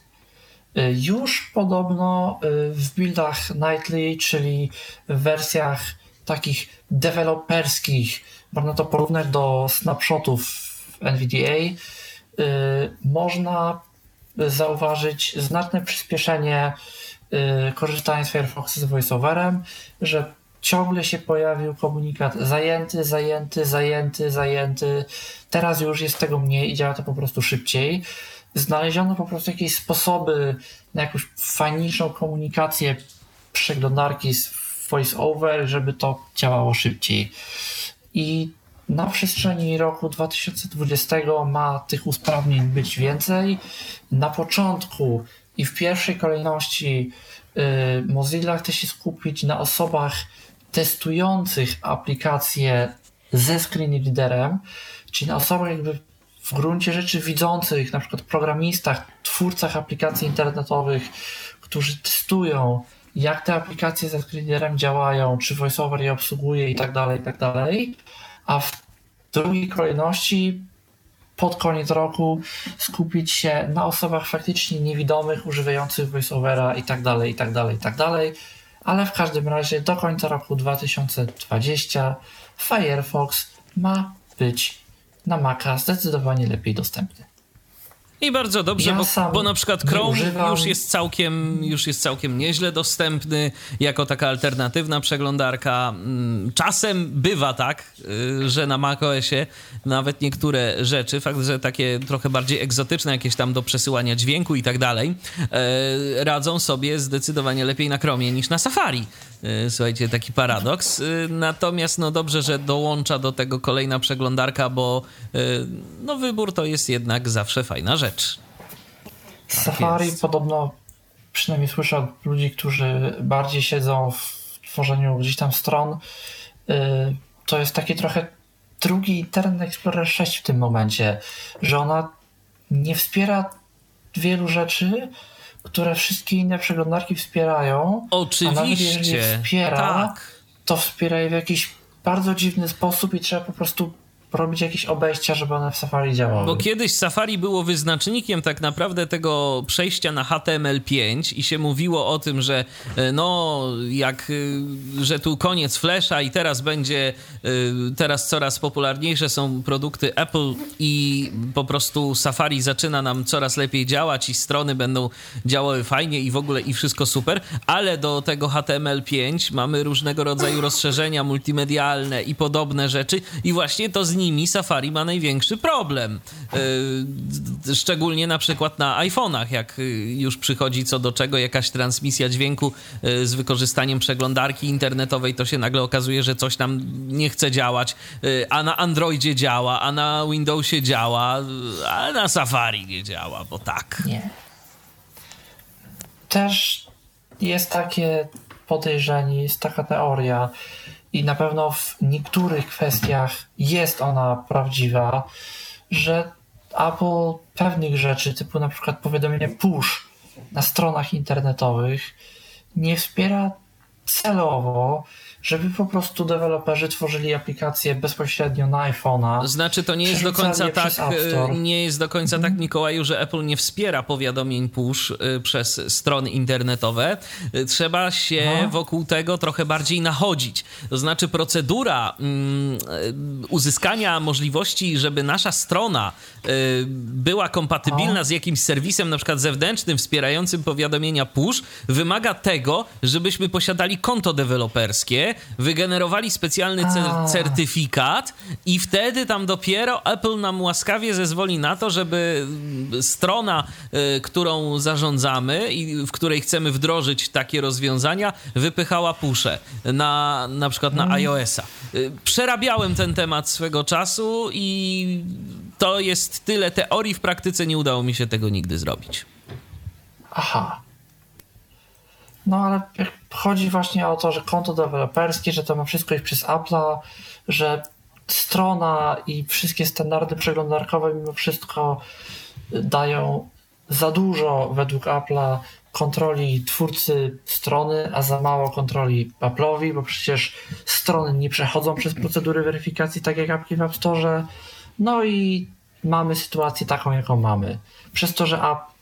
Już podobno y, w buildach Nightly, czyli w wersjach takich deweloperskich, można to porównać do snapshotów NVDA, y, można zauważyć znaczne przyspieszenie y, korzystania z Firefoxa z VoiceOverem, że ciągle się pojawił komunikat zajęty, zajęty, zajęty, zajęty. Teraz już jest tego mniej i działa to po prostu szybciej. Znaleziono po prostu jakieś sposoby na jakąś fajniejszą komunikację przeglądarki z VoiceOver, żeby to działało szybciej. I na przestrzeni roku 2020 ma tych usprawnień być więcej. Na początku i w pierwszej kolejności y, Mozilla chce się skupić na osobach testujących aplikacje ze screen readerem, czyli na osobach jakby w gruncie rzeczy widzących, na przykład programistach, twórcach aplikacji internetowych, którzy testują, jak te aplikacje ze screen readerem działają, czy VoiceOver je obsługuje i tak dalej, i tak dalej. A w drugiej kolejności pod koniec roku skupić się na osobach faktycznie niewidomych, używających VoiceOvera i tak dalej, i tak dalej, i tak dalej. Ale w każdym razie do końca roku 2020 Firefox ma być na Maca zdecydowanie lepiej dostępny. I bardzo dobrze, Ja bo, bo na przykład Chrome już jest całkiem, już jest całkiem nieźle dostępny jako taka alternatywna przeglądarka. Mm, Czasem bywa tak, y, że na macOSie nawet niektóre rzeczy, fakt, że takie trochę bardziej egzotyczne, jakieś tam do przesyłania dźwięku i tak dalej, e, radzą sobie zdecydowanie lepiej na Chromie niż na Safari. E, Słuchajcie, taki paradoks. E, Natomiast no dobrze, że dołącza do tego kolejna przeglądarka, bo e, no wybór to jest jednak zawsze fajna rzecz. Safari jest. podobno, przynajmniej słyszę od ludzi, którzy bardziej siedzą w tworzeniu gdzieś tam stron, to jest taki trochę drugi Internet Explorer 6 w tym momencie, że ona nie wspiera wielu rzeczy, które wszystkie inne przeglądarki wspierają. A nawet jeżeli Oczywiście. je wspiera, Tak. to wspiera je w jakiś bardzo dziwny sposób i trzeba po prostu robić jakieś obejścia, żeby one w Safari działały. Bo kiedyś Safari było wyznacznikiem tak naprawdę tego przejścia na HTML5 i się mówiło o tym, że e, no jak, e, że tu koniec Flasha i teraz będzie, e, teraz coraz popularniejsze są produkty Apple i po prostu Safari zaczyna nam coraz lepiej działać i strony będą działały fajnie i w ogóle i wszystko super, ale do tego HTML5 mamy różnego rodzaju rozszerzenia multimedialne i podobne rzeczy i właśnie to z nimi Safari ma największy problem. Yy, Szczególnie na przykład na iPhone'ach, jak yy, już przychodzi co do czego jakaś transmisja dźwięku yy, z wykorzystaniem przeglądarki internetowej, to się nagle okazuje, że coś tam nie chce działać, a na Androidzie działa, a na Windowsie działa, a na Safari nie działa, bo tak. Nie. Też jest takie podejrzenie, jest taka teoria i na pewno w niektórych kwestiach jest ona prawdziwa, że Apple pewnych rzeczy, typu na przykład powiadomienie push na stronach internetowych, nie wspiera celowo, żeby po prostu deweloperzy tworzyli aplikacje bezpośrednio na iPhone'a. Znaczy, to nie jest do końca tak, e, nie jest do końca tak, Mikołaju, że Apple nie wspiera powiadomień push e, przez strony internetowe. E, Trzeba się No. wokół tego trochę bardziej nachodzić. To znaczy, procedura mm, uzyskania możliwości, żeby nasza strona była kompatybilna No. z jakimś serwisem, na przykład zewnętrznym, wspierającym powiadomienia push, wymaga tego, żebyśmy posiadali konto deweloperskie wygenerowali specjalny cer- certyfikat i wtedy tam dopiero Apple nam łaskawie zezwoli na to, żeby strona, y, którą zarządzamy i w której chcemy wdrożyć takie rozwiązania, wypychała pusze na na przykład na iOS-a. Y, Przerabiałem ten temat swego czasu i to jest tyle teorii, w praktyce nie udało mi się tego nigdy zrobić. Aha. No ale chodzi właśnie o to, że konto deweloperskie, że to ma wszystko iść przez Apple'a, że strona i wszystkie standardy przeglądarkowe mimo wszystko dają za dużo według Apple'a kontroli twórcy strony, a za mało kontroli Apple'owi, bo przecież strony nie przechodzą przez procedury weryfikacji, tak jak apki w App Store. No i mamy sytuację taką, jaką mamy. Przez to, że Apple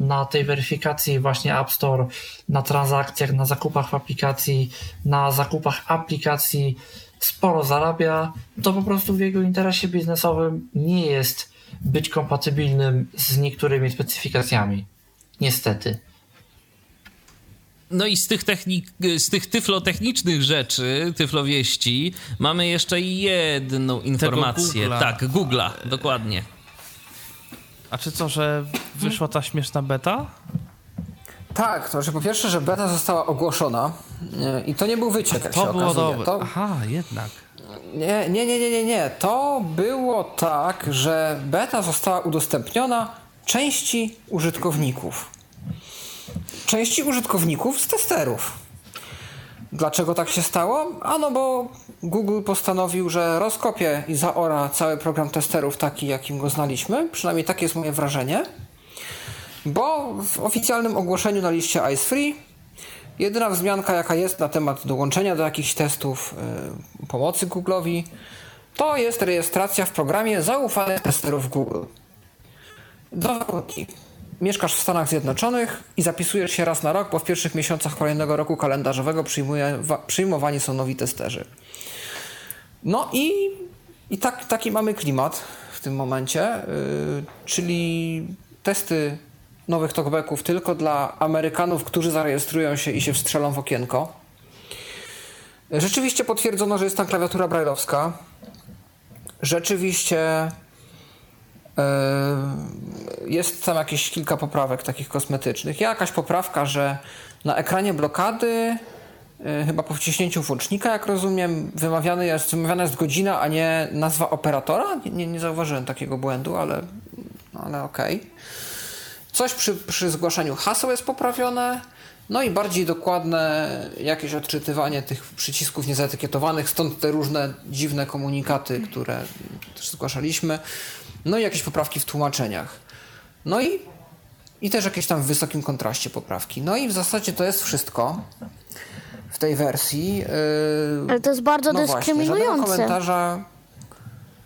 na tej weryfikacji właśnie App Store, na transakcjach, na zakupach w aplikacji, na zakupach aplikacji sporo zarabia, to po prostu w jego interesie biznesowym nie jest być kompatybilnym z niektórymi specyfikacjami. Niestety. No i z tych, technik, z tych tyflotechnicznych rzeczy, tyflowieści, mamy jeszcze jedną informację. Tak, Google'a, dokładnie. A czy co, że wyszła ta śmieszna beta? Tak, to że po pierwsze, że beta została ogłoszona e, i to nie był wyciek, jak się To było okazuje. To, Aha, jednak. nie, nie, nie, nie, nie, nie. To było tak, że beta została udostępniona części użytkowników. Części użytkowników z testerów. Dlaczego tak się stało? Ano bo Google postanowił, że rozkopie i zaora cały program testerów taki, jakim go znaliśmy. Przynajmniej takie jest moje wrażenie. Bo w oficjalnym ogłoszeniu na liście Ice Free jedyna wzmianka, jaka jest na temat dołączenia do jakichś testów y, pomocy Google'owi, to jest rejestracja w programie zaufanych testerów Google. Dwa warunki. Mieszkasz w Stanach Zjednoczonych i zapisujesz się raz na rok, bo w pierwszych miesiącach kolejnego roku kalendarzowego przyjmuje, wa, przyjmowani są nowi testerzy. No i, i tak, taki mamy klimat w tym momencie, yy, czyli testy nowych talkbacków tylko dla Amerykanów, którzy zarejestrują się i się wstrzelą w okienko. Rzeczywiście potwierdzono, że jest tam klawiatura brajlowska. Rzeczywiście Yy, jest tam jakieś kilka poprawek takich kosmetycznych. Jakaś poprawka, że na ekranie blokady, chyba po wciśnięciu włącznika, jak rozumiem, wymawiany jest, wymawiana jest godzina, a nie nazwa operatora. Nie, nie, nie zauważyłem takiego błędu, ale, no, ale okej. Coś przy, przy zgłaszaniu haseł jest poprawione. No i bardziej dokładne jakieś odczytywanie tych przycisków niezaetykietowanych, stąd te różne dziwne komunikaty, które też zgłaszaliśmy. No i jakieś poprawki w tłumaczeniach. No i, i też jakieś tam w wysokim kontraście poprawki. No i w zasadzie to jest wszystko w tej wersji. Yy, Ale to jest bardzo no właśnie, żadnego dyskryminujące. komentarza.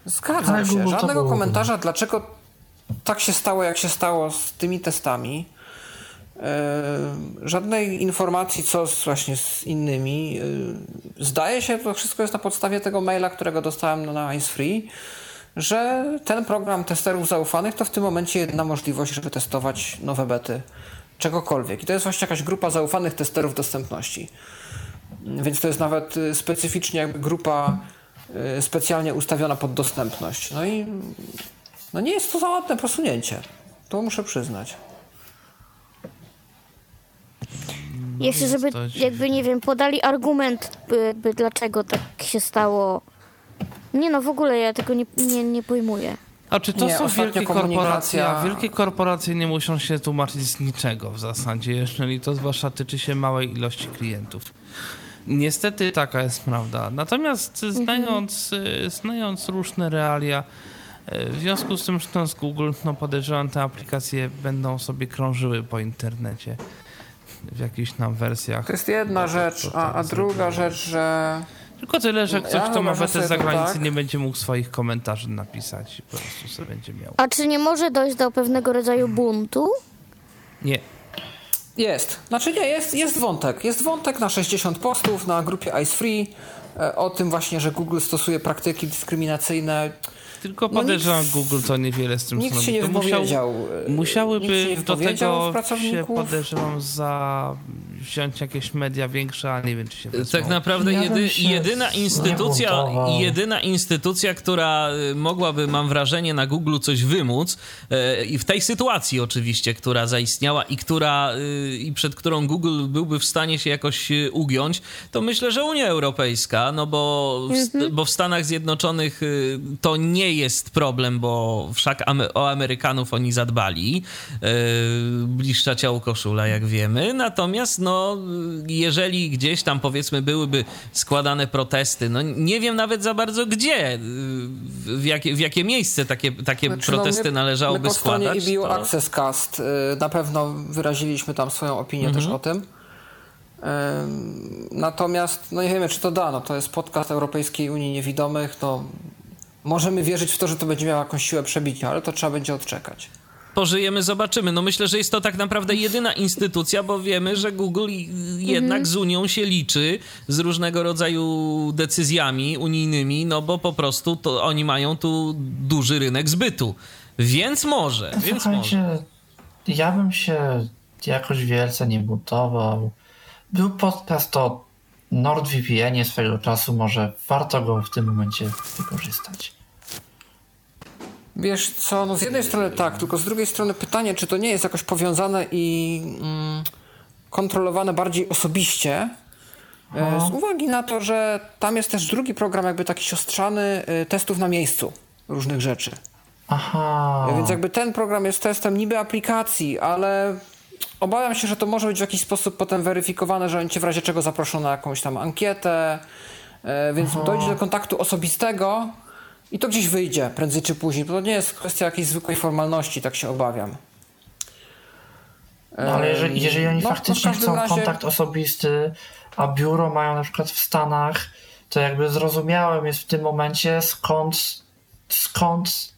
Zgadzam Ale się. Żadnego komentarza, dlaczego tak się stało, jak się stało z tymi testami. Yy, żadnej informacji, co z, właśnie z innymi. Yy, zdaje się, to wszystko jest na podstawie tego maila, którego dostałem na Ice Free, że ten program testerów zaufanych to w tym momencie jedna możliwość, żeby testować nowe bety czegokolwiek. I to jest właśnie jakaś grupa zaufanych testerów dostępności. Więc to jest nawet y, specyficznie jakby grupa y, specjalnie ustawiona pod dostępność. No i no nie jest to za ładne posunięcie. To muszę przyznać. Jeszcze, żeby to dziwne. jakby, nie wiem, podali argument, by, by dlaczego tak się stało. Nie no, w ogóle ja tego nie, nie, nie pojmuję. A czy to Nie, są wielkie komunikacja- korporacje? A wielkie korporacje nie muszą się tłumaczyć z niczego w zasadzie, jeżeli to zwłaszcza tyczy się małej ilości klientów. Niestety taka jest prawda. Natomiast znając, y, znając różne realia, y, w związku z tym, że to z Google, no podejrzewam, te aplikacje będą sobie krążyły po internecie w jakichś tam wersjach. To jest jedna rzecz, a, a tak druga rzecz, że Tylko tyle, że ktoś, Ja kto ma betę z zagranicy, tak. nie będzie mógł swoich komentarzy napisać i po prostu sobie będzie miał. A czy nie może dojść do pewnego rodzaju buntu? Nie. Jest. Znaczy nie, jest, jest wątek. Jest wątek na 60 postów na grupie Ice Free e, o tym właśnie, że Google stosuje praktyki dyskryminacyjne. Tylko No podejrzewam, nikt- Google to niewiele z tym Nikt zrobi. się nie To musiał- Musiałyby nikt się nie do tego się podejrzewam za wziąć jakieś media większe, a nie wiem czy się wezmą. Tak naprawdę jedy, jedyna instytucja, jedyna instytucja, która y, mogłaby, mam wrażenie, na Google coś wymóc e, i w tej sytuacji oczywiście, która zaistniała i która y, i przed którą Google byłby w stanie się jakoś y, ugiąć, to myślę, że Unia Europejska, no bo w, st- bo w Stanach Zjednoczonych y, to nie jest problem, bo wszak o Amerykanów oni zadbali. E, Bliższa ciału koszula, jak wiemy. Natomiast, no, jeżeli gdzieś tam powiedzmy byłyby składane protesty, no nie wiem nawet za bardzo gdzie, y, w jakie, w jakie miejsce takie, takie Znaczy, no, protesty my, należałoby my po stronie składać. EBU to- Access Cast y, na pewno wyraziliśmy tam swoją opinię Mhm. też o tym. Ym, Natomiast, no nie wiemy, czy to da. No, to jest podcast Europejskiej Unii Niewidomych. No, możemy wierzyć w to, że to będzie miało jakąś siłę przebicia, ale to trzeba będzie odczekać. Pożyjemy, zobaczymy. No myślę, że jest to tak naprawdę jedyna instytucja, bo wiemy, że Google i- jednak z Unią się liczy z różnego rodzaju decyzjami unijnymi, no bo po prostu to oni mają tu duży rynek zbytu. Więc może, No więc może. Ja bym się jakoś wielce nie buntował. Był podcast o NordVPN-ie swego czasu, może warto go w tym momencie wykorzystać. Wiesz co, no z jednej strony tak, tylko z drugiej strony pytanie, czy to nie jest jakoś powiązane i mm, kontrolowane bardziej osobiście, e, z uwagi na to, że tam jest też drugi program jakby taki siostrzany y, testów na miejscu różnych rzeczy. Aha. Więc jakby ten program jest testem niby aplikacji, ale obawiam się, że to może być w jakiś sposób potem weryfikowane, że oni cię w razie czego zaproszą na jakąś tam ankietę, e, więc dojdzie do kontaktu osobistego i to gdzieś wyjdzie prędzej czy później. To nie jest kwestia jakiejś zwykłej formalności, tak się obawiam. No, ale jeżeli, jeżeli oni No, faktycznie chcą razie- kontakt osobisty, a biuro mają na przykład w Stanach, to jakby zrozumiałym jest w tym momencie skąd, skąd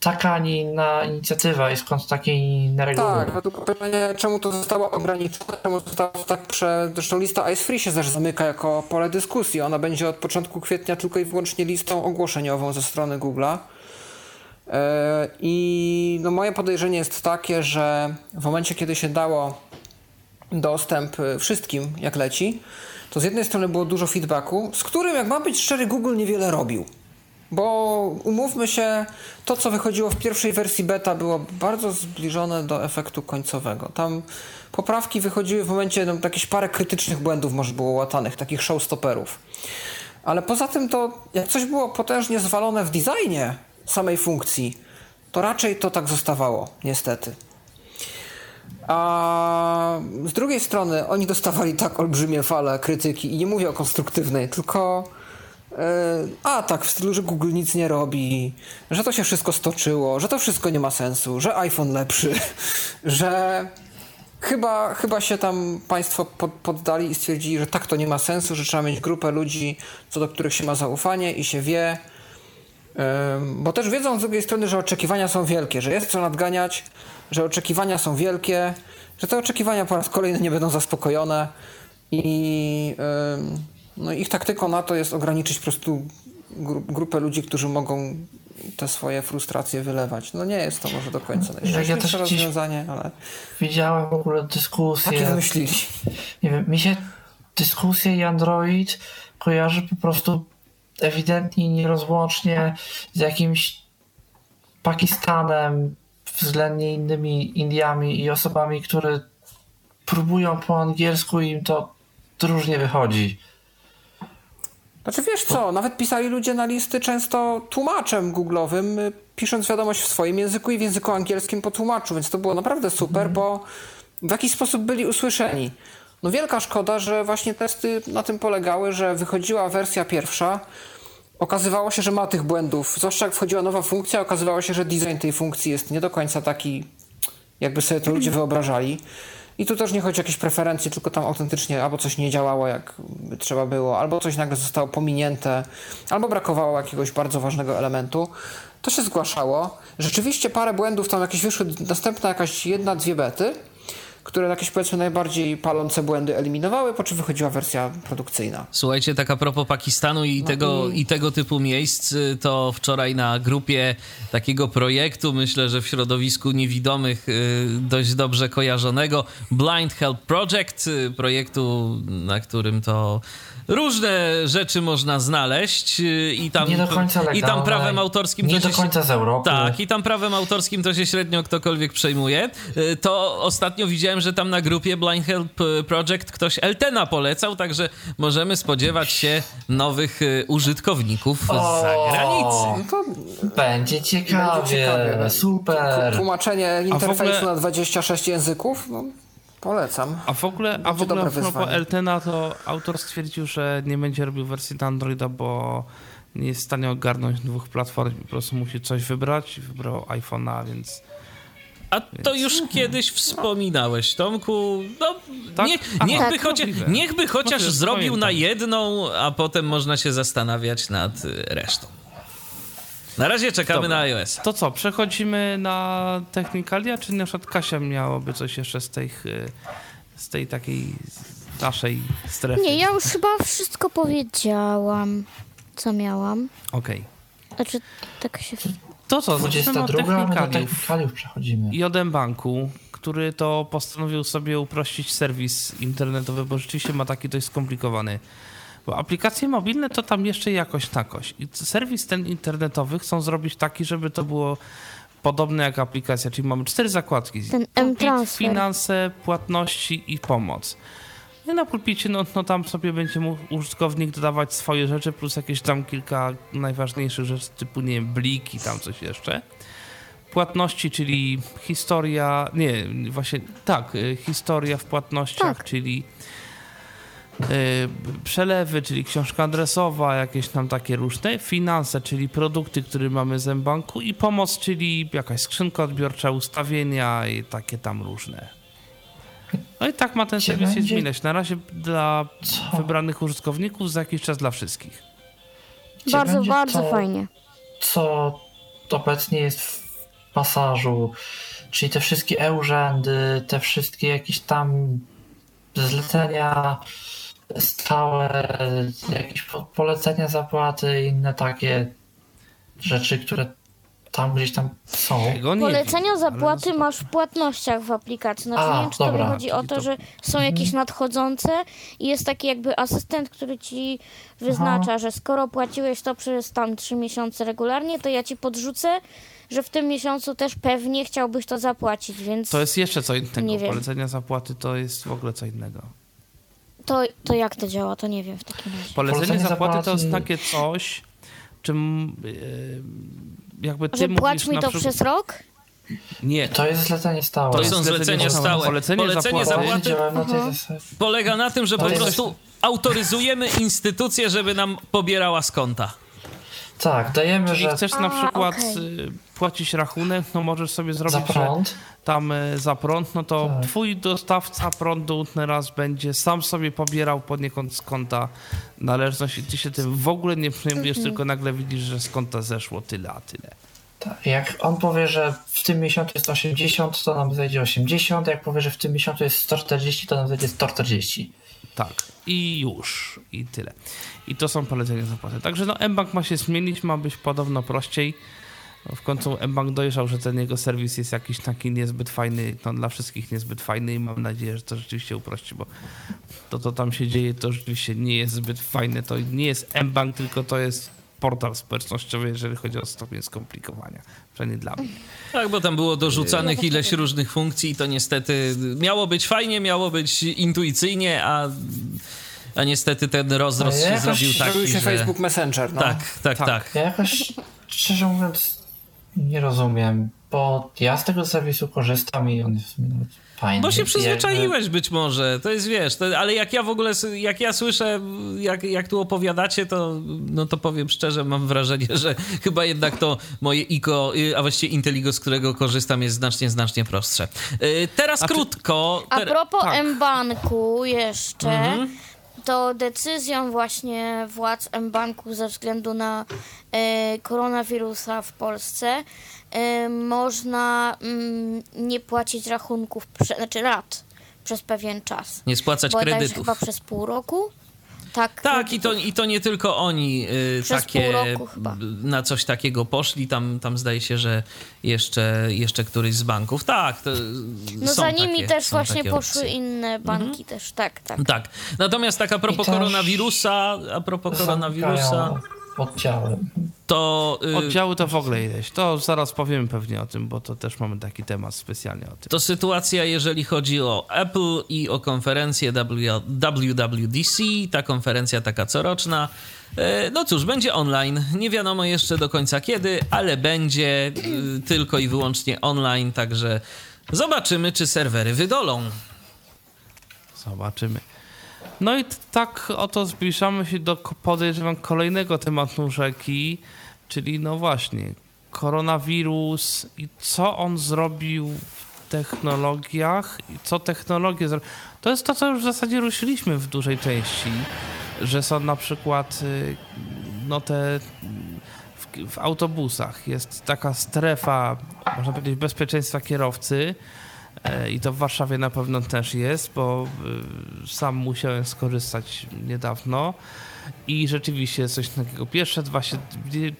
taka, a nie inna inicjatywa i skąd takie inne reguły. Tak, tylko pytanie, czemu to zostało ograniczone, czemu zostało tak prze... Zresztą lista Ice Free się też zamyka jako pole dyskusji. Ona będzie od początku kwietnia tylko i wyłącznie listą ogłoszeniową ze strony Google'a. E, I no moje podejrzenie jest takie, że w momencie, kiedy się dało dostęp y, wszystkim, jak leci, to z jednej strony było dużo feedbacku, z którym, jak mam być szczery, Google niewiele robił. Bo umówmy się, to co wychodziło w pierwszej wersji beta było bardzo zbliżone do efektu końcowego. Tam poprawki wychodziły w momencie, no, jakieś parę krytycznych błędów może było łatanych, takich showstopperów. Ale poza tym to, jak coś było potężnie zwalone w designie samej funkcji, to raczej to tak zostawało, niestety. A z drugiej strony oni dostawali tak olbrzymie fale krytyki i nie mówię o konstruktywnej, tylko a tak w stylu, że Google nic nie robi, że to się wszystko stoczyło, że to wszystko nie ma sensu, że iPhone lepszy, że chyba, chyba się tam państwo pod, poddali i stwierdzili, że tak to nie ma sensu, że trzeba mieć grupę ludzi, co do których się ma zaufanie i się wie, Bo też wiedzą z drugiej strony, że oczekiwania są wielkie, że jest co nadganiać, że oczekiwania są wielkie, że te oczekiwania po raz kolejny nie będą zaspokojone i ym, no ich taktyką na to jest ograniczyć po prostu gru- grupę ludzi, którzy mogą te swoje frustracje wylewać. No nie jest to może do końca Ja najszczęśliwsze gdzieś- rozwiązanie, ale Widziałem w ogóle dyskusję. takie wymyślili. Nie wiem, mi się dyskusje i Android kojarzy po prostu ewidentnie nierozłącznie z jakimś Pakistanem, względnie innymi Indiami i osobami, które próbują po angielsku i im to różnie wychodzi. Znaczy wiesz co, nawet pisali ludzie na listy często tłumaczem googlowym, y, pisząc wiadomość w swoim języku i w języku angielskim po tłumaczu, więc to było naprawdę super, bo w jakiś sposób byli usłyszeni. No wielka szkoda, że właśnie testy na tym polegały, że wychodziła wersja pierwsza, okazywało się, że ma tych błędów, zwłaszcza jak wchodziła nowa funkcja, okazywało się, że design tej funkcji jest nie do końca taki, jakby sobie to ludzie wyobrażali. I tu też nie chodzi o jakieś preferencje, tylko tam autentycznie albo coś nie działało jak trzeba było, albo coś nagle zostało pominięte, albo brakowało jakiegoś bardzo ważnego elementu. To się zgłaszało. Rzeczywiście parę błędów tam jakieś wyszły, następna jakaś jedna, dwie bety. Które jakieś powiedzmy najbardziej palące błędy eliminowały, po czym wychodziła wersja produkcyjna. Słuchajcie, tak a propos Pakistanu i, tego, i tego typu miejsc, y, to wczoraj na grupie takiego projektu, myślę, że w środowisku niewidomych y, dość dobrze kojarzonego, Blind Help Project, y, projektu, na którym to różne rzeczy można znaleźć i tam, Nie do końca i tam legalne, prawem autorskim nie to do się, końca z Europy. Tak, i tam prawem autorskim to się średnio ktokolwiek przejmuje. Y, To ostatnio widziałem, że tam na grupie Blind Help Project ktoś Eltena polecał, także możemy spodziewać się nowych y, użytkowników z zagranicy. No to będzie ciekawie, Będzie ciekawie. super. Tłumaczenie interfejsu ogóle- na 26 języków? No, polecam. A w ogóle, a w ogóle a propos. Eltena, to autor stwierdził, że nie będzie robił wersji na Androida, bo nie jest w stanie ogarnąć dwóch platform. Po prostu musi coś wybrać i wybrał iPhone'a, więc A to już kiedyś wspominałeś, Tomku. No, Tak? nie, A, niechby, tak, chociaż, niechby chociaż zrobił na jedną, a potem można się zastanawiać nad y, resztą. Na razie czekamy Dobra. na iOS. To co, przechodzimy na Technikalia, czy na przykład Kasia miałoby coś jeszcze z tej, y, z tej takiej naszej strefy? Nie, ja już chyba wszystko powiedziałam, co miałam. Okej. Znaczy, tak się... To co, zaczynamy od 22, my do Technikaliów. technikaliów przechodzimy. i od banku, który to postanowił sobie uprościć serwis internetowy, bo rzeczywiście ma taki dość skomplikowany. Bo aplikacje mobilne to tam jeszcze jakoś takoś. I serwis ten internetowy chcą zrobić taki, żeby to było podobne jak aplikacja, czyli mamy cztery zakładki. Ten M-Transfer. finanse, płatności i pomoc. I na pulpicie, no, no tam sobie będzie mógł użytkownik dodawać swoje rzeczy, plus jakieś tam kilka najważniejszych rzeczy, typu, nie wiem, bliki, tam coś jeszcze płatności, czyli historia, nie, właśnie tak, y, historia w płatnościach, Tak. czyli przelewy, czyli książka adresowa, jakieś tam takie różne, finanse, czyli produkty, które mamy z banku i pomoc, czyli jakaś skrzynka odbiorcza, ustawienia i takie tam różne. No i tak ma ten serwis się będzie- zmieniać. Na razie dla Co? wybranych użytkowników, za jakiś czas dla wszystkich. Gdzie bardzo, bardzo to, fajnie. Co obecnie jest w pasażu, czyli te wszystkie e-urzędy, te wszystkie jakieś tam zlecenia stałe, jakieś po- polecenia zapłaty i inne takie rzeczy, które tam gdzieś tam są. Polecenia zapłaty no, masz w płatnościach w aplikacji. Znaczy, A, nie wiem, czy to dobra, chodzi o to, to- że są jakieś nadchodzące i jest taki jakby asystent, który ci wyznacza, że skoro płaciłeś to przez tam trzy miesiące regularnie, to ja ci podrzucę, że w tym miesiącu też pewnie chciałbyś to zapłacić, więc To jest jeszcze co innego. Nie wiem. Polecenia zapłaty to jest w ogóle co innego. To, to jak to działa, to nie wiem w takim razie. Polecenie Polecenie zapłaty to jest takie coś, czym yy, jakby ty Że mówisz płać mi to przykład... przez rok? Nie, To jest zlecenie stałe. To jest są zlecenie zlecenia stałe. Polecenie Polecenie zapłaty- zapłaty na zasadzie. polega na tym, że To po prostu autoryzujemy instytucję, żeby nam pobierała z konta. Tak, dajemy, Jeżeli że chcesz na A, przykład okej. y, płacić rachunek, no możesz sobie za zrobić, że prąd. tam y, za prąd, no to Tak. twój dostawca prądu teraz będzie sam sobie pobierał poniekąd z konta należność i ty się tym w ogóle nie przejmujesz, Mhm. tylko nagle widzisz, że z konta zeszło tyle, a tyle. Tak, jak on powie, że w tym miesiącu jest 80, to nam zejdzie 80. Jak powie, że w tym miesiącu jest 140, to nam zejdzie 140. Tak. I już. I tyle. I to są polecenia zapłaty. Także no mBank ma się zmienić, ma być podobno prościej. No, w końcu mBank dojrzał, że ten jego serwis jest jakiś taki niezbyt fajny, no dla wszystkich niezbyt fajny i mam nadzieję, że to rzeczywiście uprości, bo to, co tam się dzieje, to rzeczywiście nie jest zbyt fajne. To nie jest mBank, tylko to jest portal społecznościowy, jeżeli chodzi o stopień skomplikowania. Przynajmniej dla mnie. Tak, bo tam było dorzucanych ileś różnych funkcji i to niestety miało być fajnie, miało być intuicyjnie, a, a niestety ten rozrost się zrobił taki, Zrobił się że... Facebook Messenger. No. Tak, tak, Tak. tak. Ja jakoś, szczerze mówiąc, nie rozumiem, bo ja z tego serwisu korzystam i on jest nawet fajny. Bo się przyzwyczaiłeś być może, to jest wiesz, to, ale jak ja w ogóle, jak ja słyszę, jak, jak tu opowiadacie, to, no to powiem szczerze, mam wrażenie, że chyba jednak to moje ICO, y, a właściwie Inteligo, z którego korzystam, jest znacznie, znacznie prostsze. Y, Teraz A czy- krótko. A propos tak. M-Banku jeszcze, Mhm. To decyzją właśnie władz M-Banku ze względu na e, koronawirusa w Polsce e, można mm, nie płacić rachunków, znaczy rat przez pewien czas. Nie spłacać Bodajże kredytów. chyba przez pół roku. Tak, Tak, i to, i to nie tylko oni y, Przez takie pół roku chyba. b- na coś takiego poszli. Tam, tam zdaje się, że jeszcze, jeszcze któryś z banków. Tak, to No są za nimi takie, też właśnie poszły inne banki też, tak, tak. Tak. Natomiast tak a propos koronawirusa, a propos koronawirusa, Oddziały. to y, Oddziały to w ogóle ileś. To zaraz powiemy pewnie o tym, bo to też mamy taki temat specjalnie o tym. to sytuacja, jeżeli chodzi o Apple i o konferencję WWDC, ta konferencja taka coroczna. E, No cóż, będzie online. Nie wiadomo jeszcze do końca kiedy, ale będzie y, tylko i wyłącznie online, także zobaczymy, czy serwery wydolą. Zobaczymy. No i tak oto zbliżamy się do podejrzewam kolejnego tematu rzeki, czyli no właśnie koronawirus i co on zrobił w technologiach i co technologie zro... To jest to, co już w zasadzie ruszyliśmy w dużej części, że są na przykład y, no te w, w autobusach jest taka strefa, można powiedzieć, bezpieczeństwa kierowcy, I to w Warszawie na pewno też jest, bo y, sam musiałem skorzystać niedawno. I rzeczywiście coś takiego. Pierwsze dwa, się,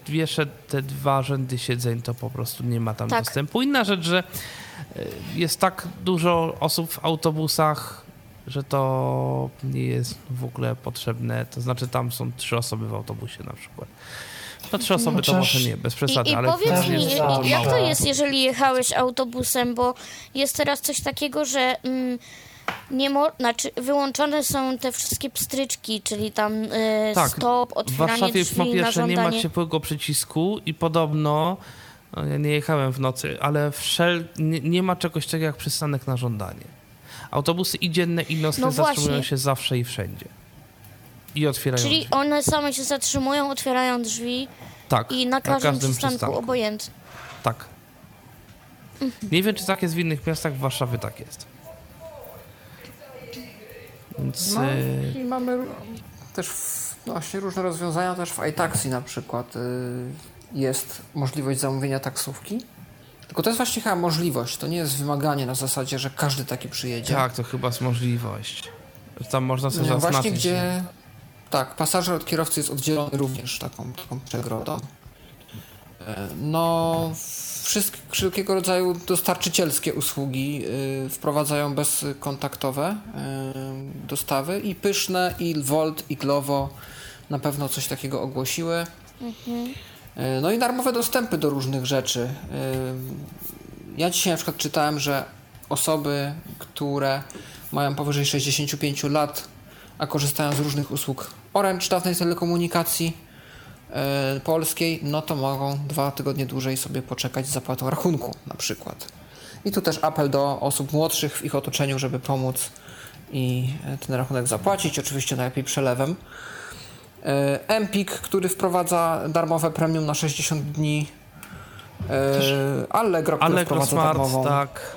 pierwsze te dwa rzędy siedzeń to po prostu nie ma tam Tak. dostępu. Inna rzecz, że y, jest tak dużo osób w autobusach, że to nie jest w ogóle potrzebne. To znaczy tam są trzy osoby w autobusie na przykład. No trzy osoby to Chociaż- może nie, bez przesady, I, i ale powiedz mi, jest jak to jest, jeżeli jechałeś autobusem, bo jest teraz coś takiego, że mm, nie mo- znaczy wyłączone są te wszystkie pstryczki, czyli tam y, Tak, stop, W otwieranie Warszawie drzwi po pierwsze nie ma ciepłego przycisku i podobno, no ja nie jechałem w nocy, ale wszel, nie, nie ma czegoś takiego jak przystanek na żądanie. Autobusy i dzienne i nocne No zatrzymują się zawsze i wszędzie. I otwierają Czyli drzwi. one same się zatrzymują, otwierają drzwi Tak, i na każdym, każdym przystanku, przystanku. obojętnie. Tak. Nie wiem, czy tak jest w innych miastach, w Warszawie tak jest. Więc No y, i mamy też w, no właśnie różne rozwiązania, też w iTaxi na przykład y, jest możliwość zamówienia taksówki. Tylko to jest właśnie chyba możliwość, to nie jest wymaganie na zasadzie, że każdy taki przyjedzie. tak, to chyba jest możliwość. Tam można sobie No, zaznaczyć. właśnie gdzie tak, pasażer od kierowcy jest oddzielony również taką, taką przegrodą. E, No, wszelkiego rodzaju dostarczycielskie usługi y, wprowadzają bezkontaktowe y, dostawy i Pyszne, i Volt, i Glovo na pewno coś takiego ogłosiły. Y, No i darmowe dostępy do różnych rzeczy. Y, Ja dzisiaj na przykład czytałem, że osoby, które mają powyżej 65 lat, a korzystają z różnych usług Orange, dawnej telekomunikacji e, polskiej, no to mogą dwa tygodnie dłużej sobie poczekać z zapłatą rachunku na przykład. I tu też apel do osób młodszych w ich otoczeniu, żeby pomóc i e, ten rachunek zapłacić, oczywiście najlepiej przelewem. Empik, który wprowadza darmowe premium na 60 dni. E, Allegro, który Allegro wprowadza Smart, darmową. tak,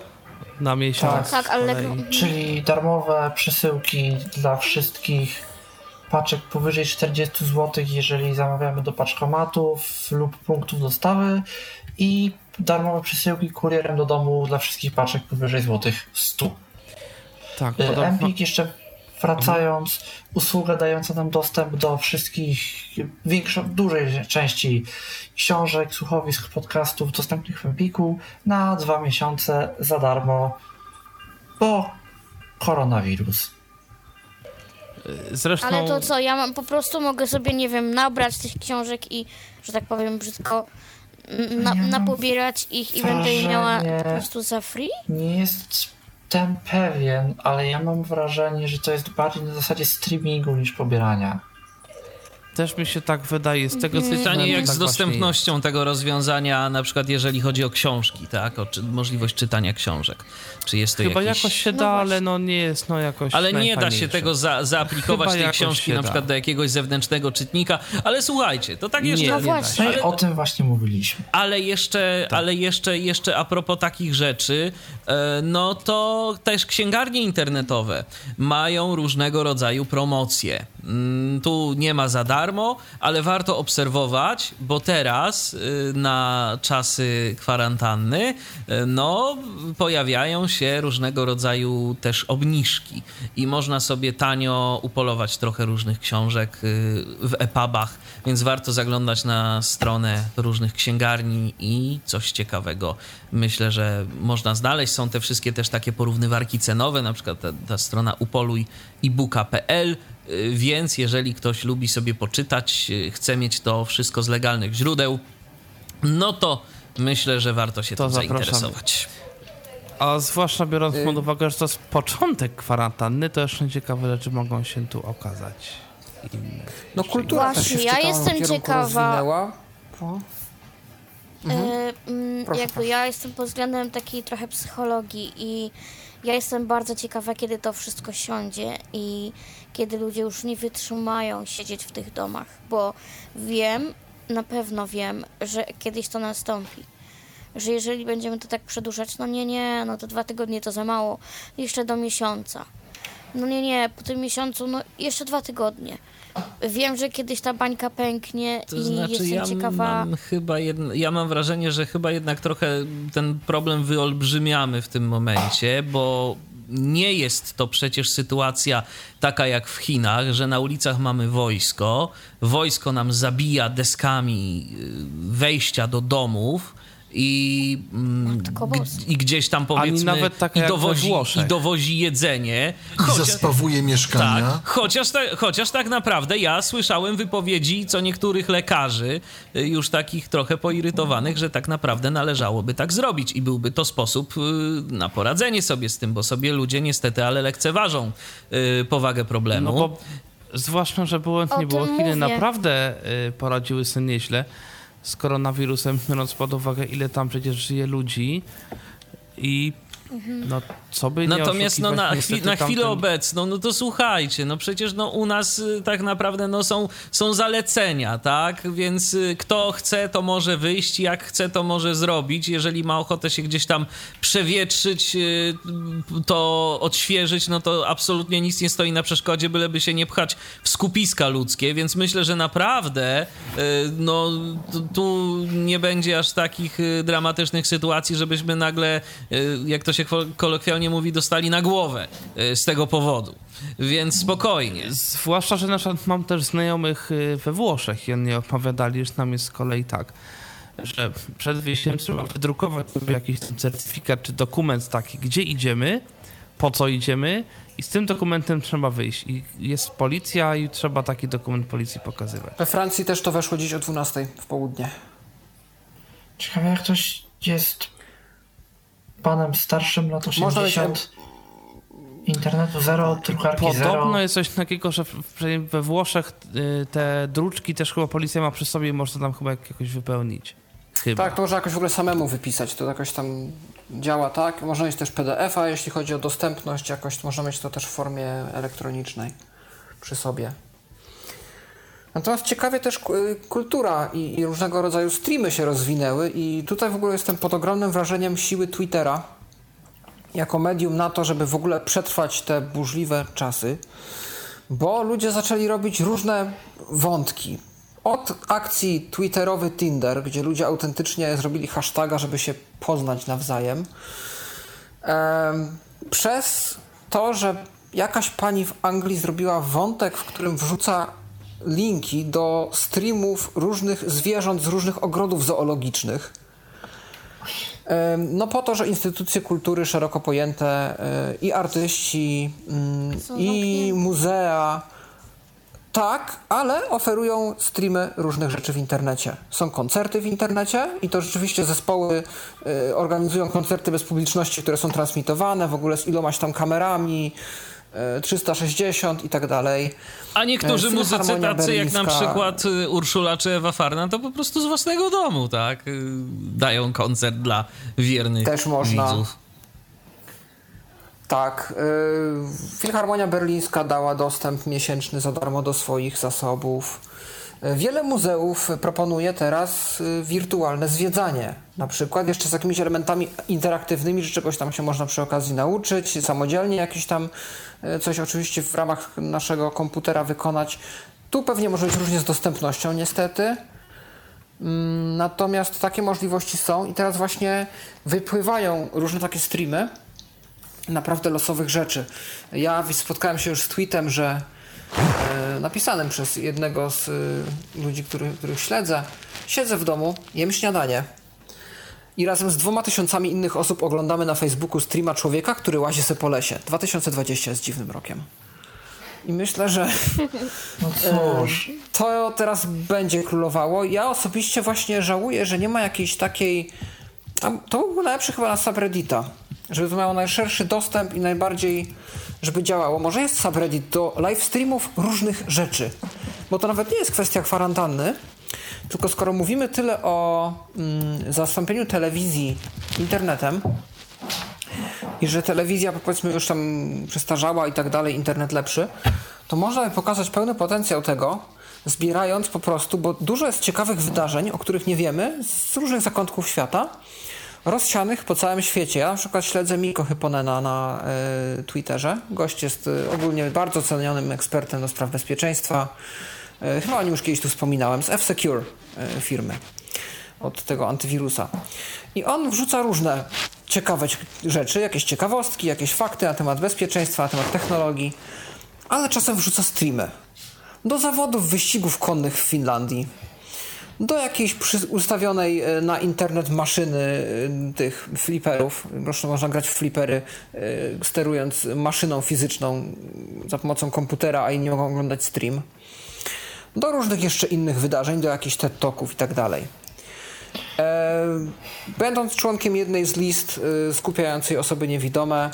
na miesiąc. Tak, z Allegro. Czyli darmowe przesyłki dla wszystkich paczek powyżej 40 zł, jeżeli zamawiamy do paczkomatów lub punktów dostawy i darmowe przesyłki kurierem do domu dla wszystkich paczek powyżej złotych 100. Tak, Y, podobno. Empik jeszcze wracając, usługa dająca nam dostęp do wszystkich, większej, dużej części książek, słuchowisk, podcastów dostępnych w Empiku na dwa miesiące za darmo, bo koronawirus. Zresztą Ale to co, ja mam, po prostu mogę sobie, nie wiem, nabrać tych książek i, że tak powiem brzydko, na, Ja mam napobierać ich i będę je miała po prostu za free? Nie jestem pewien, ale ja mam wrażenie, że to jest bardziej na zasadzie streamingu niż pobierania. Też mi się tak wydaje z tego co Pytanie jak tak z dostępnością tego rozwiązania, na przykład jeżeli chodzi o książki, tak? O czy, możliwość czytania książek. Czy jest to Chyba jakiś... jakoś się No da, właśnie. ale no nie jest no jakoś Ale nie da się tego za, zaaplikować Chyba tej książki na da. przykład do jakiegoś zewnętrznego czytnika. Ale słuchajcie, to tak jeszcze... Nie, No nie da właśnie. No Ale- o tym właśnie mówiliśmy. Ale jeszcze, Tak. ale jeszcze, jeszcze a propos takich rzeczy, e, no to też księgarnie internetowe mają różnego rodzaju promocje. Mm, tu nie ma za darmo, ale warto obserwować, bo teraz y, na czasy kwarantanny y, no, pojawiają się różnego rodzaju też obniżki. I można sobie tanio upolować trochę różnych książek y, w e-pubach, więc warto zaglądać na stronę różnych księgarni i coś ciekawego. Myślę, że można znaleźć. Są te wszystkie też takie porównywarki cenowe, na przykład ta, ta strona upoluj-ibuka.pl Y, więc jeżeli ktoś lubi sobie poczytać, y, chce mieć to wszystko z legalnych źródeł, no to myślę, że warto się To tym zapraszamy. zainteresować. A zwłaszcza biorąc pod uwagę, że to jest początek kwarantanny, to jeszcze ciekawe rzeczy mogą się tu okazać. Inne. No kultura też Właśnie, się ja jestem ciekawa-. O. E, mm, jakby ja jestem pod względem takiej trochę psychologii i ja jestem bardzo ciekawa, kiedy to wszystko siądzie i kiedy ludzie już nie wytrzymają siedzieć w tych domach, bo wiem, na pewno wiem, że kiedyś to nastąpi. Że jeżeli będziemy to tak przedłużać, no nie, nie, no to dwa tygodnie to za mało, jeszcze do miesiąca. No nie, nie, po tym miesiącu, no jeszcze dwa tygodnie. Wiem, że kiedyś ta bańka pęknie To i znaczy, jestem ja ciekawa. mam chyba ja mam wrażenie, że chyba jednak trochę ten problem wyolbrzymiamy w tym momencie, bo nie jest to przecież sytuacja taka jak w Chinach, że na ulicach mamy wojsko, wojsko nam zabija deskami y, wejścia do domów. I, mm. I gdzieś tam powiedzmy nawet taka i, jak we dowozi, Włoszech. i dowozi jedzenie. I Chociaż- zaspawuje mieszkania. tak, chociaż, ta, chociaż tak naprawdę ja słyszałem wypowiedzi co niektórych lekarzy, y, już takich trochę poirytowanych, że tak naprawdę należałoby tak zrobić i byłby to sposób y, na poradzenie sobie z tym, bo sobie ludzie niestety, ale lekceważą y, powagę problemu. No bo zwłaszcza, że było, nie było Chiny, naprawdę poradziły sobie nieźle z koronawirusem, biorąc pod uwagę, ile tam przecież żyje ludzi. I no co by nie Natomiast no, na, chwi- na chwilę tamten- obecną, no to słuchajcie, no przecież no, u nas y, tak naprawdę no, są, są zalecenia, tak? Więc y, kto chce, to może wyjść, jak chce, to może zrobić. Jeżeli ma ochotę się gdzieś tam przewietrzyć, y, to odświeżyć, no to absolutnie nic nie stoi na przeszkodzie, byleby się nie pchać w skupiska ludzkie, więc myślę, że naprawdę no, tu- nie będzie aż takich dramatycznych sytuacji, żebyśmy nagle, jak to się ko- kolokwialnie mówi, dostali na głowę y, z tego powodu. Więc spokojnie. Zwłaszcza, że na przykład mam też znajomych y, we Włoszech i oni opowiadali, że tam jest z kolei tak, że przed wyjściem trzeba wydrukować sobie jakiś certyfikat czy dokument taki, gdzie idziemy, po co idziemy i z tym dokumentem trzeba wyjść. I jest policja i trzeba taki dokument policji pokazywać. We Francji też to weszło dziś o 12 w południe. Ciekawe, jak ktoś jest panem starszym, lat Można mieć 80, internetu zero, drukarki Podobno zero. jest coś takiego, że we Włoszech y, te druczki też chyba policja ma przy sobie i można tam chyba jak- jakoś wypełnić. Chyba. Tak, to można jakoś w ogóle samemu wypisać. To jakoś tam działa tak. Można mieć też PDF-a, jeśli chodzi o dostępność, jakoś można mieć to też w formie elektronicznej przy sobie. Natomiast ciekawie też y, kultura i, i różnego rodzaju streamy się rozwinęły i tutaj w ogóle jestem pod ogromnym wrażeniem siły Twittera jako medium na to, żeby w ogóle przetrwać te burzliwe czasy, bo ludzie zaczęli robić różne wątki. Od akcji Twitterowy Tinder, gdzie ludzie autentycznie zrobili hashtaga, żeby się poznać nawzajem, em, przez to, że jakaś pani w Anglii zrobiła wątek, w którym wrzuca linki do streamów różnych zwierząt z różnych ogrodów zoologicznych. No po to, że instytucje kultury szeroko pojęte e, i artyści, mm, Są i zamknięte. muzea, tak, ale oferują streamy różnych rzeczy w internecie. Są koncerty w internecie i to rzeczywiście zespoły y, organizują koncerty bez publiczności, które są transmitowane w ogóle z ilomaś tam kamerami, 360 i tak dalej. A niektórzy E, muzycy tacy jak na przykład y, Urszula czy Ewa Farna, to po prostu z własnego domu, tak? y, Dają koncert dla wiernych Też można. widzów. Tak, y, Filharmonia Berlińska dała dostęp miesięczny za darmo do swoich zasobów. Wiele muzeów proponuje teraz y, wirtualne zwiedzanie. Na przykład jeszcze z jakimiś elementami interaktywnymi, że czegoś tam się można przy okazji nauczyć, samodzielnie jakieś tam y, coś oczywiście w ramach naszego komputera wykonać. Tu pewnie może być różnie z dostępnością niestety. Mm, natomiast takie możliwości są i teraz właśnie wypływają różne takie streamy naprawdę losowych rzeczy. Ja spotkałem się już z tweetem, że napisanym przez jednego z e, ludzi, który, których śledzę, siedzę w domu, jem śniadanie i razem z dwoma tysiącami innych osób oglądamy na Facebooku streama człowieka, który łazi se po lesie. 2020 jest dziwnym rokiem. I myślę, że No cóż. e, to teraz będzie królowało. Ja osobiście właśnie żałuję, że nie ma jakiejś takiej. To byłby najlepszy chyba na subreddita. Żeby to miało najszerszy dostęp i najbardziej, żeby działało. Może jest subreddit do live streamów różnych rzeczy. Bo to nawet nie jest kwestia kwarantanny. Tylko skoro mówimy tyle o mm, zastąpieniu telewizji internetem, i że telewizja powiedzmy już tam przestarzała i tak dalej, internet lepszy, to można pokazać pełny potencjał tego, zbierając po prostu, bo dużo jest ciekawych wydarzeń, o których nie wiemy, z różnych zakątków świata, rozsianych po całym świecie. Ja na przykład śledzę Miko Hyponena na y, Twitterze. Gość jest y, ogólnie bardzo cenionym ekspertem do spraw bezpieczeństwa. Y, chyba o nim już kiedyś tu wspominałem, z F-Secure firmy od tego antywirusa. I on wrzuca różne ciekawe rzeczy, jakieś ciekawostki, jakieś fakty na temat bezpieczeństwa, na temat technologii, ale czasem wrzuca streamy. Do zawodów wyścigów konnych w Finlandii, do jakiejś ustawionej e, na internet maszyny e, tych fliperów. Proszę, można grać w flipery e, sterując maszyną fizyczną za pomocą komputera, a inni mogą oglądać stream. Do różnych jeszcze innych wydarzeń, do jakichś TED Talków i tak dalej. Będąc członkiem jednej z list skupiającej osoby niewidome,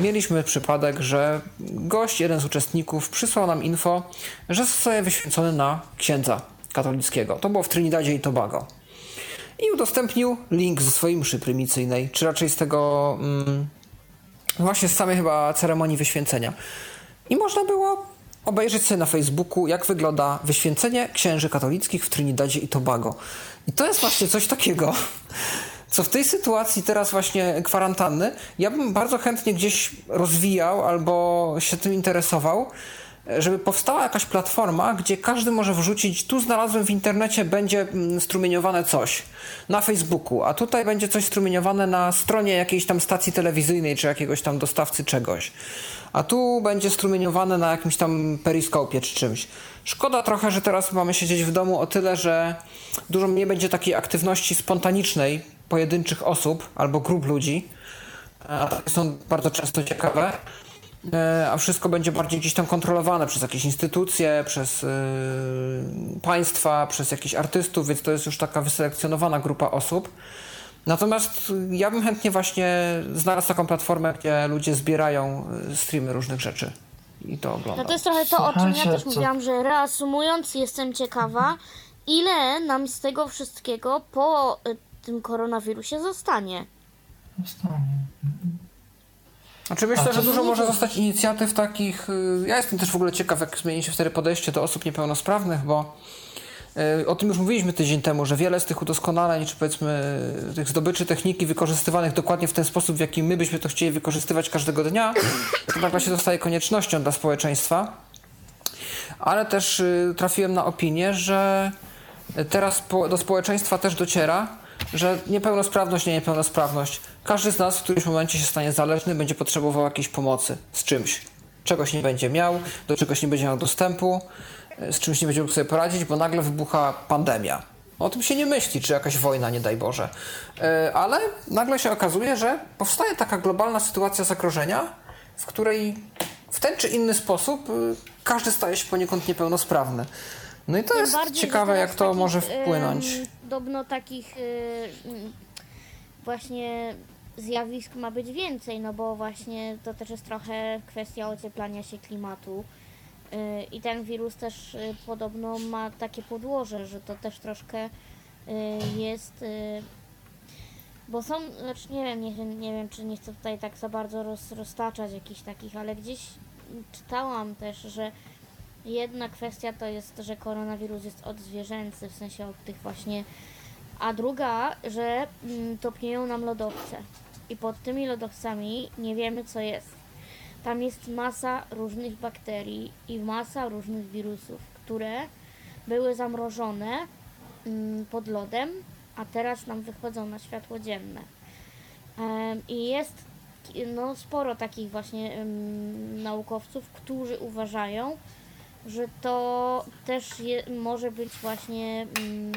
mieliśmy przypadek, że gość, jeden z uczestników, przysłał nam info, że zostaje wyświęcony na księdza katolickiego. To było w Trinidadzie i Tobago. I udostępnił link ze swojej mszy prymicyjnej, czy raczej z tego mm, właśnie z samej chyba ceremonii wyświęcenia. I można było obejrzeć sobie na Facebooku, jak wygląda wyświęcenie księży katolickich w Trinidadzie i Tobago. I to jest właśnie coś takiego, co w tej sytuacji teraz właśnie kwarantanny, ja bym bardzo chętnie gdzieś rozwijał albo się tym interesował, żeby powstała jakaś platforma, gdzie każdy może wrzucić, tu znalazłem w internecie, będzie mm, strumieniowane coś na Facebooku, a tutaj będzie coś strumieniowane na stronie jakiejś tam stacji telewizyjnej, czy jakiegoś tam dostawcy czegoś. A tu będzie strumieniowane na jakimś tam periskopie czy czymś. Szkoda trochę, że teraz mamy siedzieć w domu o tyle, że dużo mniej będzie takiej aktywności spontanicznej pojedynczych osób albo grup ludzi. A takie są bardzo często ciekawe. E, a wszystko będzie bardziej gdzieś tam kontrolowane przez jakieś instytucje, przez yy, państwa, przez jakichś artystów, więc to jest już taka wyselekcjonowana grupa osób. Natomiast ja bym chętnie właśnie znalazł taką platformę, gdzie ludzie zbierają y, streamy różnych rzeczy i to oglądam. No to jest trochę to, o czym ja też mówiłam, że reasumując, jestem ciekawa, ile nam z tego wszystkiego po tym koronawirusie zostanie. Zostanie. Znaczy myślę, że to dużo może zostać inicjatyw takich. y, Ja jestem też w ogóle ciekaw, jak zmieni się wtedy podejście do osób niepełnosprawnych, bo y, o tym już mówiliśmy tydzień temu, że wiele z tych udoskonaleń, czy powiedzmy y, tych zdobyczy techniki wykorzystywanych dokładnie w ten sposób, w jaki my byśmy to chcieli wykorzystywać każdego dnia, to nagle się zostaje koniecznością dla społeczeństwa. Ale też trafiłem na opinię, że teraz do społeczeństwa też dociera, że niepełnosprawność, nie niepełnosprawność. Każdy z nas w którymś momencie się stanie zależny, będzie potrzebował jakiejś pomocy z czymś. Czegoś nie będzie miał, do czegoś nie będzie miał dostępu, y, z czymś nie będzie mógł sobie poradzić, bo nagle wybucha pandemia. O tym się nie myśli, czy jakaś wojna, nie daj Boże. Y, Ale nagle się okazuje, że powstaje taka globalna sytuacja zagrożenia, w której w ten czy inny sposób y, każdy staje się poniekąd niepełnosprawny. No i to Tym jest ciekawe, jak to może wpłynąć. Podobno takich y, mm, właśnie zjawisk ma być więcej, no bo właśnie to też jest trochę kwestia ocieplania się klimatu. Y, I ten wirus też y, podobno ma takie podłoże, że to też troszkę jest. Bo są, znaczy nie wiem, nie, nie wiem, czy nie chcę tutaj tak za bardzo roz, roztaczać jakichś takich, ale gdzieś czytałam też, że Jedna kwestia to jest, że koronawirus jest odzwierzęcy, w sensie od tych właśnie, a druga, że mm, topnieją nam lodowce i pod tymi lodowcami nie wiemy co jest. Tam jest masa różnych bakterii i masa różnych wirusów, które były zamrożone mm, pod lodem, a teraz nam wychodzą na światło dzienne. I jest no, sporo takich właśnie naukowców, którzy uważają, że to też je, może być właśnie mm,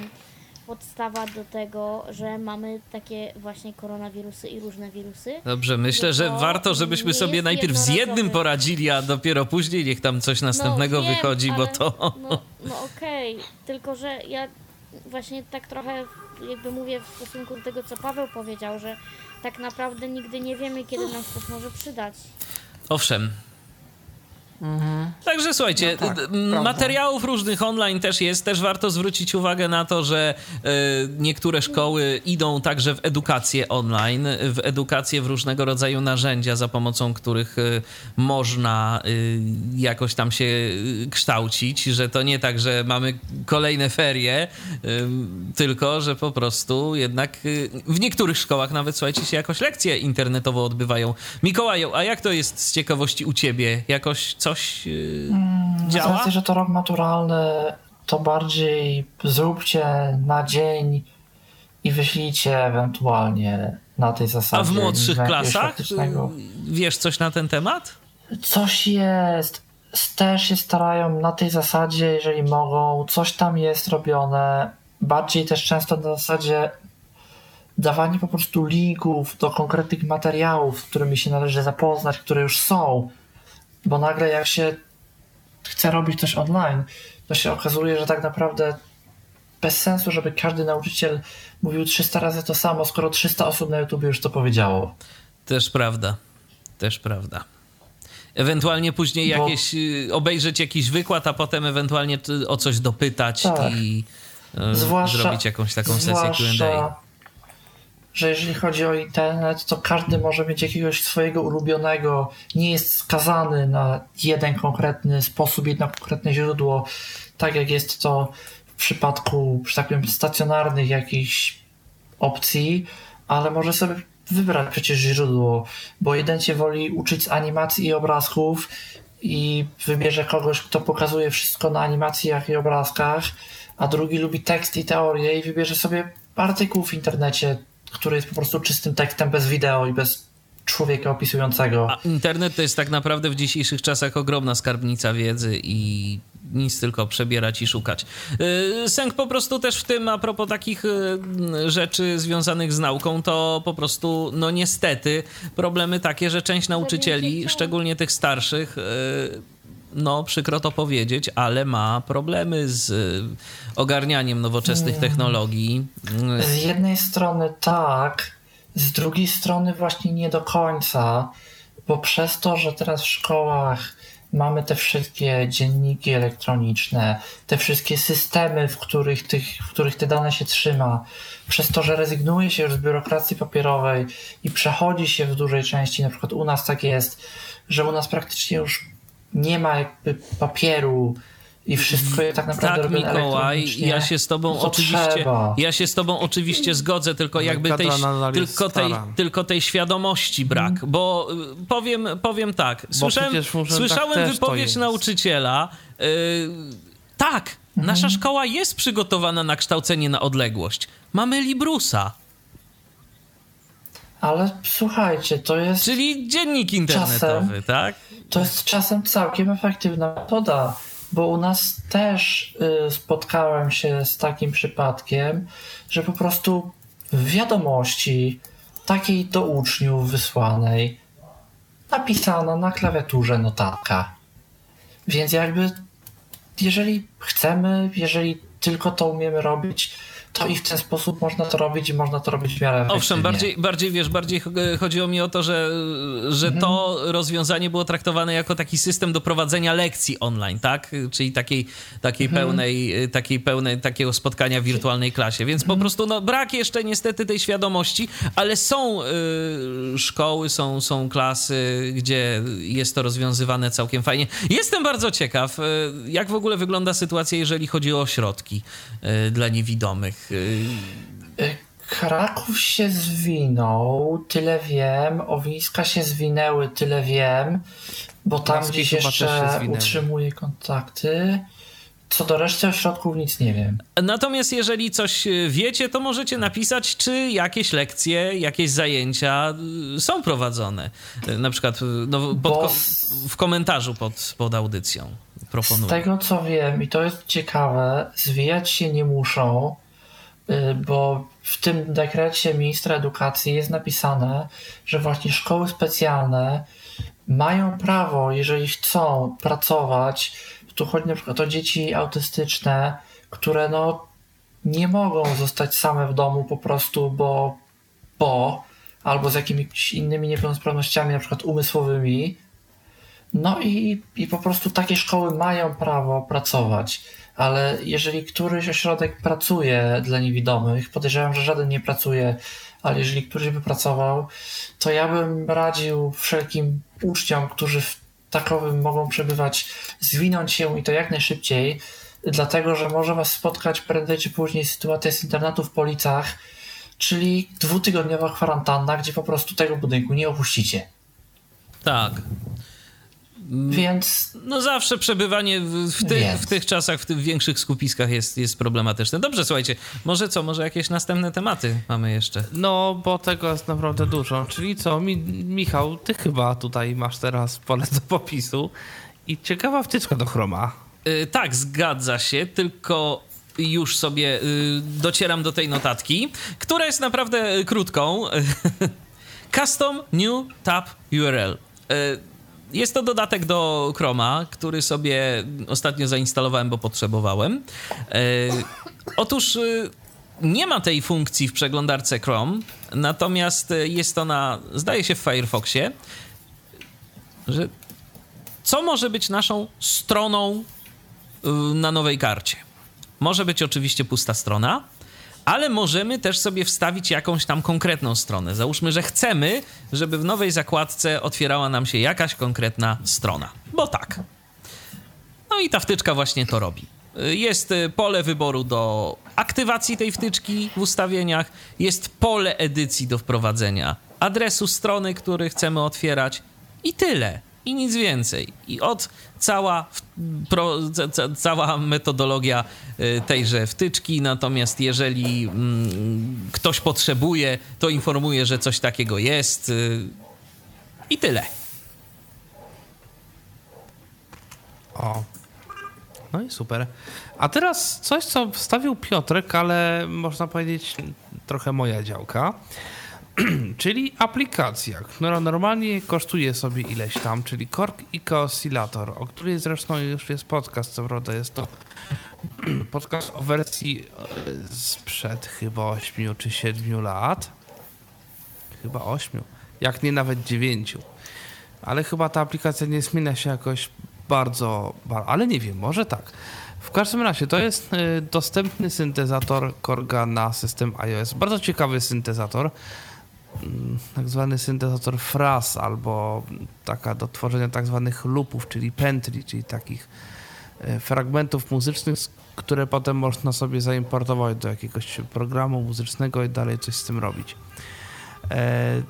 podstawa do tego, że mamy takie właśnie koronawirusy i różne wirusy. Dobrze, myślę, że to warto, żebyśmy sobie najpierw z jednym poradzili, a dopiero później niech tam coś następnego no, wiem, wychodzi, bo to... No, no okej, tylko że ja właśnie tak trochę jakby mówię w stosunku do tego, co Paweł powiedział, że tak naprawdę nigdy nie wiemy, kiedy nam się to może przydać. Owszem. Także słuchajcie, No tak, d- m, prawda. materiałów różnych online też jest. Też warto zwrócić uwagę na to, że e, niektóre szkoły idą także w edukację online, w edukację w różnego rodzaju narzędzia, za pomocą których e, można e, jakoś tam się kształcić, że to nie tak, że mamy kolejne ferie, tylko że po prostu jednak w niektórych szkołach nawet, słuchajcie, się jakoś lekcje internetowo odbywają. Mikołaju, a jak to jest z ciekawości u ciebie? Jakoś coś e, Z działa? racji, że to rok maturalny, to bardziej zróbcie na dzień i wyślijcie ewentualnie na tej zasadzie. A w młodszych klasach y, wiesz coś na ten temat? Coś jest. Też się starają na tej zasadzie, jeżeli mogą. Coś tam jest robione. Bardziej też często na zasadzie dawanie po prostu linków do konkretnych materiałów, z którymi się należy zapoznać, które już są. Bo nagle jak się chce robić coś online, to się okazuje, że tak naprawdę bez sensu, żeby każdy nauczyciel mówił 300 razy to samo, skoro 300 osób na YouTube już to powiedziało. Też prawda. Też prawda. Ewentualnie później jakieś y, obejrzeć jakiś wykład, a potem ewentualnie o coś dopytać Tak. i y, Zwłaszcza, zrobić jakąś taką sesję Q&A. Że jeżeli chodzi o internet, to każdy może mieć jakiegoś swojego ulubionego, nie jest skazany na jeden konkretny sposób, jedno konkretne źródło, tak jak jest to w przypadku, że tak stacjonarnych jakichś opcji, ale może sobie wybrać przecież źródło, bo jeden się woli uczyć z animacji i obrazków i wybierze kogoś, kto pokazuje wszystko na animacjach i obrazkach, a drugi lubi tekst i teorię i wybierze sobie artykuł w internecie, który jest po prostu czystym tekstem bez wideo i bez człowieka opisującego. A internet to jest tak naprawdę w dzisiejszych czasach ogromna skarbnica wiedzy i nic tylko przebierać i szukać. Yy, Sęk po prostu też w tym, a propos takich yy, rzeczy związanych z nauką, to po prostu, no niestety, problemy takie, że część nauczycieli, szczególnie tych starszych, yy, no przykro to powiedzieć, ale ma problemy z yy, ogarnianiem nowoczesnych technologii. Z jednej strony tak, z drugiej strony właśnie nie do końca, bo przez to, że teraz w szkołach mamy te wszystkie dzienniki elektroniczne, te wszystkie systemy, w których, tych, w których te dane się trzyma, przez to, że rezygnuje się już z biurokracji papierowej i przechodzi się w dużej części, na przykład u nas tak jest, że u nas praktycznie już nie ma jakby papieru i wszystko jest tak naprawdę Tak, robione Mikołaj, elektronicznie, ja się z tobą to oczywiście, trzeba. ja się z tobą oczywiście zgodzę, tylko jakby tej, tylko, tej, tylko tej świadomości brak, bo y, powiem, powiem tak, słyszałem, tak słyszałem to wypowiedź nauczyciela, y, tak, nasza szkoła jest przygotowana na kształcenie na odległość, mamy Librusa, Ale słuchajcie, to jest czyli dziennik internetowy, tak? To jest czasem całkiem efektywna metoda, bo u nas też y, spotkałem się z takim przypadkiem, że po prostu w wiadomości takiej do uczniów wysłanej napisano na klawiaturze notatka. Więc jakby jeżeli chcemy, jeżeli tylko to umiemy robić, to i w ten sposób można to robić i można to robić w miarę Owszem, bardziej, bardziej wiesz, bardziej chodziło mi o to, że, że mhm. to rozwiązanie było traktowane jako taki system do prowadzenia lekcji online, tak? Czyli takiej, takiej mhm. pełnej, takiej pełnej, takiego spotkania w wirtualnej klasie. Więc mhm. po prostu no, brak jeszcze niestety tej świadomości, ale są y, szkoły, są, są klasy, gdzie jest to rozwiązywane całkiem fajnie. Jestem bardzo ciekaw, jak w ogóle wygląda sytuacja, jeżeli chodzi o ośrodki y, dla niewidomych. Y, Kraków się zwinął, tyle wiem. Owiska się zwinęły, tyle wiem. Bo tam gdzieś jeszcze utrzymuje kontakty. Co do reszty ośrodków nic nie wiem. Natomiast jeżeli coś wiecie, to możecie napisać, czy jakieś lekcje, jakieś zajęcia są prowadzone. Na przykład no, pod, w komentarzu pod, pod audycją. Proponuję. Z tego co wiem, i to jest ciekawe, zwijać się nie muszą, y, bo w tym dekrecie ministra edukacji jest napisane, że właśnie szkoły specjalne mają prawo, jeżeli chcą pracować, tu chodzi na przykład o dzieci autystyczne, które no nie mogą zostać same w domu po prostu, bo, bo albo z jakimiś innymi niepełnosprawnościami, na przykład umysłowymi, no i, i po prostu takie szkoły mają prawo pracować, ale jeżeli któryś ośrodek pracuje dla niewidomych, podejrzewam, że żaden nie pracuje, ale jeżeli któryś by pracował, to ja bym radził wszelkim uczniom, którzy w takowym mogą przebywać, zwinąć się i to jak najszybciej, dlatego że może was spotkać prędzej czy później sytuacja z internetu w Policach, czyli dwutygodniowa kwarantanna, gdzie po prostu tego budynku nie opuścicie. Tak. Więc. No zawsze przebywanie w, ty, w tych czasach, w tych większych skupiskach jest, jest problematyczne. Dobrze, słuchajcie, może co, może jakieś następne tematy mamy jeszcze? No, bo tego jest naprawdę dużo. Czyli co, Mi, Michał, ty chyba tutaj masz teraz pole do popisu i ciekawa wtyczka do chroma. Yy, tak, zgadza się, tylko już sobie yy, docieram do tej notatki, która jest naprawdę krótką. Custom New Tab URL. Yy, jest to dodatek do Chroma, który sobie ostatnio zainstalowałem, bo potrzebowałem. E, otóż e, nie ma tej funkcji w przeglądarce Chrome, natomiast e, jest ona, zdaje się, w Firefoxie. Że co może być naszą stroną na nowej karcie? Może być oczywiście pusta strona, ale możemy też sobie wstawić jakąś tam konkretną stronę. Załóżmy, że chcemy, żeby w nowej zakładce otwierała nam się jakaś konkretna strona. Bo tak. No i ta wtyczka właśnie to robi. Jest y, pole wyboru do aktywacji tej wtyczki w ustawieniach, jest pole edycji do wprowadzenia adresu strony, który chcemy otwierać i tyle i nic więcej. I od cała, pro, ca, cała metodologia y, tejże wtyczki, natomiast jeżeli mm, ktoś potrzebuje, to informuje, że coś takiego jest y, i tyle. O. No i super. A teraz coś, co wstawił Piotrek, ale można powiedzieć trochę moja działka. czyli aplikacja, która normalnie kosztuje sobie ileś tam, czyli Kork Eco Oscillator, o której zresztą już jest podcast, co prawda jest to podcast o wersji e, sprzed chyba 8 czy 7 lat. Chyba 8, jak nie nawet 9. Ale chyba ta aplikacja nie zmienia się jakoś bardzo, ale nie wiem, może tak. W każdym razie to jest e, dostępny syntezator Korga na system iOS. Bardzo ciekawy syntezator. Mm, tak zwany syntezator fraz albo taka do tworzenia tak zwanych loopów, czyli pętli, czyli takich e, fragmentów muzycznych, które potem można sobie zaimportować do jakiegoś programu muzycznego i dalej coś z tym robić. E,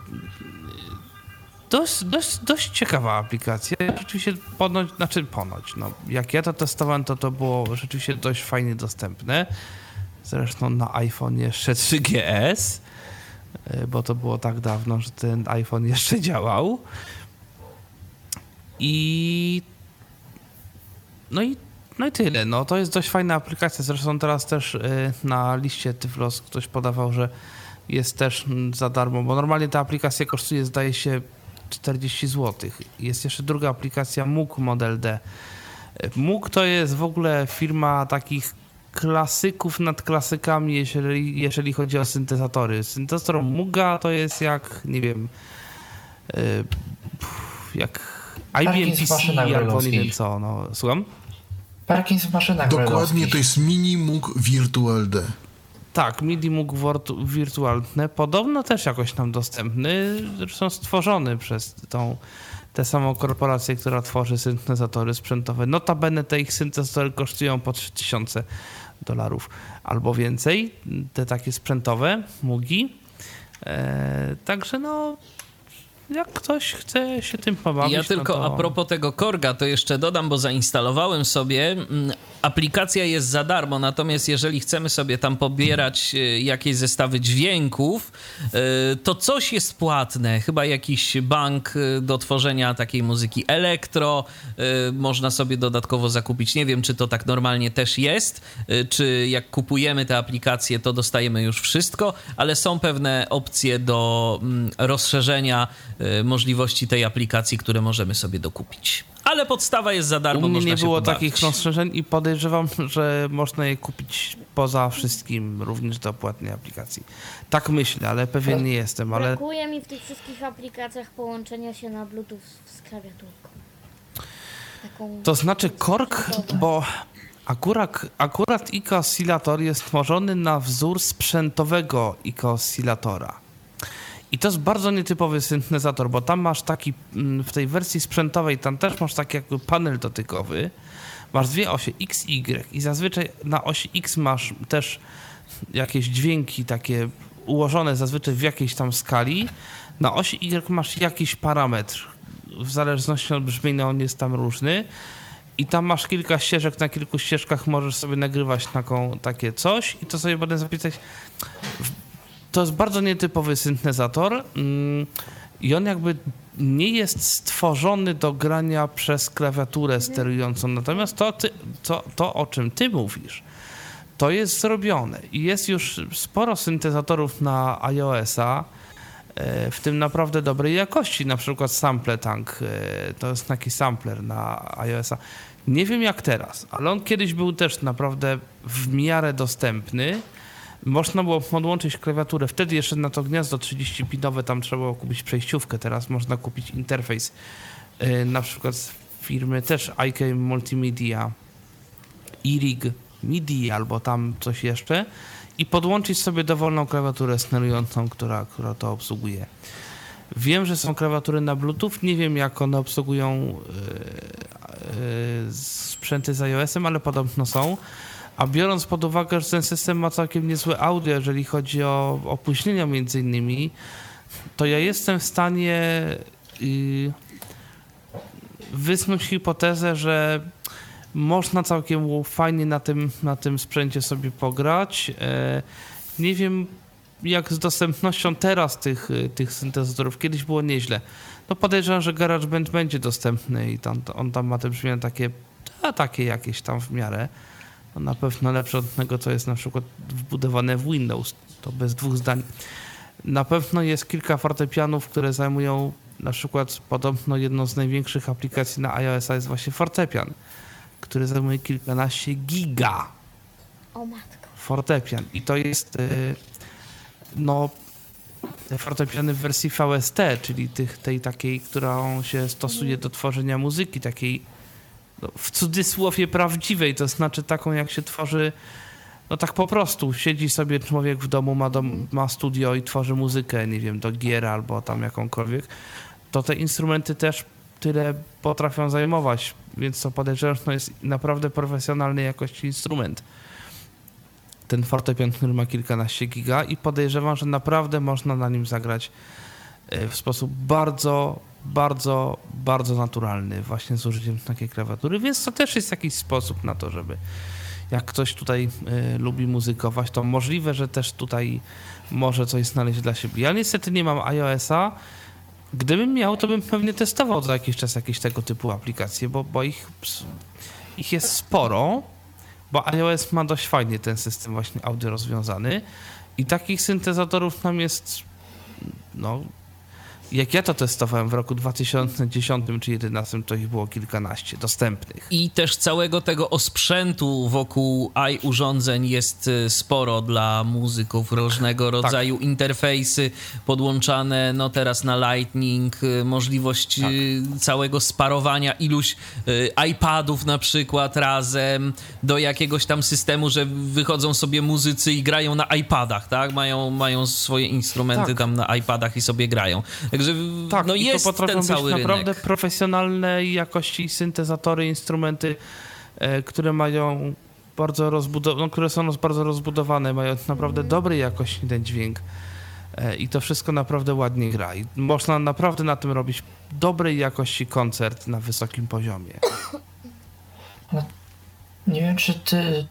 dość, dość, dość ciekawa aplikacja. Rzeczywiście ponoć, znaczy ponoć, no, jak ja to testowałem, to to było rzeczywiście dość fajnie dostępne. Zresztą na iPhone jeszcze 3GS. E, bo to było tak dawno, że ten iPhone jeszcze działał. I no i, no i tyle. No, to jest dość fajna aplikacja. Zresztą teraz też e, na liście Tyflos ktoś podawał, że jest też za darmo, bo normalnie ta aplikacja kosztuje, zdaje się, 40 zł. Jest jeszcze druga aplikacja MOOC Model D. MOOC to jest w ogóle firma takich klasyków nad klasykami, jeżeli, jeżeli chodzi o syntezatory. Syntezator Muga to jest jak, nie wiem, yy, jak IBM PC albo nie wiem co, no, słucham? Parkins w maszynach Dokładnie, to jest Mini Mug Virtual D. Tak, MIDI mógł wirtualne. Podobno też jakoś tam dostępny, zresztą stworzony przez tą tę samą korporację, która tworzy syntezatory sprzętowe. Notabene te ich syntezatory kosztują po 3000 dolarów albo więcej, te takie sprzętowe, mugi. Eee, także no, jak ktoś chce się tym pobawić. Ja no tylko no to... a propos tego Korga, to jeszcze dodam, bo zainstalowałem sobie. Mm, aplikacja jest za darmo, natomiast jeżeli chcemy sobie tam pobierać e, jakieś zestawy dźwięków, e, to coś jest płatne. Chyba jakiś bank e, do tworzenia takiej muzyki elektro. Można sobie dodatkowo zakupić. Nie wiem, czy to tak normalnie też jest, czy jak kupujemy te aplikacje, to dostajemy już wszystko, ale są pewne opcje do mm, rozszerzenia możliwości tej aplikacji, które możemy sobie dokupić. Ale podstawa jest za darmo. U mnie nie było takich rozszerzeń i podejrzewam, że można je kupić poza wszystkim, również do płatnej aplikacji. Tak myślę, ale pewien nie jestem. Ale... Brakuje mi w tych wszystkich aplikacjach połączenia się na Bluetooth z klawiaturką. Taką to znaczy kork, bo akurat, akurat IK Oscillator jest tworzony na wzór sprzętowego IK Oscillatora. I to jest bardzo nietypowy syntezator, bo tam masz taki, mm, w tej wersji sprzętowej, tam też masz taki jakby panel dotykowy, masz dwie osie X, Y i zazwyczaj na osi X masz też jakieś dźwięki takie ułożone zazwyczaj w jakiejś tam skali, na osi Y masz jakiś parametr, w zależności od brzmienia on jest tam różny. I tam masz kilka ścieżek, na kilku ścieżkach możesz sobie nagrywać taką, takie coś. I to sobie potem zapisać to jest bardzo nietypowy syntezator mm, i on jakby nie jest stworzony do grania przez klawiaturę sterującą. Natomiast to, ty, to, to o czym ty mówisz, to jest zrobione i jest już sporo syntezatorów na iOS-a, e, w tym naprawdę dobrej jakości, na przykład Sample Tank, e, to jest taki sampler na iOS-a. Nie wiem jak teraz, ale on kiedyś był też naprawdę w miarę dostępny można było podłączyć klawiaturę. Wtedy jeszcze na to gniazdo 30-pinowe tam trzeba było kupić przejściówkę. Teraz można kupić interfejs yy, na przykład z firmy też IK Multimedia, iRig MIDI albo tam coś jeszcze i podłączyć sobie dowolną klawiaturę sterującą, która, która to obsługuje. Wiem, że są klawiatury na Bluetooth, nie wiem jak one obsługują yy, yy, sprzęty z iOS-em, ale podobno są. A biorąc pod uwagę, że ten system ma całkiem niezłe audio, jeżeli chodzi o opóźnienia między innymi, to ja jestem w stanie yy, wysnuć hipotezę, że można całkiem fajnie na tym, na tym sprzęcie sobie pograć. Yy, nie wiem, jak z dostępnością teraz tych, tych syntezatorów. Kiedyś było nieźle. No podejrzewam, że GarageBand będzie dostępny i tam, on tam ma te brzmienia takie, a takie jakieś tam w miarę na pewno lepsze od tego, co jest na przykład wbudowane w Windows. To bez dwóch zdań. Na pewno jest kilka fortepianów, które zajmują na przykład podobno jedną z największych aplikacji na iOS jest właśnie fortepian, który zajmuje kilkanaście giga. O matko. Fortepian. I to jest y, no te fortepiany w wersji VST, czyli tych, tej takiej, którą się stosuje do tworzenia muzyki, takiej no, w cudzysłowie prawdziwej, to znaczy taką, jak się tworzy, no tak po prostu. Siedzi sobie człowiek w domu, ma, dom, ma studio i tworzy muzykę, nie wiem, do gier albo tam jakąkolwiek, to te instrumenty też tyle potrafią zajmować, więc to podejrzewam, że to jest naprawdę profesjonalnej jakości instrument. Ten fortepian, który ma kilkanaście giga i podejrzewam, że naprawdę można na nim zagrać e, w sposób bardzo, bardzo, bardzo naturalny właśnie z użyciem takiej klawiatury, więc to też jest jakiś sposób na to, żeby jak ktoś tutaj y, lubi muzykować, to możliwe, że też tutaj może coś znaleźć dla siebie. Ja niestety nie mam iOS-a. Gdybym miał, to bym pewnie testował za jakiś czas jakieś tego typu aplikacje, bo, bo ich, ich jest sporo, bo iOS ma dość fajnie ten system właśnie audio rozwiązany i takich syntezatorów nam jest no, Jak ja to testowałem w roku 2010 czy 2011, to ich było kilkanaście dostępnych. I też całego tego osprzętu wokół AI urządzeń jest y, sporo dla muzyków, różnego tak. rodzaju tak. interfejsy podłączane, no teraz na Lightning, y, możliwość tak. całego sparowania iluś iPadów na przykład razem do jakiegoś tam systemu, że wychodzą sobie muzycy i grają na iPadach, tak? Mają, mają swoje instrumenty tak. tam na iPadach i sobie grają. Także tak, no jest to potrafią ten cały być naprawdę profesjonalnej jakości syntezatory, instrumenty, e, które mają bardzo rozbudowane, no, które są bardzo rozbudowane, mają naprawdę dobrej jakości ten dźwięk. E, I to wszystko naprawdę ładnie gra. I można naprawdę na tym robić dobrej jakości koncert na wysokim poziomie. No, nie wiem, czy ty,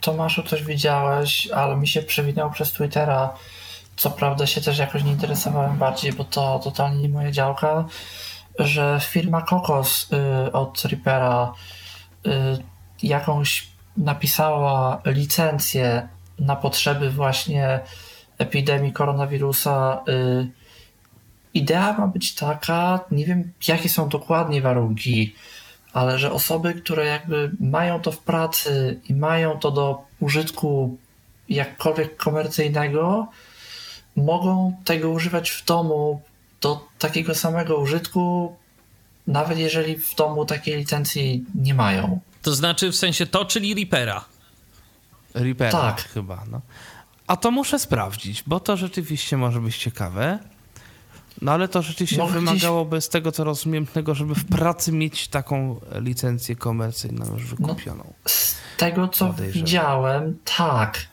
Tomaszu, coś widziałeś, ale mi się przewinęło przez Twittera co prawda się też jakoś nie interesowałem bardziej, bo to totalnie nie moja działka, że firma Kokos y, od Reapera y, jakąś napisała licencję na potrzeby właśnie epidemii koronawirusa. Y, idea ma być taka, nie wiem jakie są dokładnie warunki, ale że osoby, które jakby mają to w pracy i mają to do użytku jakkolwiek komercyjnego, mogą tego używać w domu do takiego samego użytku, nawet jeżeli w domu takiej licencji nie mają. To znaczy w sensie to, czyli Reapera. Reapera tak. chyba, no. A to muszę sprawdzić, bo to rzeczywiście może być ciekawe. No ale to rzeczywiście no, wymagałoby gdzieś... z tego, co rozumiem, tego, żeby w pracy mieć taką licencję komercyjną już wykupioną. No, z tego, co widziałem, tak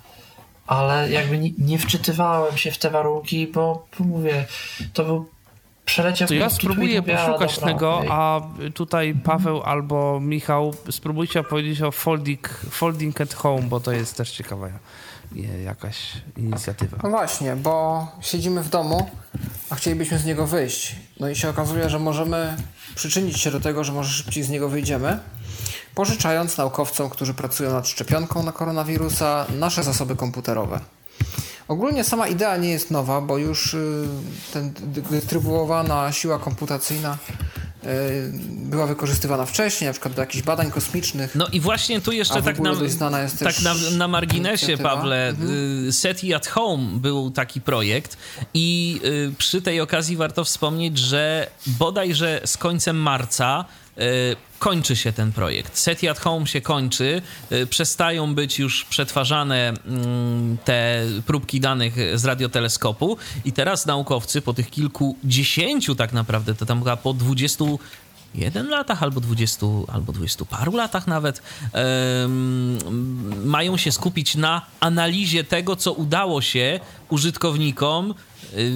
ale jakby nie, nie wczytywałem się w te warunki, bo, mówię, to był przeleciał To ja spróbuję poszukać dobra, tego, okay. a tutaj Paweł albo Michał spróbujcie opowiedzieć o folding, folding at home, bo to jest też ciekawa jakaś inicjatywa. No właśnie, bo siedzimy w domu, a chcielibyśmy z niego wyjść. No i się okazuje, że możemy przyczynić się do tego, że może szybciej z niego wyjdziemy pożyczając naukowcom, którzy pracują nad szczepionką na koronawirusa, nasze zasoby komputerowe. Ogólnie sama idea nie jest nowa, bo już y, ten dystrybuowana siła komputacyjna y, była wykorzystywana wcześniej, na przykład do jakichś badań kosmicznych. No i właśnie tu jeszcze tak, na, tak na, na marginesie, Pawle, mhm. SETI at Home był taki projekt i przy tej okazji warto wspomnieć, że bodajże z końcem marca kończy się ten projekt. SETI at Home się kończy, y, przestają być już przetwarzane mm, te próbki danych z radioteleskopu i teraz naukowcy po tych kilkudziesięciu tak naprawdę, to tam chyba po dwudziestu jeden latach, albo dwudziestu, albo dwudziestu paru latach nawet, mają się skupić na analizie tego, co udało się użytkownikom y,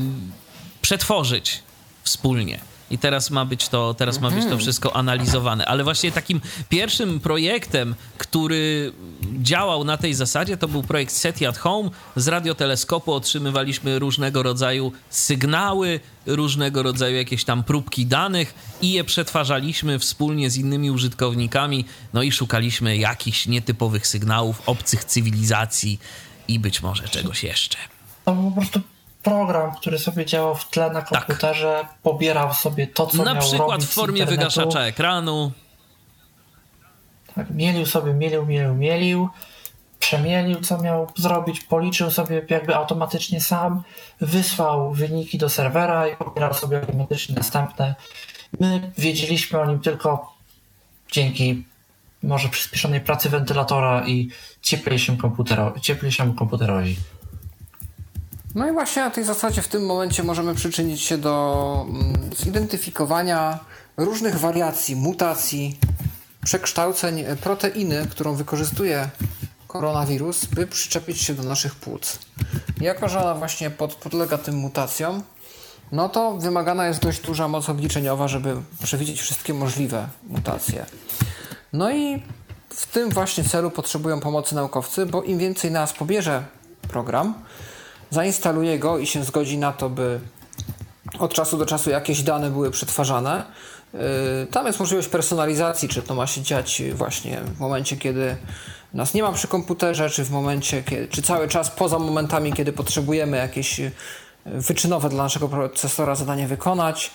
przetworzyć wspólnie. I teraz ma być to, teraz ma być to mhm. wszystko analizowane. Ale właśnie takim pierwszym projektem, który działał na tej zasadzie, to był projekt SETI at Home. Z radioteleskopu otrzymywaliśmy różnego rodzaju sygnały, różnego rodzaju jakieś tam próbki danych i je przetwarzaliśmy wspólnie z innymi użytkownikami. No i szukaliśmy jakichś nietypowych sygnałów, obcych cywilizacji i być może czegoś jeszcze. To po prostu program, który sobie działał w tle na tak. komputerze, tak. pobierał sobie to, co na miał przykład w formie wygaszacza ekranu. Tak, mielił sobie, mielił, mielił, mielił, przemielił, co miał zrobić, policzył sobie jakby automatycznie sam, wysłał wyniki do serwera i pobierał sobie automatycznie następne. My wiedzieliśmy o nim tylko dzięki może przyspieszonej pracy wentylatora i cieplejszym, komputero, cieplejszemu komputerowi. No i właśnie na tej zasadzie w tym momencie możemy przyczynić się do mm, zidentyfikowania różnych wariacji, mutacji, przekształceń proteiny, którą wykorzystuje koronawirus, by przyczepić się do naszych płuc. Jako, że ona właśnie pod, podlega tym mutacjom, no to wymagana jest dość duża moc obliczeniowa, żeby przewidzieć wszystkie możliwe mutacje. No i w tym właśnie celu potrzebują pomocy naukowcy, bo im więcej nas pobierze program, zainstaluje go i się zgodzi na to, by od czasu do czasu jakieś dane były przetwarzane. Y, tam jest możliwość personalizacji, czy to ma się dziać właśnie w momencie, kiedy nas nie ma przy komputerze, czy w momencie, kiedy, czy cały czas poza momentami, kiedy potrzebujemy jakieś wyczynowe dla naszego procesora zadanie wykonać,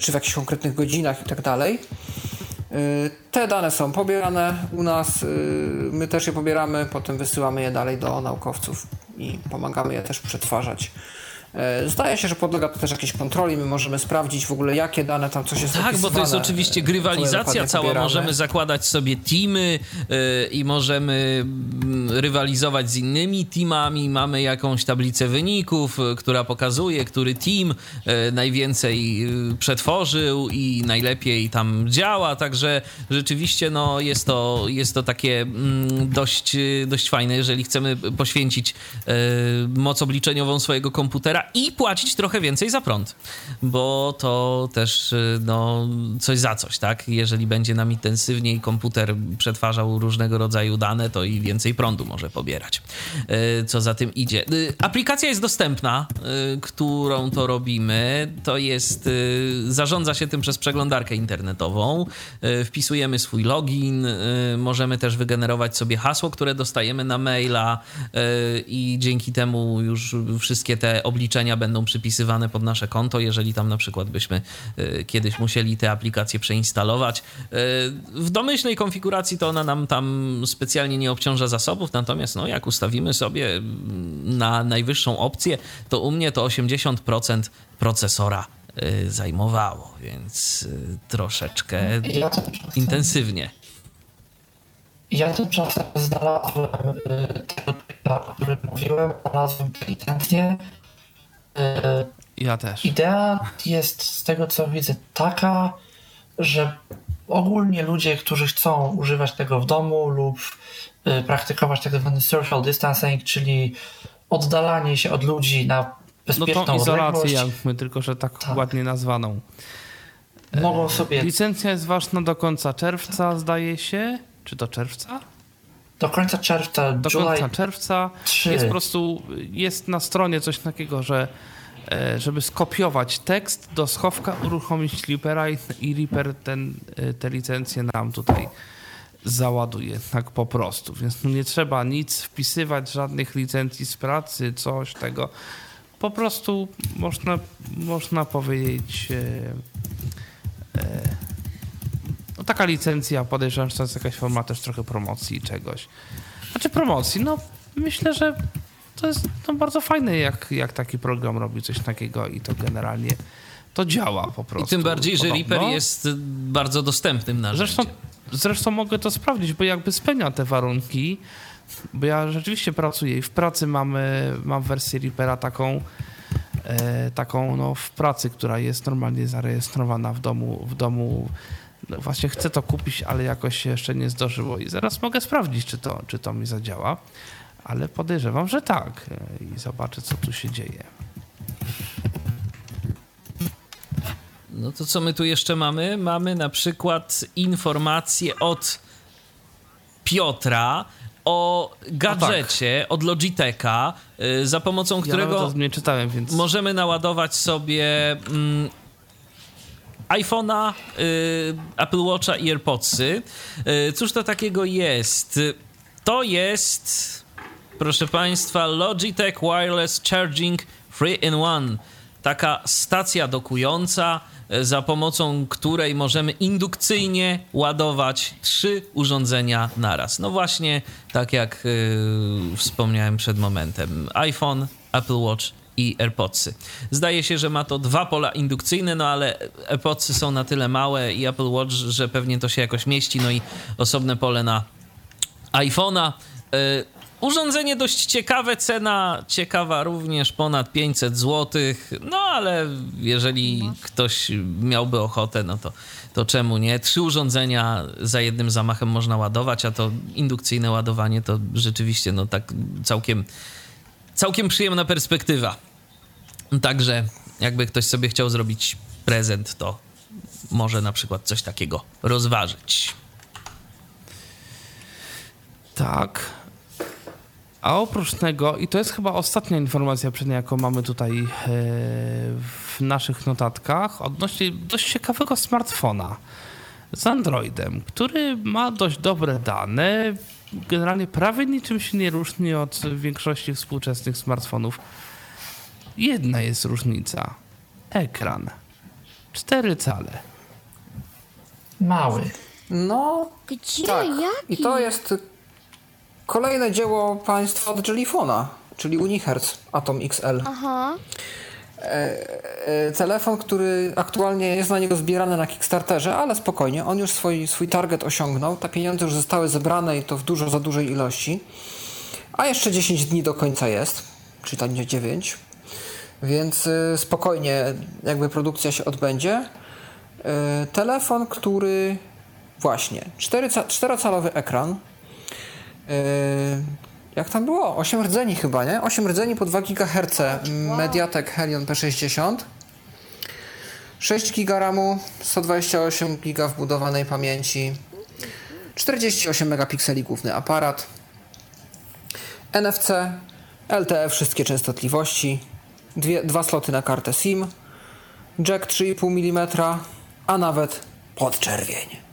czy w jakichś konkretnych godzinach i tak dalej. Te dane są pobierane u nas, my też je pobieramy, potem wysyłamy je dalej do naukowców i pomagamy je też przetwarzać. E, zdaje się, że podlega to też jakiejś kontroli. My możemy sprawdzić w ogóle, jakie dane tam coś jest Tak, bo to jest oczywiście grywalizacja cała. Pobieramy. Możemy zakładać sobie teamy yy, i możemy yy, rywalizować z innymi teamami. Mamy jakąś tablicę wyników, która pokazuje, który team najwięcej przetworzył i najlepiej tam działa. Także rzeczywiście no, jest, to, jest to takie mm, dość, dość fajne, jeżeli chcemy poświęcić moc obliczeniową swojego komputera i płacić trochę więcej za prąd, bo to też y, no, coś za coś, tak? Jeżeli będzie nam intensywniej komputer przetwarzał różnego rodzaju dane, to i więcej prądu może pobierać. Y, co za tym idzie. Y, aplikacja jest dostępna, którą to robimy. To jest, zarządza się tym przez przeglądarkę internetową. Wpisujemy swój login, możemy też wygenerować sobie hasło, które dostajemy na maila i dzięki temu już wszystkie te obliczenia obliczenia będą przypisywane pod nasze konto, jeżeli tam na przykład byśmy e, kiedyś musieli te aplikacje przeinstalować. E, w domyślnej konfiguracji to ona nam tam specjalnie nie obciąża zasobów, natomiast no, jak ustawimy sobie na najwyższą opcję, to u mnie to 80% procesora e, zajmowało, więc troszeczkę ja intensywnie. Ja tymczasem znalazłem tego, o którym mówiłem, znalazłem licencję ja też. Idea jest z tego co widzę taka, że ogólnie ludzie, którzy chcą używać tego w domu lub y, praktykować tak zwany social distancing, czyli oddalanie się od ludzi na bezpieczną no to izolację jakby, tylko że tak, tak, ładnie nazwaną. Mogą sobie... Licencja jest ważna do końca czerwca, zdaje się. Czy do czerwca? Do końca czerwca. Do końca czerwca 3. jest po prostu, jest na stronie coś takiego, że e, żeby skopiować tekst do schowka, uruchomić Reapera i, i Reaper ten, e, te licencje nam tutaj załaduje, tak po prostu. Więc nie trzeba nic wpisywać, żadnych licencji z pracy, coś tego. Po prostu można, można powiedzieć e, e, no taka licencja, podejrzewam, że to jest jakaś forma też trochę promocji czegoś. Znaczy promocji, no myślę, że to jest no, bardzo fajne, jak, jak taki program robi coś takiego i to generalnie to działa po prostu. I tym bardziej, że Reaper jest bardzo dostępnym narzędziem. Zresztą, zresztą mogę to sprawdzić, bo jakby spełnia te warunki, bo ja rzeczywiście pracuję i w pracy mamy, mam wersję Reapera taką, e, taką no, w pracy, która jest normalnie zarejestrowana w domu, w domu no właśnie chcę to kupić, ale jakoś się jeszcze nie zdarzyło i zaraz mogę sprawdzić, czy to, czy to mi zadziała, ale podejrzewam, że tak i zobaczę, co tu się dzieje. No to co my tu jeszcze mamy? Mamy na przykład informację od Piotra o gadżecie tak. od Logitecha, y, za pomocą którego ja nie czytałem, więc... możemy naładować sobie mm, iPhone'a, y, Apple Watcha i AirPodsy. Y, cóż to takiego jest? To jest, proszę Państwa, Logitech Wireless Charging 3-in-1. Taka stacja dokująca, y, za pomocą której możemy indukcyjnie ładować trzy urządzenia naraz. No właśnie, tak jak yy, wspomniałem przed momentem. iPhone, Apple Watch i AirPodsy. Zdaje się, że ma to dwa pola indukcyjne, no ale AirPodsy są na tyle małe i Apple Watch, że pewnie to się jakoś mieści, no i osobne pole na iPhone'a. Yy, urządzenie dość ciekawe, cena ciekawa również ponad 500 zł, no ale jeżeli ktoś miałby ochotę, no to, to czemu nie? Trzy urządzenia za jednym zamachem można ładować, a to indukcyjne ładowanie to rzeczywiście no tak całkiem całkiem przyjemna perspektywa. Także jakby ktoś sobie chciał zrobić prezent, to może na przykład coś takiego rozważyć. Tak. A oprócz tego, i to jest chyba ostatnia informacja, przednia, jaką mamy tutaj e, w naszych notatkach, odnośnie dość ciekawego smartfona z Androidem, który ma dość dobre dane, generalnie prawie niczym się nie różni od większości współczesnych smartfonów Jedna jest różnica. Ekran. Cztery cale. Mały. No, Gdzie? tak. Jaki? I to jest kolejne dzieło państwa od Jellyfona, czyli Unihertz Atom XL. Aha. E, telefon, który aktualnie jest na niego zbierany na Kickstarterze, ale spokojnie, on już swój, swój target osiągnął. Te pieniądze już zostały zebrane i to w dużo za dużej ilości. A jeszcze 10 dni do końca jest, czyli nie 9. Więc y, spokojnie jakby produkcja się odbędzie. Telefon, który właśnie 4-calowy ekran. Jak tam było? 8 rdzeni chyba, nie? 8 rdzeni po 2 GHz Mediatek Helion P60. 6 GB RAMu, 128 GB wbudowanej pamięci. 48 megapikseli główny aparat. NFC, LTE wszystkie częstotliwości. Dwie, dwa sloty na kartę SIM. Jack 3,5 mm, a nawet podczerwień.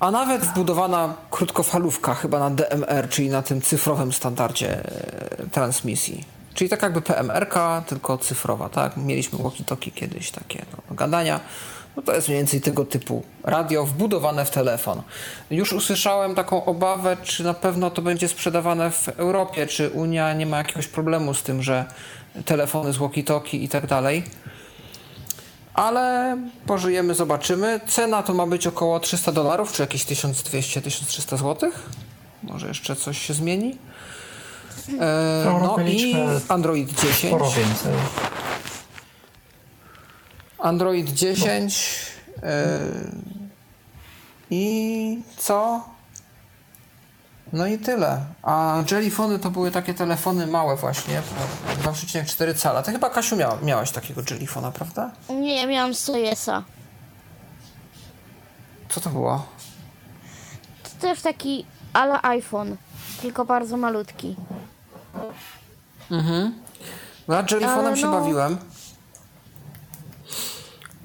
A nawet wbudowana krótkofalówka chyba na DMR, czyli na tym cyfrowym standardzie e, transmisji. Czyli tak jakby PMR-ka, tylko cyfrowa, tak? Mieliśmy walkie-talkie kiedyś, takie no, gadania. No to jest mniej więcej tego typu radio wbudowane w telefon. Już usłyszałem taką obawę, czy na pewno to będzie sprzedawane w Europie, czy Unia nie ma jakiegoś problemu z tym, że telefony z walkie-talkie i tak dalej. Ale pożyjemy, zobaczymy. Cena to ma być około 300 dolarów, czy jakieś 1200-1300 zł. Może jeszcze coś się zmieni. E, no i Android 10. Sporo więcej. Android 10. e, I co? No i tyle. A Jellyfony to były takie telefony małe właśnie, 2,4 cala. Ty chyba, Kasiu, miała, miałaś takiego Jellyfona, prawda? Nie, ja miałam Sojesa. Co to było? To też taki ala iPhone, tylko bardzo malutki. No Ja Jellyfonem Ale się no- bawiłem.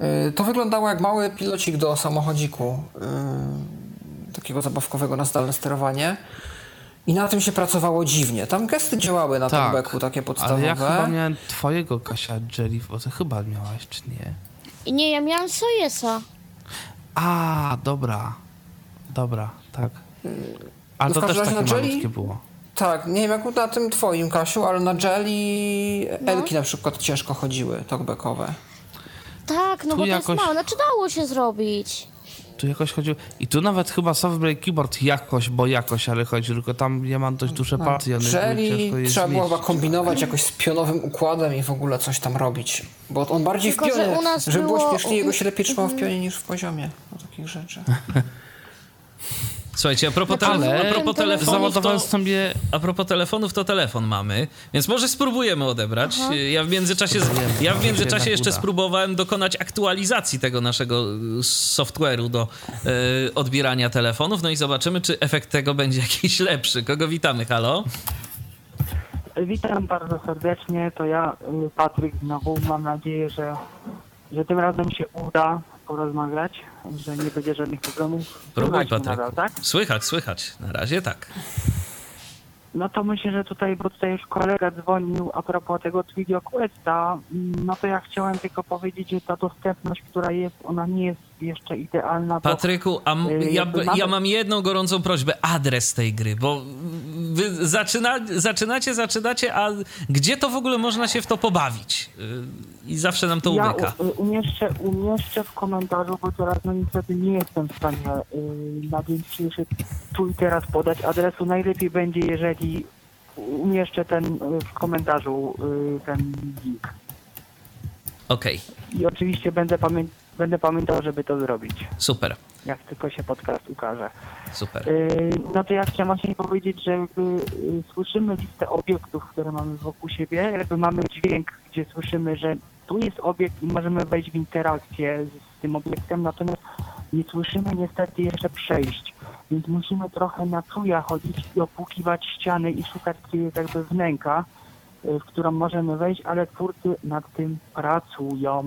Yy, To wyglądało jak mały pilocik do samochodziku. Takiego zabawkowego na zdalne sterowanie. I na tym się pracowało dziwnie. Tam gesty działały na Tak, tym beku, takie Ale podstawowe. ja chyba miałem twojego Kasia Jelly, bo ty chyba miałaś, czy nie? I nie, ja miałam Sojesa. A, dobra. Dobra, tak. Ale no to w też każdym razie takie na Jelly- malutkie było. Tak, nie wiem jak na tym twoim, Kasiu, ale na Jelly No. Elki na przykład ciężko chodziły, talkbackowe. Tak, no Tu bo to jakoś- jest małe. Znaczy dało się zrobić. Tu jakoś chodziło. I tu nawet chyba software keyboard jakoś, bo jakoś, ale chodzi, tylko tam ja mam dość duże palce i one były Jelly ciężko je trzeba było chyba kombinować jakoś z pionowym układem i w ogóle coś tam robić. Bo on bardziej Tylko, w pionie, że u nas żeby było było- śmieszniej, jego się lepiej trzymało w pionie niż w poziomie. No takich rzeczy. Słuchajcie, a propos, ale a propos telefonów, to, sobie a propos telefonów, to telefon mamy, więc może spróbujemy odebrać. Ja w międzyczasie, ja w międzyczasie jeszcze uda. spróbowałem dokonać aktualizacji tego naszego y, software'u do y, odbierania telefonów, no i zobaczymy, czy efekt tego będzie jakiś lepszy. Kogo witamy, halo? Witam bardzo serdecznie, to ja, y, Patryk znowu. Mam nadzieję, że, że tym razem się uda porozmawiać, że nie będzie żadnych problemów. Próbuj, Patryk. Tak? Słychać, słychać. Na razie tak. No to myślę, że tutaj, bo tutaj już kolega dzwonił a propos tego Video Questa, no to ja chciałem tylko powiedzieć, że ta dostępność, która jest, ona nie jest jeszcze idealna, Patryku, a y, ja, ja mam jedną gorącą prośbę. Adres tej gry, bo wy zaczyna, zaczynacie, zaczynacie, a gdzie to w ogóle można się w to pobawić? Y, I zawsze nam to ja umyka. y, umieszczę, umieszczę w komentarzu, bo teraz no niestety nie jestem w stanie na dzień dzisiejszy tu i teraz podać adresu. Najlepiej będzie, jeżeli umieszczę ten w komentarzu ten link. Okej, I oczywiście będę, pamię- będę pamiętał, żeby to zrobić, super, jak tylko się podcast ukaże. super. Yy, No to ja chciałem właśnie powiedzieć, że jakby yy, słyszymy listę obiektów, które mamy wokół siebie, jakby mamy dźwięk, gdzie słyszymy, że tu jest obiekt i możemy wejść w interakcję z, z tym obiektem, natomiast nie słyszymy niestety jeszcze przejść, więc musimy trochę na czuja chodzić i opłukiwać ściany i szukać gdzie jest jakby wnęka, yy, w którą możemy wejść, ale twórcy nad tym pracują.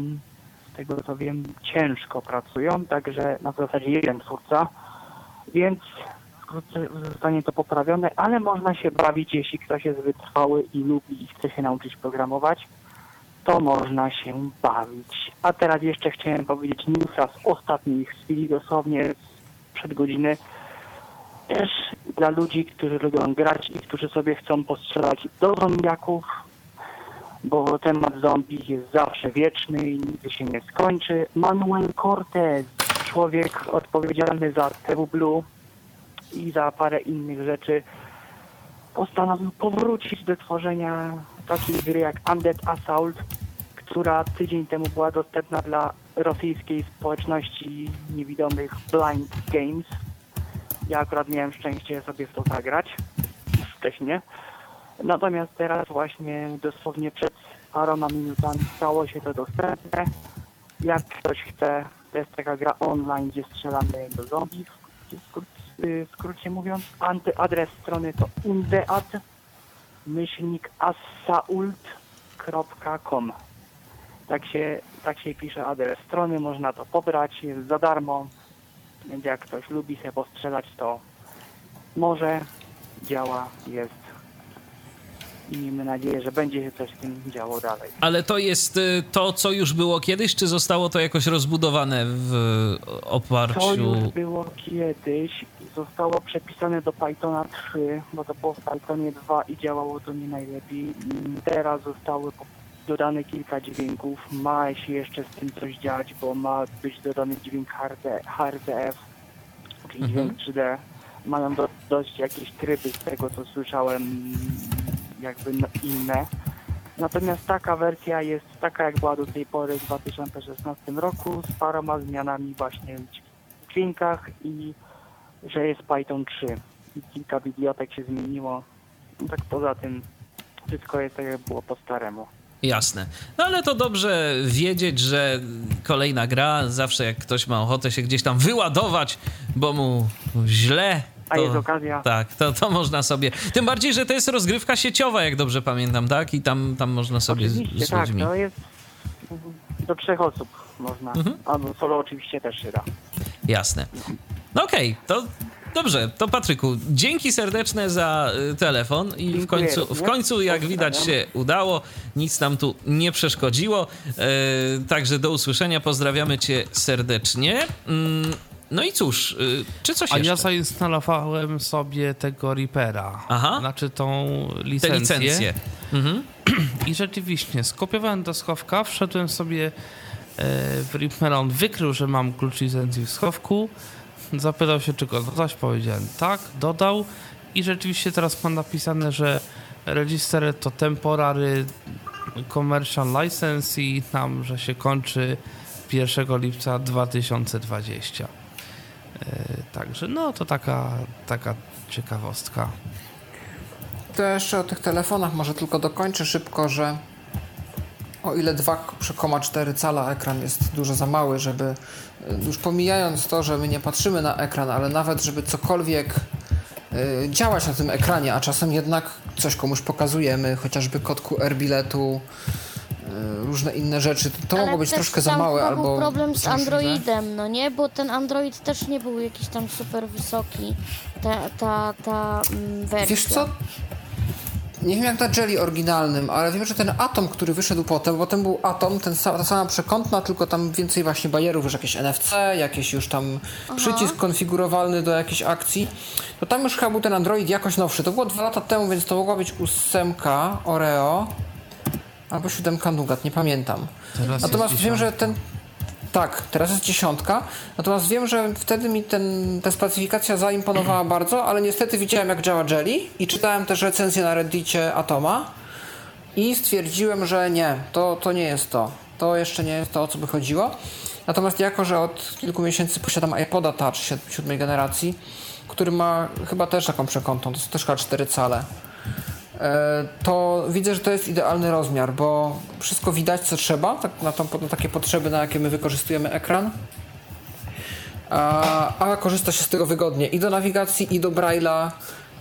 Tego co wiem, ciężko pracują, także na zasadzie jeden twórca. Więc wkrótce zostanie to poprawione, ale można się bawić, jeśli ktoś jest wytrwały i lubi i chce się nauczyć programować, to można się bawić. A teraz jeszcze chciałem powiedzieć newsa z ostatniej chwili, dosłownie przed godziny. Też dla ludzi, którzy lubią grać i którzy sobie chcą postrzelać do zombiaków, bo temat zombie jest zawsze wieczny i nigdy się nie skończy. Manuel Cortez, człowiek odpowiedzialny za TV Blue i za parę innych rzeczy, postanowił powrócić do tworzenia takiej gry jak Undead Assault, która tydzień temu była dostępna dla rosyjskiej społeczności niewidomych Blind Games. Ja akurat miałem szczęście sobie w to zagrać wcześniej. Natomiast teraz właśnie dosłownie przed paroma minutami stało się to dostępne. Jak ktoś chce, to jest taka gra online, gdzie strzelamy do zombie, w skrót, w skrócie mówiąc. Antyadres strony to undead myślnik assault.com tak się, tak się pisze adres strony, można to pobrać, jest za darmo, więc jak ktoś lubi sobie postrzelać, to może, działa, jest i miejmy nadzieję, że będzie się coś z tym działo dalej. Ale to jest y, to, co już było kiedyś, czy zostało to jakoś rozbudowane w oparciu... To już było kiedyś, zostało przepisane do Pythona 3, bo to było w Pythonie 2 i działało to nie najlepiej. Teraz zostały dodane kilka dźwięków, ma się jeszcze z tym coś dziać, bo ma być dodany dźwięk HRTF, czyli Mhm. dźwięk 3D. Mają do, dość jakieś tryby z tego, co słyszałem, jakby no- inne. Natomiast taka wersja jest taka, jak była do tej pory w 2016 roku, z paroma zmianami właśnie w dźwiękach i że jest Python 3. I kilka bibliotek się zmieniło. No tak poza tym wszystko jest tak, jak było po staremu. Jasne. No ale to dobrze wiedzieć, że kolejna gra, zawsze jak ktoś ma ochotę się gdzieś tam wyładować, bo mu źle. A to, jest okazja. Tak, to, to można sobie. Tym bardziej, że to jest rozgrywka sieciowa, jak dobrze pamiętam, tak? I tam, tam można sobie Oczywiście, z tak, ludźmi. to jest do trzech osób można. Mhm. Albo solo oczywiście też się da. Jasne. No okej, to dobrze. To Patryku, dzięki serdeczne za y, telefon i w końcu, w końcu jak widać się udało, nic nam tu nie przeszkodziło. E, także do usłyszenia, pozdrawiamy cię serdecznie. No i cóż, y, czy coś A jeszcze? ja zainstalowałem sobie tego Reapera. Aha. Znaczy tą Te licencję. licencje. Mhm. I rzeczywiście, skopiowałem do schowka, wszedłem sobie e, w Reapera, on wykrył, że mam klucz licencji w schowku, zapytał się, czy go dodać, powiedziałem tak, dodał i rzeczywiście teraz mam napisane, że register to temporary commercial license i tam, że się kończy 1 lipca 2020. E, Także no to taka, taka ciekawostka. To jeszcze o tych telefonach może tylko dokończę szybko, że o ile 2,4 cala ekran jest dużo za mały, żeby y, już pomijając to, że my nie patrzymy na ekran, ale nawet żeby cokolwiek y, działać na tym ekranie, a czasem jednak coś komuś pokazujemy, chociażby kod QR biletu, różne inne rzeczy, to, to mogło być troszkę za małe albo był problem z. Androidem, no nie? Bo ten Android też nie był jakiś tam super wysoki. Ta, ta, ta mm, wersja. Wiesz co? Nie wiem jak na Jelly oryginalnym, ale wiem, że ten Atom, który wyszedł potem, bo ten był Atom, ten, sa- ta sama przekątna, tylko tam więcej właśnie barierów, już jakieś NFC, jakieś już tam przycisk konfigurowalny do jakiejś akcji, to tam już chyba był ten Android jakoś nowszy. To było dwa lata temu, więc to mogła być ósemka Oreo albo siódemka Nougat, nie pamiętam. Teraz Natomiast jest wiem, że ten. Tak, teraz jest dziesiątka. Natomiast wiem, że wtedy mi ten, ta specyfikacja zaimponowała bardzo, ale niestety widziałem, jak działa Jelly i czytałem też recenzję na Reddicie Atoma i stwierdziłem, że nie, to, to nie jest to. To jeszcze nie jest to, o co by chodziło. Natomiast jako, że od kilku miesięcy posiadam iPoda Touch siód- siódmej generacji, który ma chyba też taką przekątną, to są też chyba 4 cale. E, to widzę, że to jest idealny rozmiar, bo wszystko widać, co trzeba, tak, na, tą, na takie potrzeby, na jakie my wykorzystujemy ekran. A, a korzysta się z tego wygodnie i do nawigacji, i do Braille'a,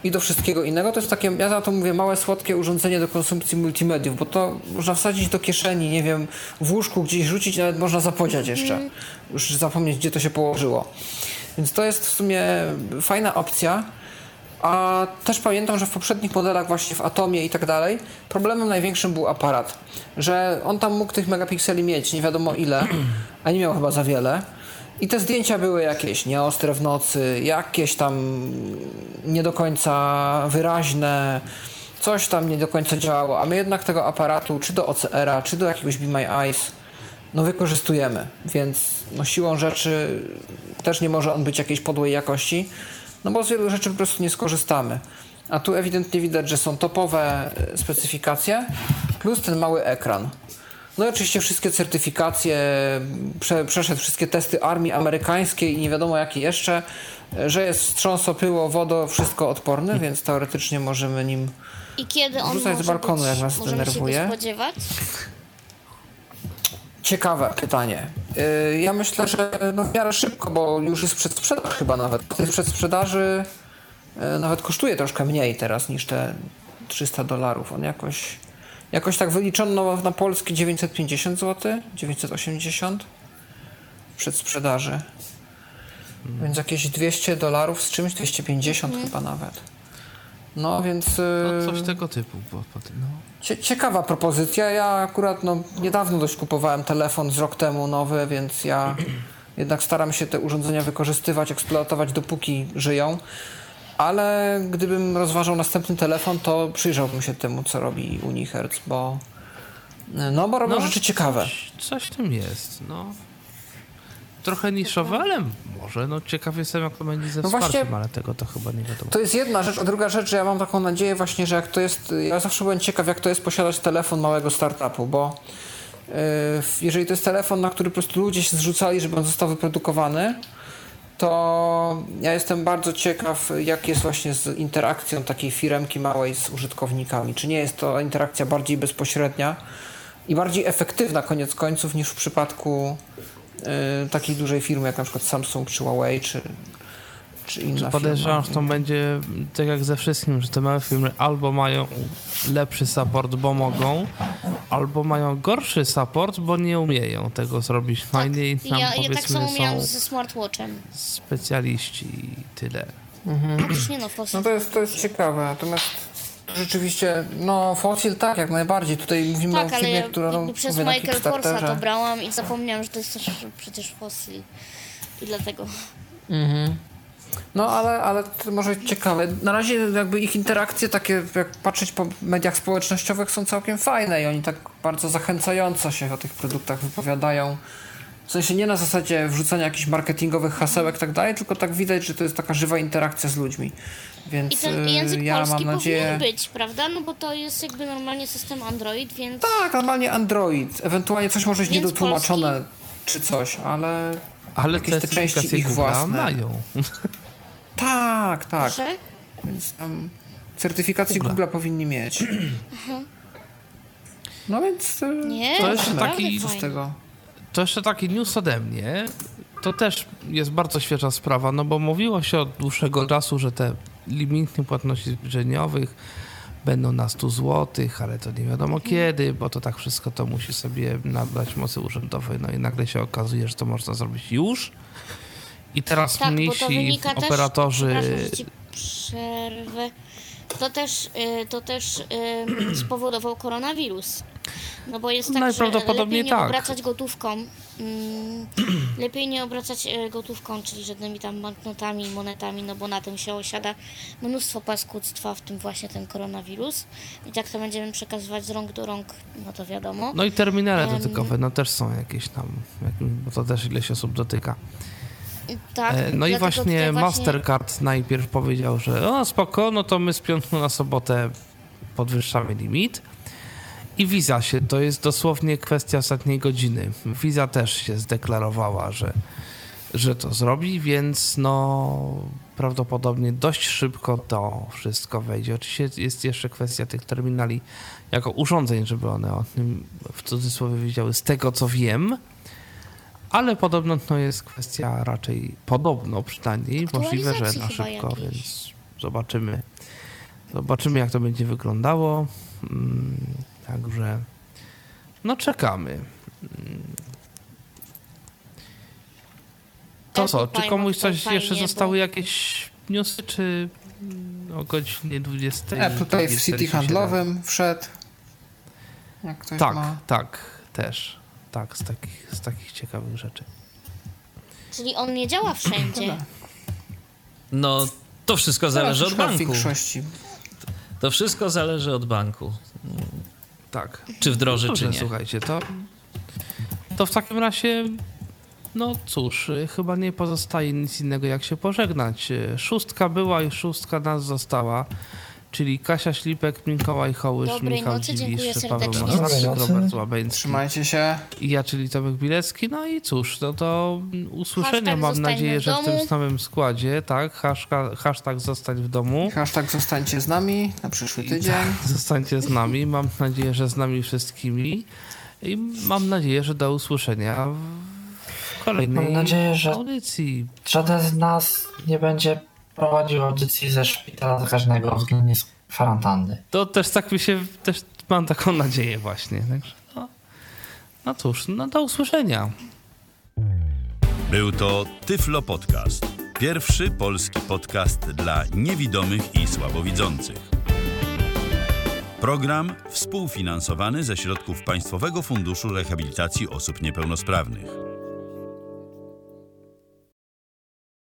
i do wszystkiego innego. To jest takie, ja za to mówię, małe, słodkie urządzenie do konsumpcji multimediów, bo to można wsadzić do kieszeni, nie wiem, w łóżku gdzieś rzucić, nawet można zapodziać jeszcze. Już zapomnieć, gdzie to się położyło. Więc to jest w sumie fajna opcja. A też pamiętam, że w poprzednich modelach, właśnie w Atomie i tak dalej, problemem największym był aparat. Że on tam mógł tych megapikseli mieć nie wiadomo ile, a nie miał chyba za wiele. I te zdjęcia były jakieś nieostre w nocy, jakieś tam nie do końca wyraźne, coś tam nie do końca działało, a my jednak tego aparatu, czy do OCR-a, czy do jakiegoś Be My Eyes, no wykorzystujemy, więc no siłą rzeczy też nie może on być jakiejś podłej jakości, no bo z wielu rzeczy po prostu nie skorzystamy. A tu ewidentnie widać, że są topowe e, specyfikacje plus ten mały ekran. No i oczywiście wszystkie certyfikacje, prze, przeszedł wszystkie testy armii amerykańskiej i nie wiadomo jakie jeszcze, e, że jest wstrząso, pyło, wodo, wszystko odporny, więc teoretycznie możemy nim I kiedy on Rzucaj z balkonu, być, jak nas denerwuje. się spodziewać? Ciekawe pytanie. Yy, Ja myślę, że no w miarę szybko, bo już jest przedsprzedaż chyba nawet. Jest przedsprzedaży yy, nawet kosztuje troszkę mniej teraz niż te 300 dolarów. On jakoś, jakoś tak wyliczono na polski 950 zł, 980 w przedsprzedaży. Więc jakieś 200 dolarów z czymś, 250 chyba nawet. No więc... No, coś yy, tego typu. Bo, no. Cie- Ciekawa propozycja. Ja akurat no, niedawno dość kupowałem telefon z rok temu nowy, więc ja jednak staram się te urządzenia wykorzystywać, eksploatować dopóki żyją. Ale gdybym rozważał następny telefon, to przyjrzałbym się temu, co robi Unihertz, bo no, bo robią rzeczy ciekawe. Coś, coś w tym jest, no. Trochę niszowe, ale może. No ciekaw jestem, jak to będzie ze No wsparciem, właśnie- ale tego to chyba nie wiadomo. To jest jedna rzecz, a druga rzecz, że ja mam taką nadzieję właśnie, że jak to jest, ja zawsze byłem ciekaw, jak to jest posiadać telefon małego startupu, bo yy, jeżeli to jest telefon, na który po prostu ludzie się zrzucali, żeby on został wyprodukowany, to ja jestem bardzo ciekaw, jak jest właśnie z interakcją takiej firemki małej z użytkownikami. Czy nie jest to interakcja bardziej bezpośrednia i bardziej efektywna koniec końców niż w przypadku takiej dużej firmy jak na przykład Samsung czy Huawei czy, czy inna Podejrzewam, firma. że to będzie tak jak ze wszystkim, że te małe firmy albo mają lepszy support, bo mogą, albo mają gorszy support, bo nie umieją tego zrobić fajnie i tam Ja, ja tak powiedzmy samo miałam ze smartwatchem. specjaliści i tyle. Nie no. No to jest, to jest ciekawe, natomiast rzeczywiście, no Fossil tak, jak najbardziej. Tutaj mówimy Tak, o ale firmie, ja przez mówię Michael Korsa to brałam i zapomniałam, że to jest też przecież fossil. I dlatego. No ale, ale to może ciekawe. Na razie jakby ich interakcje takie, jak patrzeć po mediach społecznościowych są całkiem fajne i oni tak bardzo zachęcająco się o tych produktach wypowiadają. W sensie nie na zasadzie wrzucania jakichś marketingowych hasełek i tak dalej, tylko tak widać, że to jest taka żywa interakcja z ludźmi. Więc I ten y, język ja polski mam nadzieję... powinien być, prawda? No bo to jest jakby normalnie system Android, więc Tak, normalnie Android. Ewentualnie coś może być Więc niedotłumaczone czy coś, ale Ale Jakieś te części ich własne. mają. tak, tak. że Więc tam certyfikację Google. Google powinni mieć. No więc y, nie, To naprawdę taki- co z fajnie. tego? To jeszcze taki news ode mnie. To też jest bardzo świeża sprawa, no bo mówiło się od dłuższego czasu, że te limity płatności zbliżeniowych będą na 100 zł, ale to nie wiadomo kiedy, bo to tak wszystko to musi sobie nabrać mocy urzędowej. No i nagle się okazuje, że to można zrobić już. I teraz Tak, mniejsi też, operatorzy. ci przerwę. To też, y, to też y, spowodował koronawirus. No bo jest tak, że Najprawdopodobniej lepiej nie tak. obracać gotówką. Mm, lepiej nie obracać y, gotówką, czyli żadnymi tam banknotami, monetami, no bo na tym się osiada mnóstwo paskudztwa, w tym właśnie ten koronawirus. I tak to będziemy przekazywać z rąk do rąk, no to wiadomo. No i terminale Em. dotykowe, no też są jakieś tam, bo to też ileś osób dotyka. Tak, E, No i właśnie Mastercard najpierw powiedział, że o spoko, no to my z piątku na sobotę podwyższamy limit. I Visa się, to jest dosłownie kwestia ostatniej godziny. Visa też się zdeklarowała, że, że to zrobi, więc no prawdopodobnie dość szybko to wszystko wejdzie. Oczywiście jest jeszcze kwestia tych terminali jako urządzeń, żeby one o tym w cudzysłowie wiedziały, z tego co wiem. Ale podobno to jest kwestia raczej podobno przynajmniej możliwe, że na szybko, jakiejś. więc zobaczymy. Zobaczymy jak to będzie wyglądało. Mm, Także no czekamy. Mm. To co, czy komuś coś jeszcze zostały jakieś newsy, czy mm, o godzinie 20? Apple Pay w City 47? handlowym wszedł. Jak ktoś Tak, ma. tak, też. Tak, z takich, z takich ciekawych rzeczy. Czyli on nie działa wszędzie. No, to wszystko zależy od banku. większości. To wszystko zależy od banku. Tak. Czy wdroży, Dobrze, czy nie. słuchajcie, to, to w takim razie, no cóż, y, chyba nie pozostaje nic innego jak się pożegnać. Y, Szóstka była i szóstka nas została, czyli Kasia Ślipek, Mikołaj Hołysz, Dobrej Michał nocy, Dziwisz, Paweł nocy. Robert Łabęcki Trzymajcie się. i ja, czyli Tomek Bilecki. No i cóż, no to usłyszenia Hashtag mam nadzieję, w że w tym samym składzie, tak? Hashtag, hashtag zostań w domu. Hashtag zostańcie z nami na przyszły tydzień. Zostańcie z nami. Mam nadzieję, że z nami wszystkimi. I mam nadzieję, że do usłyszenia w kolejnej Mam nadzieję, że- audycji. Żaden z nas nie będzie prowadził audycji ze szpitala zakaźnego względnie z kwarantanny. To też tak mi się, też mam taką nadzieję właśnie. Także no, no cóż, no do usłyszenia. Był to Tyflo Podcast. Pierwszy polski podcast dla niewidomych i słabowidzących. Program współfinansowany ze środków Państwowego Funduszu Rehabilitacji Osób Niepełnosprawnych.